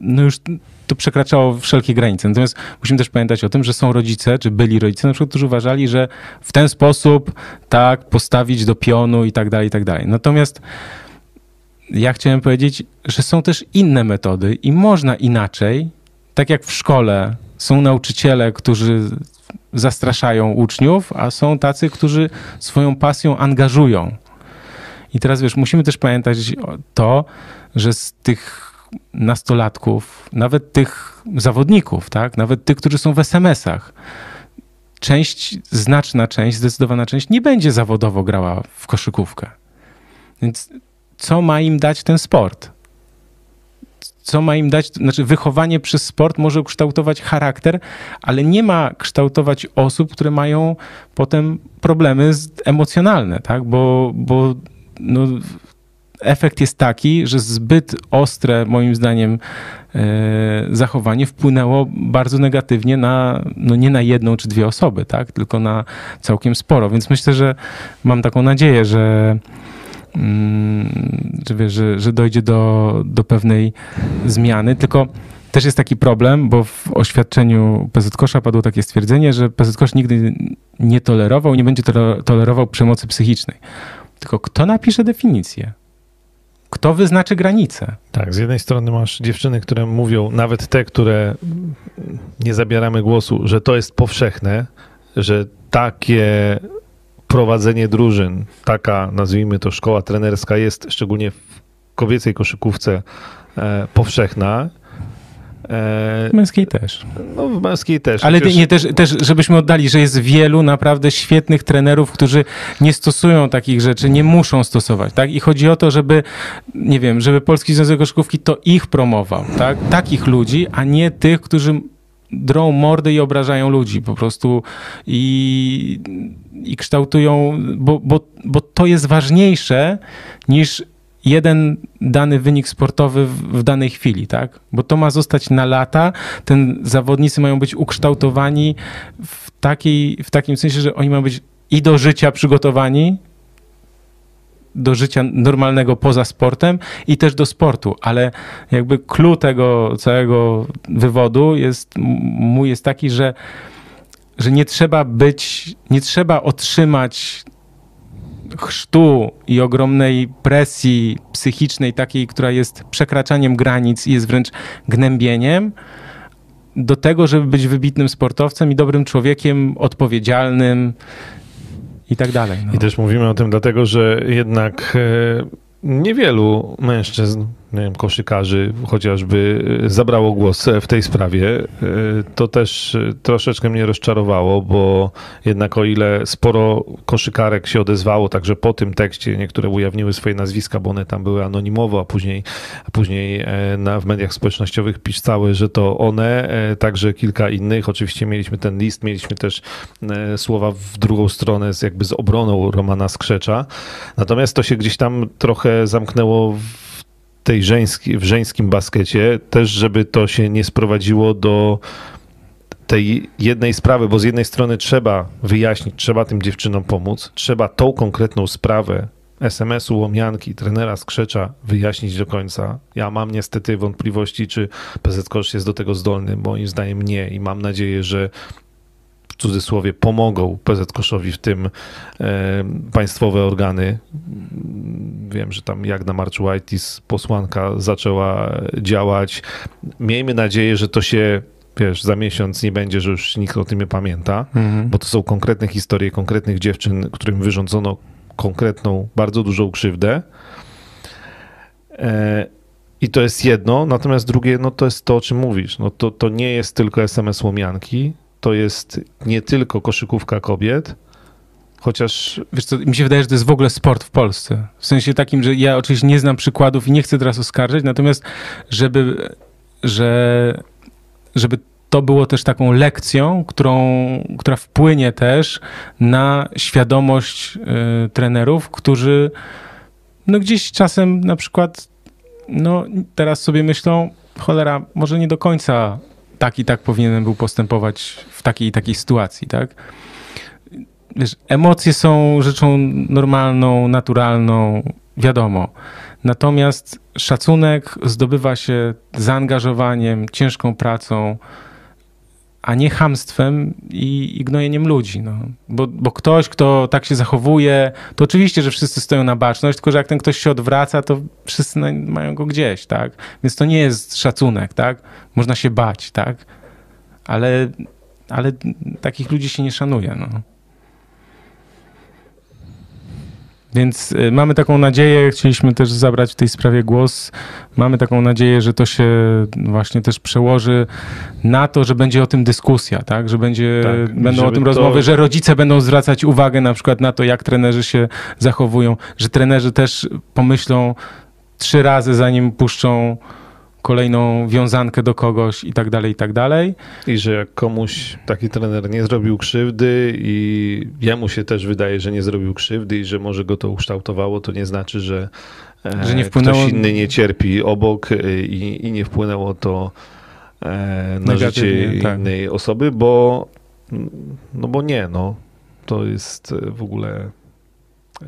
no już to przekraczało wszelkie granice. Natomiast musimy też pamiętać o tym, że są rodzice, czy byli rodzice, na przykład, którzy uważali, że w ten sposób tak postawić do pionu i tak dalej, i tak dalej. Natomiast ja chciałem powiedzieć, że są też inne metody i można inaczej, tak jak w szkole są nauczyciele, którzy zastraszają uczniów, a są tacy, którzy swoją pasją angażują. I teraz wiesz, musimy też pamiętać to, że z tych nastolatków, nawet tych zawodników, tak, nawet tych, którzy są w SMS-ach, część, znaczna część, zdecydowana część nie będzie zawodowo grała w koszykówkę. Więc co ma im dać ten sport? Co ma im dać, znaczy wychowanie przez sport może kształtować charakter, ale nie ma kształtować osób, które mają potem problemy emocjonalne, tak? Bo, bo no, efekt jest taki, że zbyt ostre, moim zdaniem, e, zachowanie wpłynęło bardzo negatywnie na, no nie na jedną czy dwie osoby, tak? tylko na całkiem sporo. Więc myślę, że mam taką nadzieję, że, mm, że, wiesz, że, że dojdzie do, do pewnej zmiany. Tylko też jest taki problem, bo w oświadczeniu PZ Kosza padło takie stwierdzenie, że PZ Kosz nigdy nie tolerował, nie będzie tole- tolerował przemocy psychicznej. Tylko kto napisze definicję? Kto wyznaczy granice? Tak, z jednej strony masz dziewczyny, które mówią, nawet te, które nie zabieramy głosu, że to jest powszechne, że takie prowadzenie drużyn, taka nazwijmy to szkoła trenerska jest szczególnie w kobiecej koszykówce e, powszechna. E, W męskiej też. no w męskiej też. Ale Chociaż- nie, też, też, żebyśmy oddali, że jest wielu naprawdę świetnych trenerów, którzy nie stosują takich rzeczy, nie muszą stosować, tak? I chodzi o to, żeby, nie wiem, żeby Polski Związek Koszykówki to ich promował, tak? Takich ludzi, a nie tych, którzy drą mordy i obrażają ludzi po prostu i, i kształtują, bo, bo, bo to jest ważniejsze niż jeden dany wynik sportowy w, w danej chwili, tak? Bo to ma zostać na lata. Ten zawodnicy mają być ukształtowani w, takiej, w takim sensie, że oni mają być i do życia przygotowani, do życia normalnego poza sportem i też do sportu, ale jakby clue tego całego wywodu jest, mój jest taki, że, że nie trzeba być, nie trzeba otrzymać chrztu i ogromnej presji psychicznej, takiej, która jest przekraczaniem granic i jest wręcz gnębieniem, do tego, żeby być wybitnym sportowcem i dobrym człowiekiem, odpowiedzialnym i tak dalej. No. I też mówimy o tym dlatego, że jednak e, niewielu mężczyzn nie wiem, koszykarzy chociażby zabrało głos w tej sprawie. To też troszeczkę mnie rozczarowało, bo jednak o ile sporo koszykarek się odezwało, także po tym tekście niektóre ujawniły swoje nazwiska, bo one tam były anonimowo, a później, a później na, w mediach społecznościowych pisały, że to one, także kilka innych. Oczywiście mieliśmy ten list, mieliśmy też słowa w drugą stronę z jakby z obroną Romana Skrzecza. Natomiast to się gdzieś tam trochę zamknęło w tej żeński, w żeńskim baskecie, też żeby to się nie sprowadziło do tej jednej sprawy, bo z jednej strony trzeba wyjaśnić, trzeba tym dziewczynom pomóc, trzeba tą konkretną sprawę SMS-u, łomianki, trenera Skrzecza wyjaśnić do końca. Ja mam niestety wątpliwości, czy PZ Kosz jest do tego zdolny. Moim zdaniem nie i mam nadzieję, że cudzysłowie pomogą PZ Koszowi w tym e, państwowe organy. Wiem, że tam Jagna Marczułajtis, posłanka, zaczęła działać. Miejmy nadzieję, że to się wiesz, za miesiąc nie będzie, że już nikt o tym nie pamięta, mhm. bo to są konkretne historie konkretnych dziewczyn, którym wyrządzono konkretną, bardzo dużą krzywdę. E, I to jest jedno, natomiast drugie, no to jest to, o czym mówisz. No to, to nie jest tylko SMS łomianki, to jest nie tylko koszykówka kobiet, chociaż... Wiesz co, mi się wydaje, że to jest w ogóle sport w Polsce. W sensie takim, że ja oczywiście nie znam przykładów i nie chcę teraz oskarżać, natomiast żeby, że, żeby to było też taką lekcją, którą, która wpłynie też na świadomość y, trenerów, którzy no gdzieś czasem na przykład no teraz sobie myślą, cholera, może nie do końca tak i tak powinienem był postępować w takiej i takiej sytuacji, tak? Wiesz, emocje są rzeczą normalną, naturalną, wiadomo. Natomiast szacunek zdobywa się zaangażowaniem, ciężką pracą, a nie hamstwem i, i gnojeniem ludzi. No. Bo, bo ktoś, kto tak się zachowuje, to oczywiście, że wszyscy stoją na baczność, tylko że jak ten ktoś się odwraca, to wszyscy mają go gdzieś, tak? Więc to nie jest szacunek, tak? Można się bać, tak? Ale, ale takich ludzi się nie szanuje, no. Więc y, mamy taką nadzieję, chcieliśmy też zabrać w tej sprawie głos. Mamy taką nadzieję, że to się właśnie też przełoży na to, że będzie o tym dyskusja, tak? Że będzie, tak, będą o tym to... rozmowy, że rodzice będą zwracać uwagę na przykład na to, jak trenerzy się zachowują, że trenerzy też pomyślą trzy razy, zanim puszczą kolejną wiązankę do kogoś i tak dalej, i tak dalej. I że jak komuś taki trener nie zrobił krzywdy i jemu się też wydaje, że nie zrobił krzywdy i że może go to ukształtowało, to nie znaczy, że, e, że nie wpłynęło... ktoś inny nie cierpi obok e, i, i nie wpłynęło to e, na życie tak. innej osoby, bo no bo nie, no. To jest w ogóle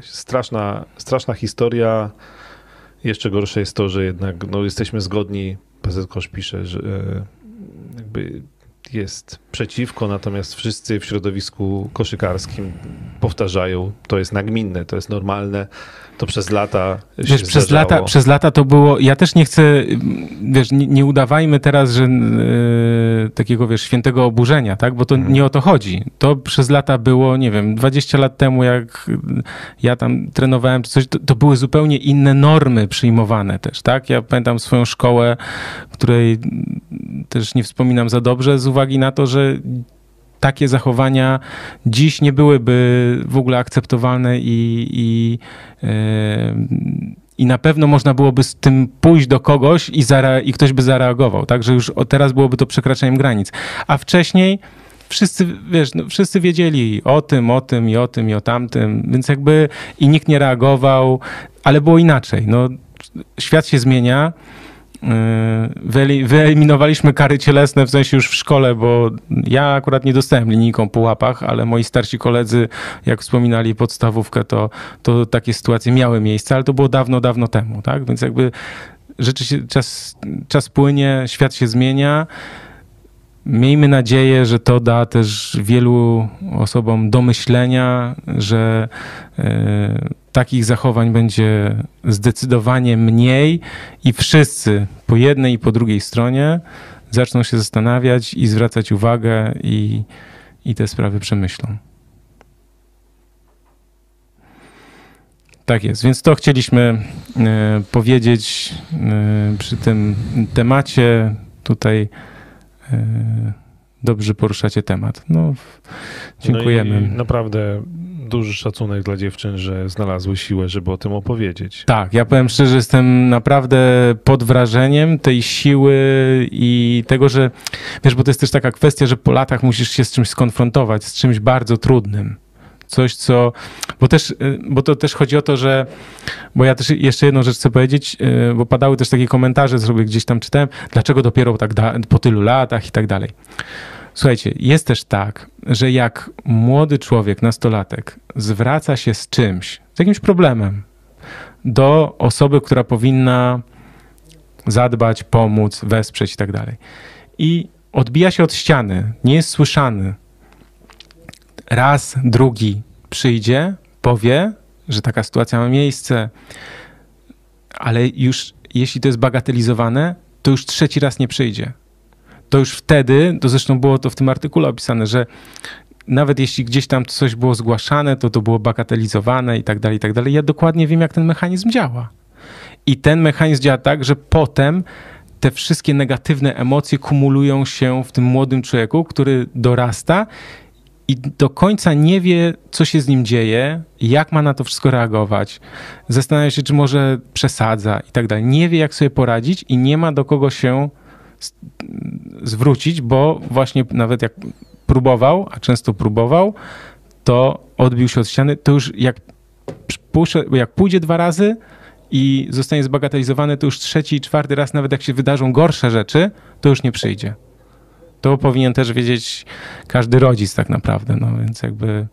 straszna, straszna historia jeszcze gorsze jest to, że jednak no, jesteśmy zgodni, PZ Kosz pisze, że e, jakby jest przeciwko, natomiast wszyscy w środowisku koszykarskim powtarzają, to jest nagminne, to jest normalne, to przez lata wiesz, przez lata, przez lata to było, ja też nie chcę, wiesz, nie, nie udawajmy teraz, że yy, takiego, wiesz, świętego oburzenia, tak, bo to hmm. nie o to chodzi. To przez lata było, nie wiem, 20 lat temu, jak ja tam trenowałem czy coś, to, to były zupełnie inne normy przyjmowane też, tak. Ja pamiętam swoją szkołę, której też nie wspominam za dobrze, z uwagi na to, że takie zachowania dziś nie byłyby w ogóle akceptowalne i, i, yy, i na pewno można byłoby z tym pójść do kogoś i, i ktoś by zareagował, tak, że już teraz byłoby to przekraczeniem granic. A wcześniej wszyscy, wiesz, no, wszyscy wiedzieli o tym, o tym i o tym i o tamtym, więc jakby i nikt nie reagował, ale było inaczej. No, świat się zmienia, wyeliminowaliśmy kary cielesne w sensie już w szkole, bo ja akurat nie dostałem linijką po łapach, ale moi starsi koledzy, jak wspominali podstawówkę, to, to takie sytuacje miały miejsce, ale to było dawno, dawno temu, tak? Więc jakby rzeczy się, czas, czas płynie, świat się zmienia. Miejmy nadzieję, że to da też wielu osobom do myślenia, że y, takich zachowań będzie zdecydowanie mniej i wszyscy po jednej i po drugiej stronie zaczną się zastanawiać i zwracać uwagę i, i te sprawy przemyślą. Tak jest, więc to chcieliśmy e, powiedzieć e, przy tym temacie. Tutaj e, dobrze poruszacie temat. No, dziękujemy. No naprawdę duży szacunek dla dziewczyn, że znalazły siłę, żeby o tym opowiedzieć. Tak, ja powiem szczerze, jestem naprawdę pod wrażeniem tej siły i tego, że wiesz, bo to jest też taka kwestia, że po latach musisz się z czymś skonfrontować, z czymś bardzo trudnym coś, co. Bo też, y, bo to też chodzi o to, że. Bo ja też jeszcze jedną rzecz chcę powiedzieć, y, bo padały też takie komentarze, sobie gdzieś tam czytałem, dlaczego dopiero tak da, po tylu latach i tak dalej. Słuchajcie, jest też tak, że jak młody człowiek, nastolatek, zwraca się z czymś, z jakimś problemem do osoby, która powinna zadbać, pomóc, wesprzeć i tak dalej. I odbija się od ściany, nie jest słyszany, raz, drugi przyjdzie, powie, że taka sytuacja ma miejsce, ale już jeśli to jest bagatelizowane, to już trzeci raz nie przyjdzie. To już wtedy, to zresztą było to w tym artykule opisane, że nawet jeśli gdzieś tam coś było zgłaszane, to to było bagatelizowane i tak dalej, i tak dalej. Ja dokładnie wiem, jak ten mechanizm działa. I ten mechanizm działa tak, że potem te wszystkie negatywne emocje kumulują się w tym młodym człowieku, który dorasta i do końca nie wie, co się z nim dzieje, jak ma na to wszystko reagować. Zastanawia się, czy może przesadza i tak dalej. Nie wie, jak sobie poradzić i nie ma do kogo się zwrócić, bo właśnie nawet jak próbował, a często próbował, to odbił się od ściany. To już jak, jak pójdzie dwa razy i zostanie zbagatelizowany, to już trzeci i czwarty raz, nawet jak się wydarzą gorsze rzeczy, to już nie przyjdzie. To powinien też wiedzieć każdy rodzic tak naprawdę, no więc jakby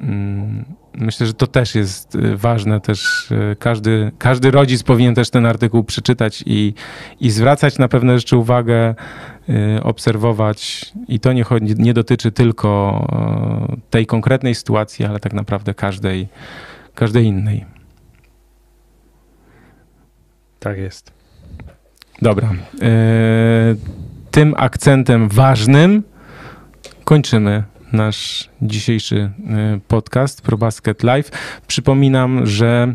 mm, myślę, że to też jest y, ważne, też y, każdy, każdy rodzic powinien też ten artykuł przeczytać i, i zwracać na pewne rzeczy uwagę, y, obserwować i to nie, chodzi, nie dotyczy tylko tej konkretnej sytuacji, ale tak naprawdę każdej, każdej innej. Tak jest. Dobra tym akcentem ważnym kończymy nasz dzisiejszy y, podcast ProBasket Live. Przypominam, że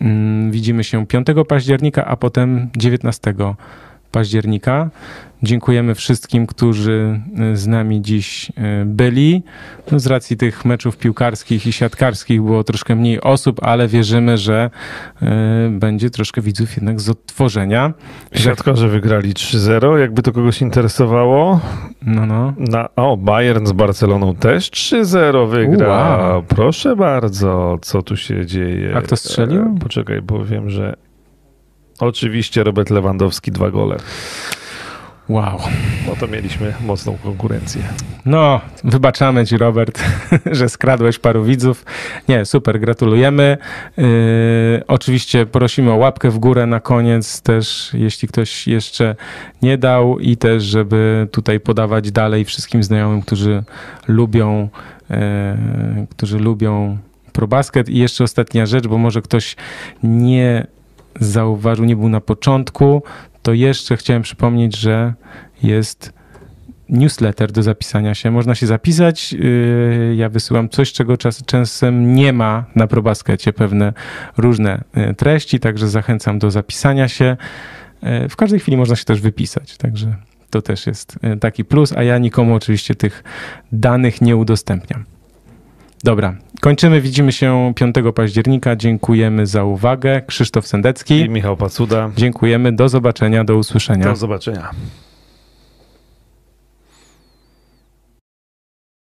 mm, widzimy się 5 października, a potem 19 października. Dziękujemy wszystkim, którzy e, z nami dziś e, byli. No z racji tych meczów piłkarskich i siatkarskich było troszkę mniej osób, ale wierzymy, że e, będzie troszkę widzów jednak z odtworzenia. Siatkarze wygrali 3-0, jakby to kogoś interesowało. No, no. Na, o, Bayern z Barceloną też 3-0 wygra. Wow. Proszę bardzo, co tu się dzieje? A kto strzelił? Poczekaj, bo wiem, że oczywiście Robert Lewandowski dwa gole. Wow. No to mieliśmy mocną konkurencję. No, wybaczamy ci, Robert, że skradłeś paru widzów. Nie, super, gratulujemy. Yy, oczywiście prosimy o łapkę w górę na koniec też, jeśli ktoś jeszcze nie dał i też, żeby tutaj podawać dalej wszystkim znajomym, którzy lubią, yy, którzy lubią ProBasket. I jeszcze ostatnia rzecz, bo może ktoś nie zauważył, nie był na początku, to jeszcze chciałem przypomnieć, że jest newsletter do zapisania się. Można się zapisać. Yy, ja wysyłam coś, czego czas, czasem nie ma na ProBaskecie, pewne różne yy, treści, także zachęcam do zapisania się. Yy, w każdej chwili można się też wypisać, także to też jest taki plus, a ja nikomu oczywiście tych danych nie udostępniam. Dobra, kończymy. Widzimy się 5 października. Dziękujemy za uwagę. Krzysztof Sendecki i Michał Pacuda. Dziękujemy. Do zobaczenia, do usłyszenia. Do zobaczenia.